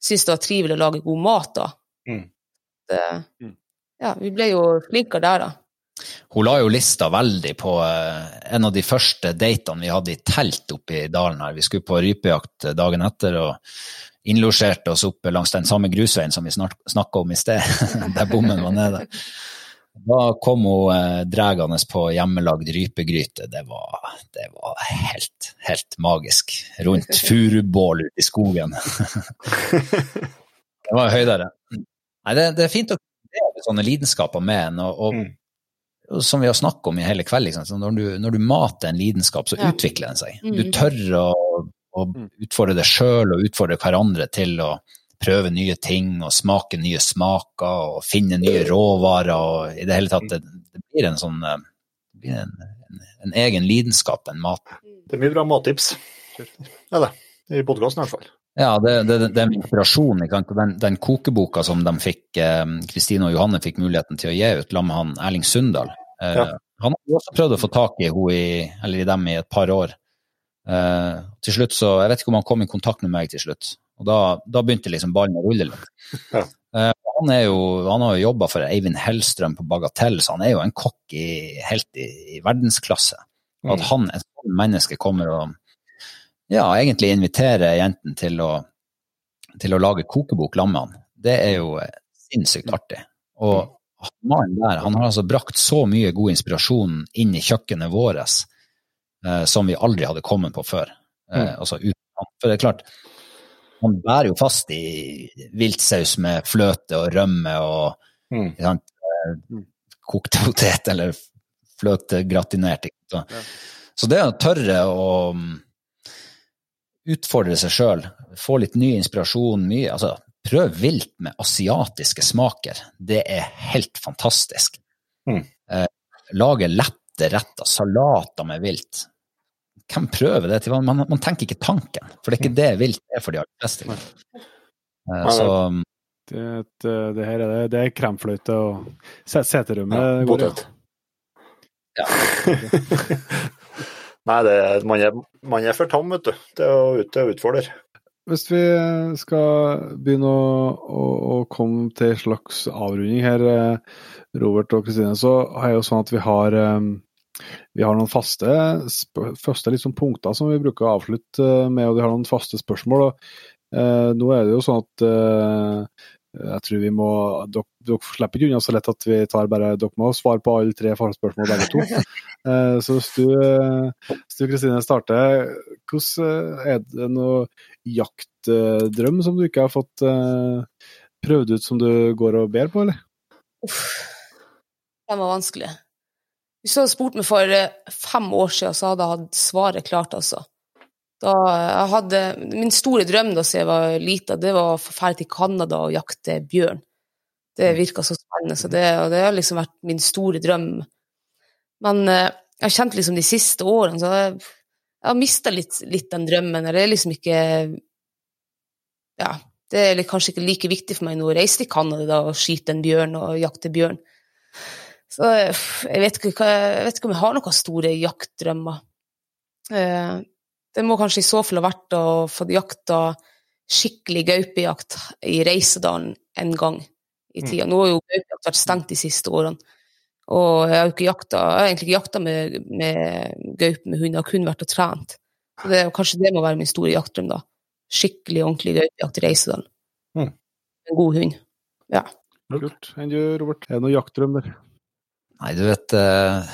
syntes det var trivelig å lage god mat da. Mm. Det, Mm. ja, vi ble jo flinkere der, da. Hun la jo lista veldig på eh, en av de første datene vi hadde i telt oppe i dalen her. Vi skulle på rypejakt dagen etter og innlosjerte oss oppe langs den samme grusveien som vi snakka om i sted, [LAUGHS] der bommen var nede. Da kom hun eh, dregende på hjemmelagd rypegryte. Det var, det var helt, helt magisk. Rundt [LAUGHS] furubål ute i skogen. [LAUGHS] det var høydere. Nei, det, det er fint å dele sånne lidenskaper med en. og, og Mm. som vi har snakket om i hele kveld, liksom, når, du, når du mater en lidenskap, så Ja. utvikler den seg. Mm. Du tør å, å Mm. utfordre deg sjøl og utfordre hverandre til å prøve nye ting og smake nye smaker og finne nye råvarer. og I det hele tatt, det, det blir en sånn eh, det blir en, en, en egen lidenskap, en mat. Det er mye bra mattips. Ja da. I podkasten i hvert fall. Ja, det, det, det er en inspirasjon. Og Den, den kokeboka som de fikk, eh, Kristine og Johanne fikk muligheten til å gi ut, sammen med han Erling Sundal. Eh, Ja. Han har også prøvd å få tak i hun i, eller i dem i et par år. Eh, til slutt så, Jeg vet ikke om han kom i kontakt med meg til slutt. Og Da, da begynte liksom ballen å rulle litt. Ja. Eh, han, er jo, han har jo jobba for Eivind Hellstrøm på Bagatell, så han er jo en kokk i, helt i, i verdensklasse. Og at Mm. han, et sånt menneske, kommer og ja, egentlig inviterer jentene til å, til å lage kokebok sammen med han, det er jo eh, sinnssykt artig. Og mannen der, han har altså brakt så mye god inspirasjon inn i kjøkkenet vårt eh, som vi aldri hadde kommet på før. Eh, Mm. altså uten. For det er klart, man bærer jo fast i viltsaus med fløte og rømme og Mm. sant, eh, Mm. kokte potet eller fløtegratinert. ikke. Ja. Så det å tørre å mm, utfordre seg sjøl, få litt ny inspirasjon, mye, altså, prøv vilt med asiatiske smaker. Det er helt fantastisk. Mm. Eh, lage lette retter, salater med vilt. Hvem prøver det? til? Man, man tenker ikke tanken, for det er ikke det vilt er for de aller fleste. Eh, så Det, eh, det her er det, det er kremfløyte og se- seterommet. Ja, går ut. Ja. [LAUGHS] Nei, det, man, er, man er for tam, vet du, til å, ut- til å utfordre. Hvis vi skal begynne å, å, å komme til en slags avrunding her, eh, Robert og Kristine, så er det jo sånn at vi har eh, vi har noen faste, sp- faste liksom punkter som vi bruker å avslutte eh, med, og vi har noen faste spørsmål. Og, eh, nå er det jo sånn at eh, jeg tror vi må Dere, dere slipper ikke unna så lett at vi tar bare Dere må svare på alle tre spørsmål begge to. [LAUGHS] Eh, så hvis du, eh, Kristine, starter, hvordan eh, er det noe jaktdrøm som du ikke har fått eh, prøvd ut, som du går og ber på, eller? Uff, den var vanskelig. Hvis du hadde spurt meg for eh, fem år siden, så hadde jeg hatt svaret klart, altså. Da jeg hadde, min store drøm da jeg var lita, det var å dra til Canada og jakte bjørn. Det virka så spennende, så det, og det har liksom vært min store drøm. Men eh, jeg har kjent liksom de siste årene, så jeg, jeg har mista litt, litt den drømmen. Det er liksom ikke Ja, det er kanskje ikke like viktig for meg nå å reise til Canada da, og skyte en bjørn og jakte bjørn. Så jeg vet ikke, jeg vet ikke om jeg har noen store jaktdrømmer. Eh, Det må kanskje i så fall ha vært å få jakta skikkelig gaupejakt i Reisedalen en gang i tida. Nå har jo gaupejakt vært stengt de siste årene. Og jeg har ikke jakta, jeg har egentlig ikke jakta med, med gaupe med hund, jeg har kun vært og trent. Så det, kanskje det må være min store jaktdrøm, da. Skikkelig ordentlig gaupejakt i Reisedalen. Mm. En god hund. Ja. Kult. Enn du, Robert? Er det noen jaktdrøm der? Nei, du vet eh,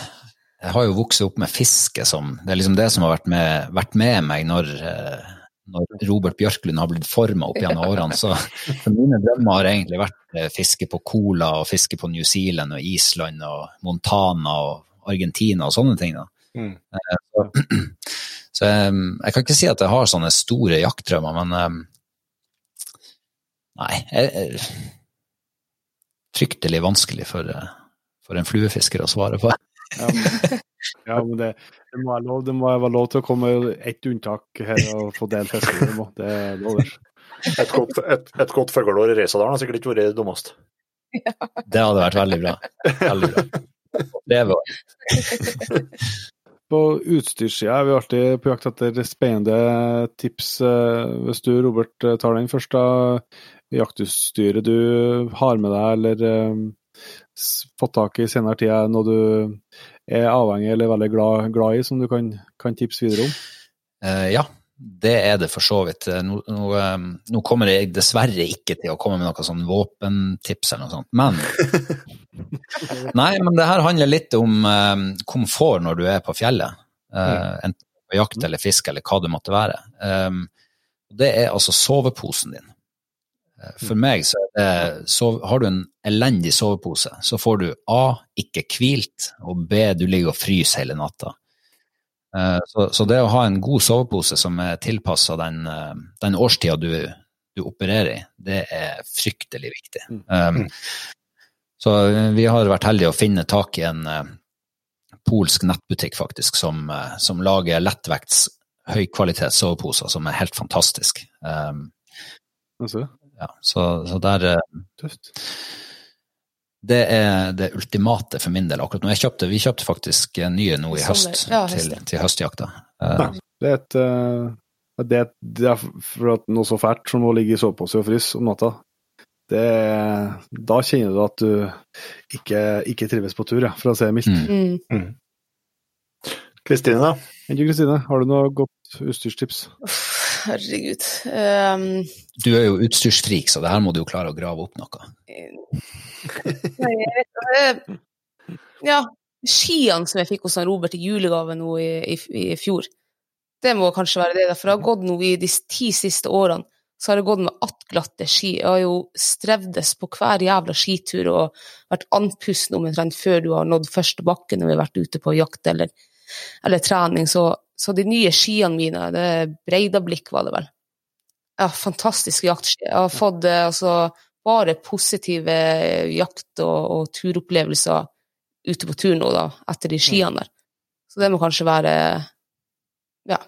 Jeg har jo vokst opp med fiske som Det er liksom det som har vært med, vært med meg når, eh, når Robert Bjørklund har blitt forma opp gjennom årene. Så, [LAUGHS] så mine drømmer har egentlig vært eh, fiske på Cola og fiske på New Zealand og Island og Montana og Argentina og sånne ting. da. Mm. Så, [CLEARS THROAT] så jeg, jeg kan ikke si at jeg har sånne store jaktdrømmer, men Nei. Jeg, jeg, fryktelig vanskelig for, for en fluefisker å svare på. Ja, men, ja, men det, det, må være lov, det må være lov til å komme ett unntak her og få delt fisken. Det, må, det er lov. Et godt, et, et godt fugleår i Reisadalen har sikkert ikke vært det dummeste. Det hadde vært veldig bra. Veldig bra. Det var. På utstyrssida er vi alltid på jakt etter spennende tips. Eh, hvis du, Robert, tar den først, da. Jaktutstyret du har med deg, eller fått tak i senere tid, er noe du er avhengig eller veldig glad, glad i, som du kan, kan tipse videre om? Uh, ja, det er det for så vidt. Nå, nå, um, nå, kommer jeg dessverre ikke til å komme med noe sånn våpentips eller noe sånt, men [LAUGHS] Nei, men det her handler litt om um, komfort når du er på fjellet. Uh, enten på jakt eller fiske eller hva det måtte være. Um, det er altså soveposen din. For meg så, det, så har du en elendig sovepose, så får du A ikke hvilt, og B du ligger og fryser hele natta. Eh, så, så, det å ha en god sovepose som er tilpassa den, eh, den årstida du, du, opererer i, det er fryktelig viktig. Um, så vi har vært heldige å finne tak i en polsk nettbutikk faktisk som, som lager lettvekts høykvalitets soveposer som er helt fantastisk. Um, ja, så, så der eh, Tøft. Det er det ultimate for min del akkurat nå. Jeg kjøpte, vi kjøpte faktisk nye nå i høst ja, til, til, høstjakta. Nei, det er et det, det, er for at noe så fælt som å ligge i sovepose og fryse om natta. Det, da kjenner du at du ikke, ikke trives på tur, ja, for å si det mildt. Mm. Mm. Kristine, da? Kristine, har du noe godt utstyrstips? Herregud. Um, du er jo utstyrsfrik, så det her må du jo klare å grave opp noe. Nei, jeg vet, ja, skiene som jeg fikk hos Robert i julegave nå i, i, i, fjor, det må kanskje være det. For det har gått nå i de ti siste årene, så har det gått med attglatte ski. Jeg har jo strevdes på hver jævla skitur og vært andpusten omtrent før du har nådd første bakke når vi har vært ute på jakt eller, eller trening. Så så de nye skiene mine, det er Breidablikk var det vel. Ja, fantastiske jaktski. Jeg har fått eh, altså, bare positive jakt- og, og, turopplevelser ute på tur nå, da, etter de skiene der. Så det må kanskje være ja.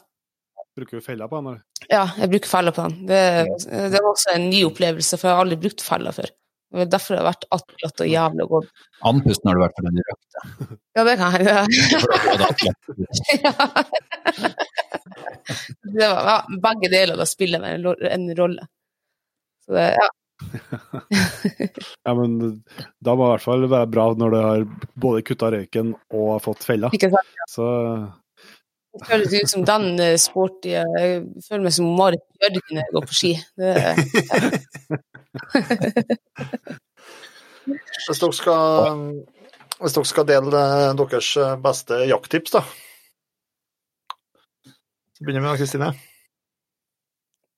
Bruker du feller på den? eller? Ja, jeg bruker feller på den. Det, det er også en ny opplevelse, for jeg har aldri brukt feller før. Det er derfor det har vært attglatt og jævlig godt. Andpusten har du vært fordi du røkte? Ja, det kan jeg. [LAUGHS] Ja. det var, ja, begge deler da spiller en, en rolle. Så det, ja. [LAUGHS] ja, men da må det i hvert fall være bra når du har både kutta røyken og fått fella. Ikke sant? Ja. Så det føles ut som den eh, sporty Jeg føler meg som Marit Bjørgen når jeg går på ski. Det, ja. [LAUGHS] [LAUGHS] hvis, dere skal, hvis dere skal dele deres beste jakttips, da Så begynner vi med Kristine.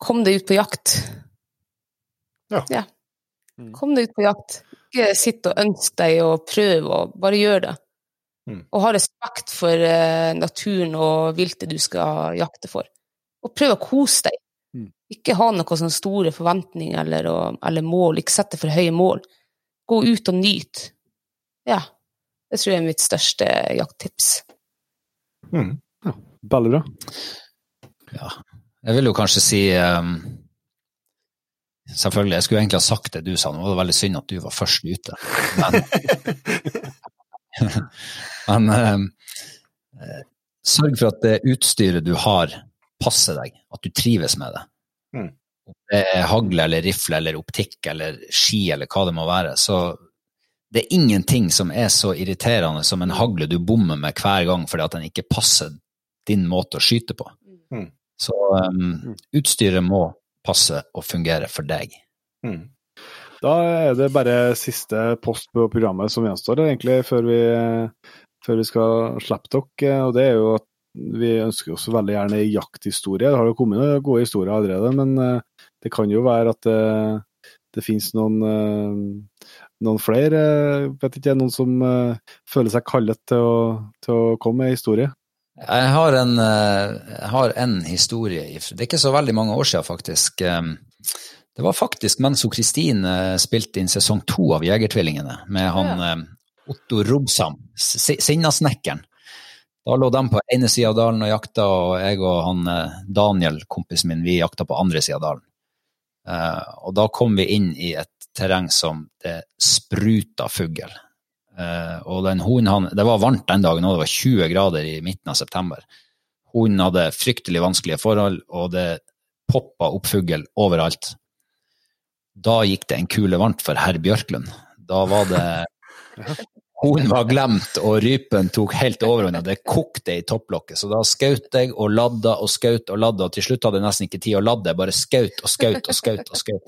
Kom deg ut på jakt. Ja. ja. Kom deg ut på jakt. Ikke sitt og ønsk deg og prøv, og bare gjør det. Mm. Og ha respekt for uh, naturen og viltet du skal jakte for. Og prøv å kose deg. Mm. Ikke ha noen sånne store forventninger eller, eller, mål. Ikke sette for høye mål. Gå ut og nyt. Ja. Det tror jeg er mitt største jakttips. Mm. Ja, veldig bra. Ja. Jeg vil jo kanskje si um, Selvfølgelig, jeg skulle egentlig ha sagt det du sa, nå var det veldig synd at du var først ute. Men, [LAUGHS] [LAUGHS] men um, sørg for at det utstyret du har, passer deg, at du trives med det. Mm. Om det er hagle eller rifle eller optikk eller ski eller hva det må være, så det er ingenting som er så irriterende som en hagle du bommer med hver gang fordi at den ikke passer din måte å skyte på. Mm. Så um, utstyret må passe og fungere for deg. Mm. Da er det bare siste post på programmet som gjenstår, egentlig, før vi, før vi skal slippe dere. Og det er jo at vi ønsker oss veldig gjerne ei jakthistorie. Det har jo kommet noen gode historier allerede, men eh, det kan jo være at det, det finnes noen, eh, noen flere. Vet ikke, noen som eh, føler seg kallet til å, til å komme med historie? Jeg har, en, jeg har en historie. Det er ikke så veldig mange år siden, faktisk. Det var faktisk mens Kristin spilte inn sesong to av Jegertvillingene, med han ja. Otto Robsam, Sinnasnekkeren. Da lå de på ene sida av dalen og jakta, og jeg og han eh, Daniel, kompisen min, vi jakta på andre sida av dalen. Uh, og da kom vi inn i et terreng som det spruta fugl. Uh, og den hunden Det var varmt den dagen, og det var 20 grader i midten av september. Hunden hadde fryktelig vanskelige forhold, og det poppa opp fugl overalt. Da gikk det en kule varmt for herr Bjørklund. Da var det [LAUGHS] Horn var glemt, og rypen tok helt overhånd. Det kokte i topplokket. Så da skjøt jeg og ladda og skjøt og ladda, og til slutt hadde jeg nesten ikke tid å ladde. Jeg Bare skjøt og skjøt og skjøt og skjøt.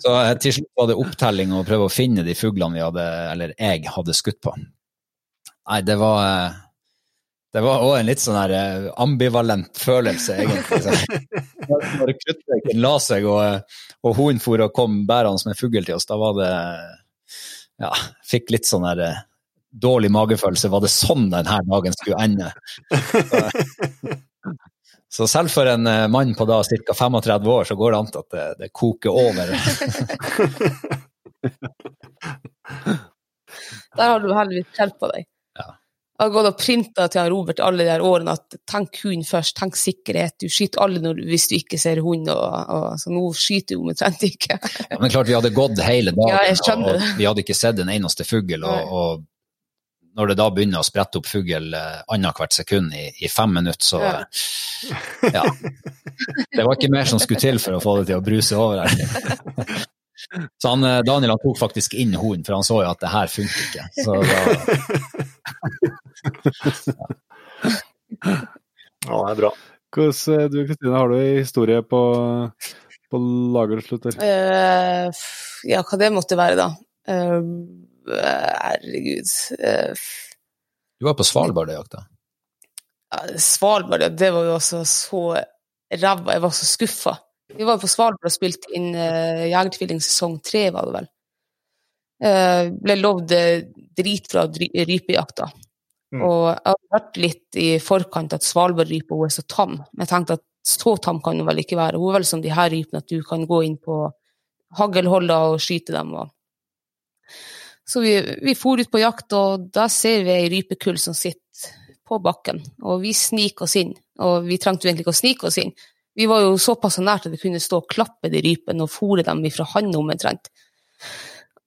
Så eh, til slutt var det opptelling og prøve å finne de fuglene vi hadde, eller jeg hadde skutt på. Nei, det var eh, det var òg en litt sånn her eh, ambivalent følelse, egentlig. Når kruttøyken la seg og, og hunden for og kom bærende med fugl til oss, da var det ja, fikk litt sånn der eh, dårlig magefølelse. Var det sånn denne dagen skulle ende? [LAUGHS] Så, selv for en eh, mann på da ca. 35 år, så går det an at det, det koker over. [LAUGHS] Der har du heldigvis skjerpa deg. Jeg har gått og printa til Robert alle de her årene at tenk hund først, tenk sikkerhet. Du skyter alle når, hvis du ikke ser hund, og, og, så nå skyter du omtrent ikke. [LAUGHS] ja, men klart vi hadde gått hele dagen, ja, og, og vi hadde ikke sett en eneste fugl. Og, og, når det da begynner å sprette opp fugl eh, annethvert sekund i, i, fem minutter, så ja. ja. Det var ikke mer som skulle til for å få det til å bruse over her. [LAUGHS] Så han, eh, Daniel han tok faktisk inn hunden, for han så jo at det her funker ikke. Så da... [LAUGHS] ja, det er bra. Hvordan, eh, du Kristine, har du en historie på, på lagerslutter? Uh, ja, hva det måtte være, da. Uh, herregud. Uh, du var på Svalbard og jakta? Svalbard, ja, det var jo også så ræva. Jeg var så skuffa. Vi var på Svalbard og spilte inn uh, Jegertvilling sesong tre, var det vel. Uh, ble lovd dritbra rypejakta. Mm. Og jeg hadde hørt litt i forkant at Svalbardrypa er så tam. Men jeg tenkte at så tam kan hun vel ikke være. Hun er vel som de her rypene, at du kan gå inn på haglholder og skyte dem. Og... Så vi, vi for ut på jakt, og da ser vi ei rypekull som sitter på bakken. Og vi sniker oss inn. Og vi trengte jo egentlig ikke å snike oss inn, vi var jo såpass nært at vi kunne stå og klappe de rypene og fòre dem ifra handa omtrent.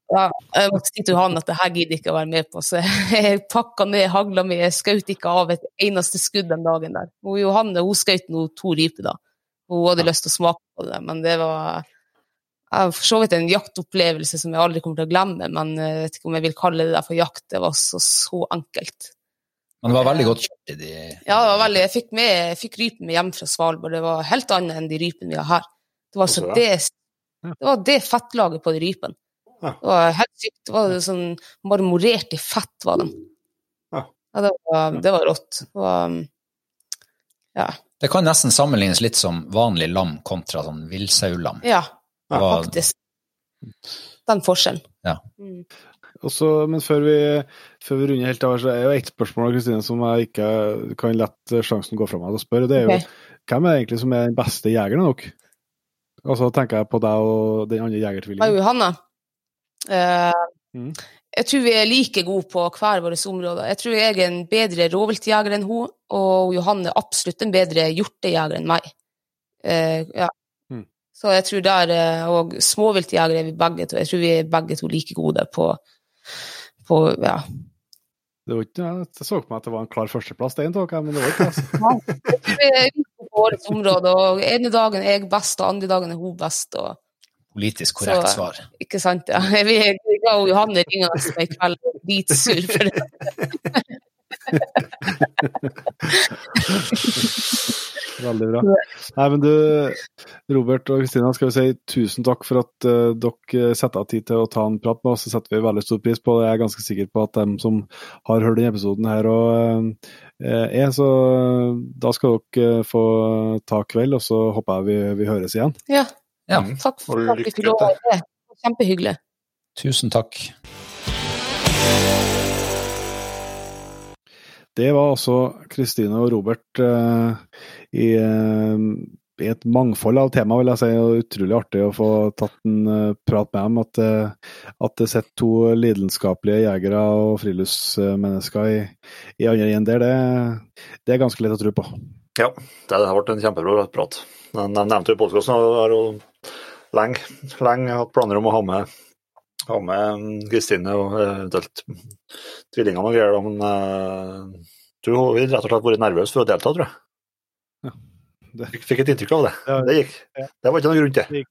Ja, jeg måtte si til han at det her gidder ikke å være med på, så jeg pakka ned hagla mi. Jeg skjøt ikke av et eneste skudd den dagen der. Og Johanne hun skjøt nå to ryper, da. Hun hadde lyst til å smake på det, men det var for så vidt en jaktopplevelse som jeg aldri kommer til å glemme, men jeg vet ikke om jeg vil kalle det der for jakt. Det var så, så enkelt. Men det var veldig godt kjørt i de Ja, det var veldig, jeg fikk, med, jeg fikk rypen med hjem fra Svalbard. Det var helt annet enn de rypene vi har her. Det var, så det, det, var det fettlaget på de rypene. Det var helt sykt. Det var sånn marmorert i fett, var den. Ja, det, var, det var rått. Det var, ja. Det kan nesten sammenlignes litt som vanlig lam kontra sånn villsaulam. Ja, faktisk. Den forskjellen. Ja. Mm. Også, men før vi, før vi, runder helt av, så er jo ett spørsmål Kristine, som jeg ikke kan lette sjansen gå fra meg til å spørre. Det er jo okay. hvem er egentlig som er den beste jegeren dere? Og så tenker jeg på deg og den andre jegertvillingen. Johanne. Uh, mm. Jeg tror vi er like gode på hver våre områder. Jeg tror jeg er en bedre rovviltjeger enn hun, og Johanne er absolutt en bedre hjortejeger enn meg. Uh, ja. Mm. Så jeg tror der, eh, Og småviltjegere er vi begge to. Jeg tror vi er begge to like gode på på ja. Det var ikke, jeg så på meg at det var en klar førsteplass, det tok jeg, men det var ikke det. [LAUGHS] Altså. vi er ute på årets område, og ene dagen er jeg best, og andre dagen er hun best. og Politisk korrekt så, svar. Ikke sant, ja. [LAUGHS] Vi ga Johanne ringe oss i kveld dritsur for det. [LAUGHS] Veldig bra. Nei, men du, Robert og Kristina, skal vi si tusen takk for at uh, dere setter av tid til å ta en prat med oss. Det setter vi veldig stor pris på. Jeg er ganske sikker på at dem som har hørt denne episoden her og uh, er, så da skal dere få ta kveld, og så håper jeg vi, vi høres igjen. Ja. Ja. Takk for at vi fikk lov være. Kjempehyggelig. Tusen takk. Det var altså Kristine og Robert uh, i, eh, i, et mangfold av tema, vil jeg si. og Utrolig artig å få tatt en uh, prat med dem. At, uh, at det sitter to lidenskapelige jegere og friluftsmennesker i, i andre enden der, det, det, er ganske lett å tro på. Ja, det har vært en kjempebra prat. Jeg nevnte jo podkasten, og har jo lenge, lenge hatt planer om å ha med ha med Kristine og eventuelt tvillingene og greier, men uh, du har rett og slett vært nervøs for å delta, tror jeg. Ja, det... Fikk et inntrykk av det. Ja, det gikk. Det var ikke noen grunn til.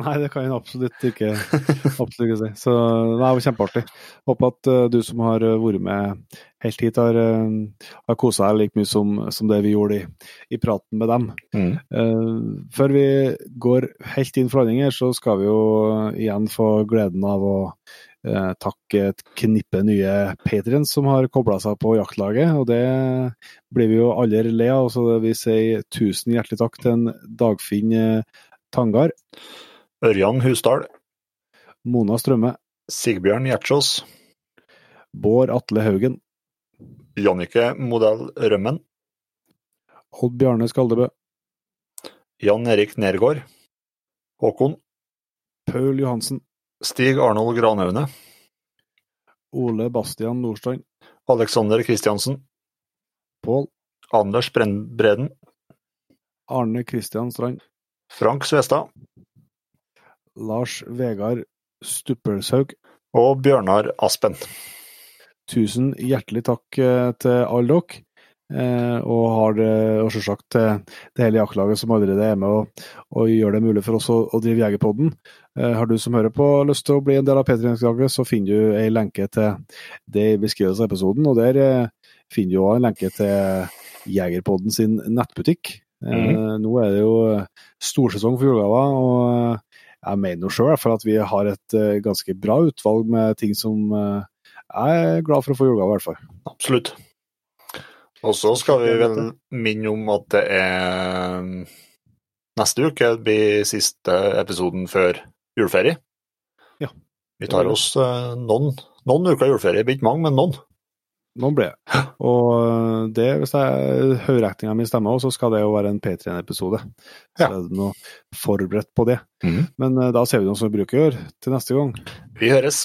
Nei, det kan jeg absolutt ikke, [LAUGHS] absolutt ikke si. Så det var kjempeartig. Håper at uh, du som har uh, vært med helt hit, har, uh, har kosa deg like mye som, som, det vi gjorde i, i praten med dem. Mm. før vi går helt inn for landing her, så skal vi jo igjen få gleden av å takke et knippe nye patrients som har kobla seg på jaktlaget. og Det blir vi jo aldri le av. så Vi sier tusen hjertelig takk til en Dagfinn Tangar. Ørjan Husdal. Mona Strømme. Sigbjørn Gjertsås. Bård Atle Haugen. Jannike Modell Rømmen. Odd Bjarne Skaldebø. Jan Erik Nergård. Håkon. Paul Johansen. Stig Arnold Granaune. Ole Bastian Nordstrand. Alexander Kristiansen. Pål. Anders Breden. Arne Kristian Strand. Frank Svestad. Lars Vegard Stuppelshaug. Og Bjørnar Aspen. Tusen hjertelig takk eh, til alle dere. Eh, og har det, og selvsagt til det hele jaktlaget som allerede er med og, og gjør det mulig for oss å, å drive Jegerpodden. Eh, har du som hører på lyst til å bli en del av P3-laget, så finner du ei lenke til det i beskrivelsen av episoden. Og der finner du òg en lenke til Jegerpodden sin nettbutikk. Mm. Nå er det jo storsesong for julegaver. og jeg mener sjøl at vi har et ganske bra utvalg med ting som jeg er glad for å få julegave, i hvert fall. Absolutt. Og så skal vi vel minne om at det er neste uke blir siste episoden før juleferie. Ja. Vi tar oss uh, noen, noen uker juleferie, ikke mange, men noen. Noen blir det. Og det, hvis jeg høyrekninga mi stemmer, så skal det jo være en P3-episode. Så ja. er det noe forberedt på det. Mm. Men uh, da ser vi noe som vi bruker å gjøre til neste gang. Vi høres.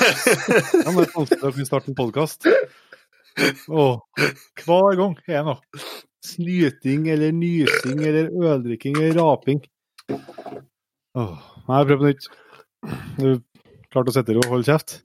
Ja, men det er vanskelig å kunne starte en podkast. Hver gang er det noe. Snyting eller nysing eller øldrikking eller raping. Åh, nei, prøv på nytt. Du klarte å sette deg og holde kjeft?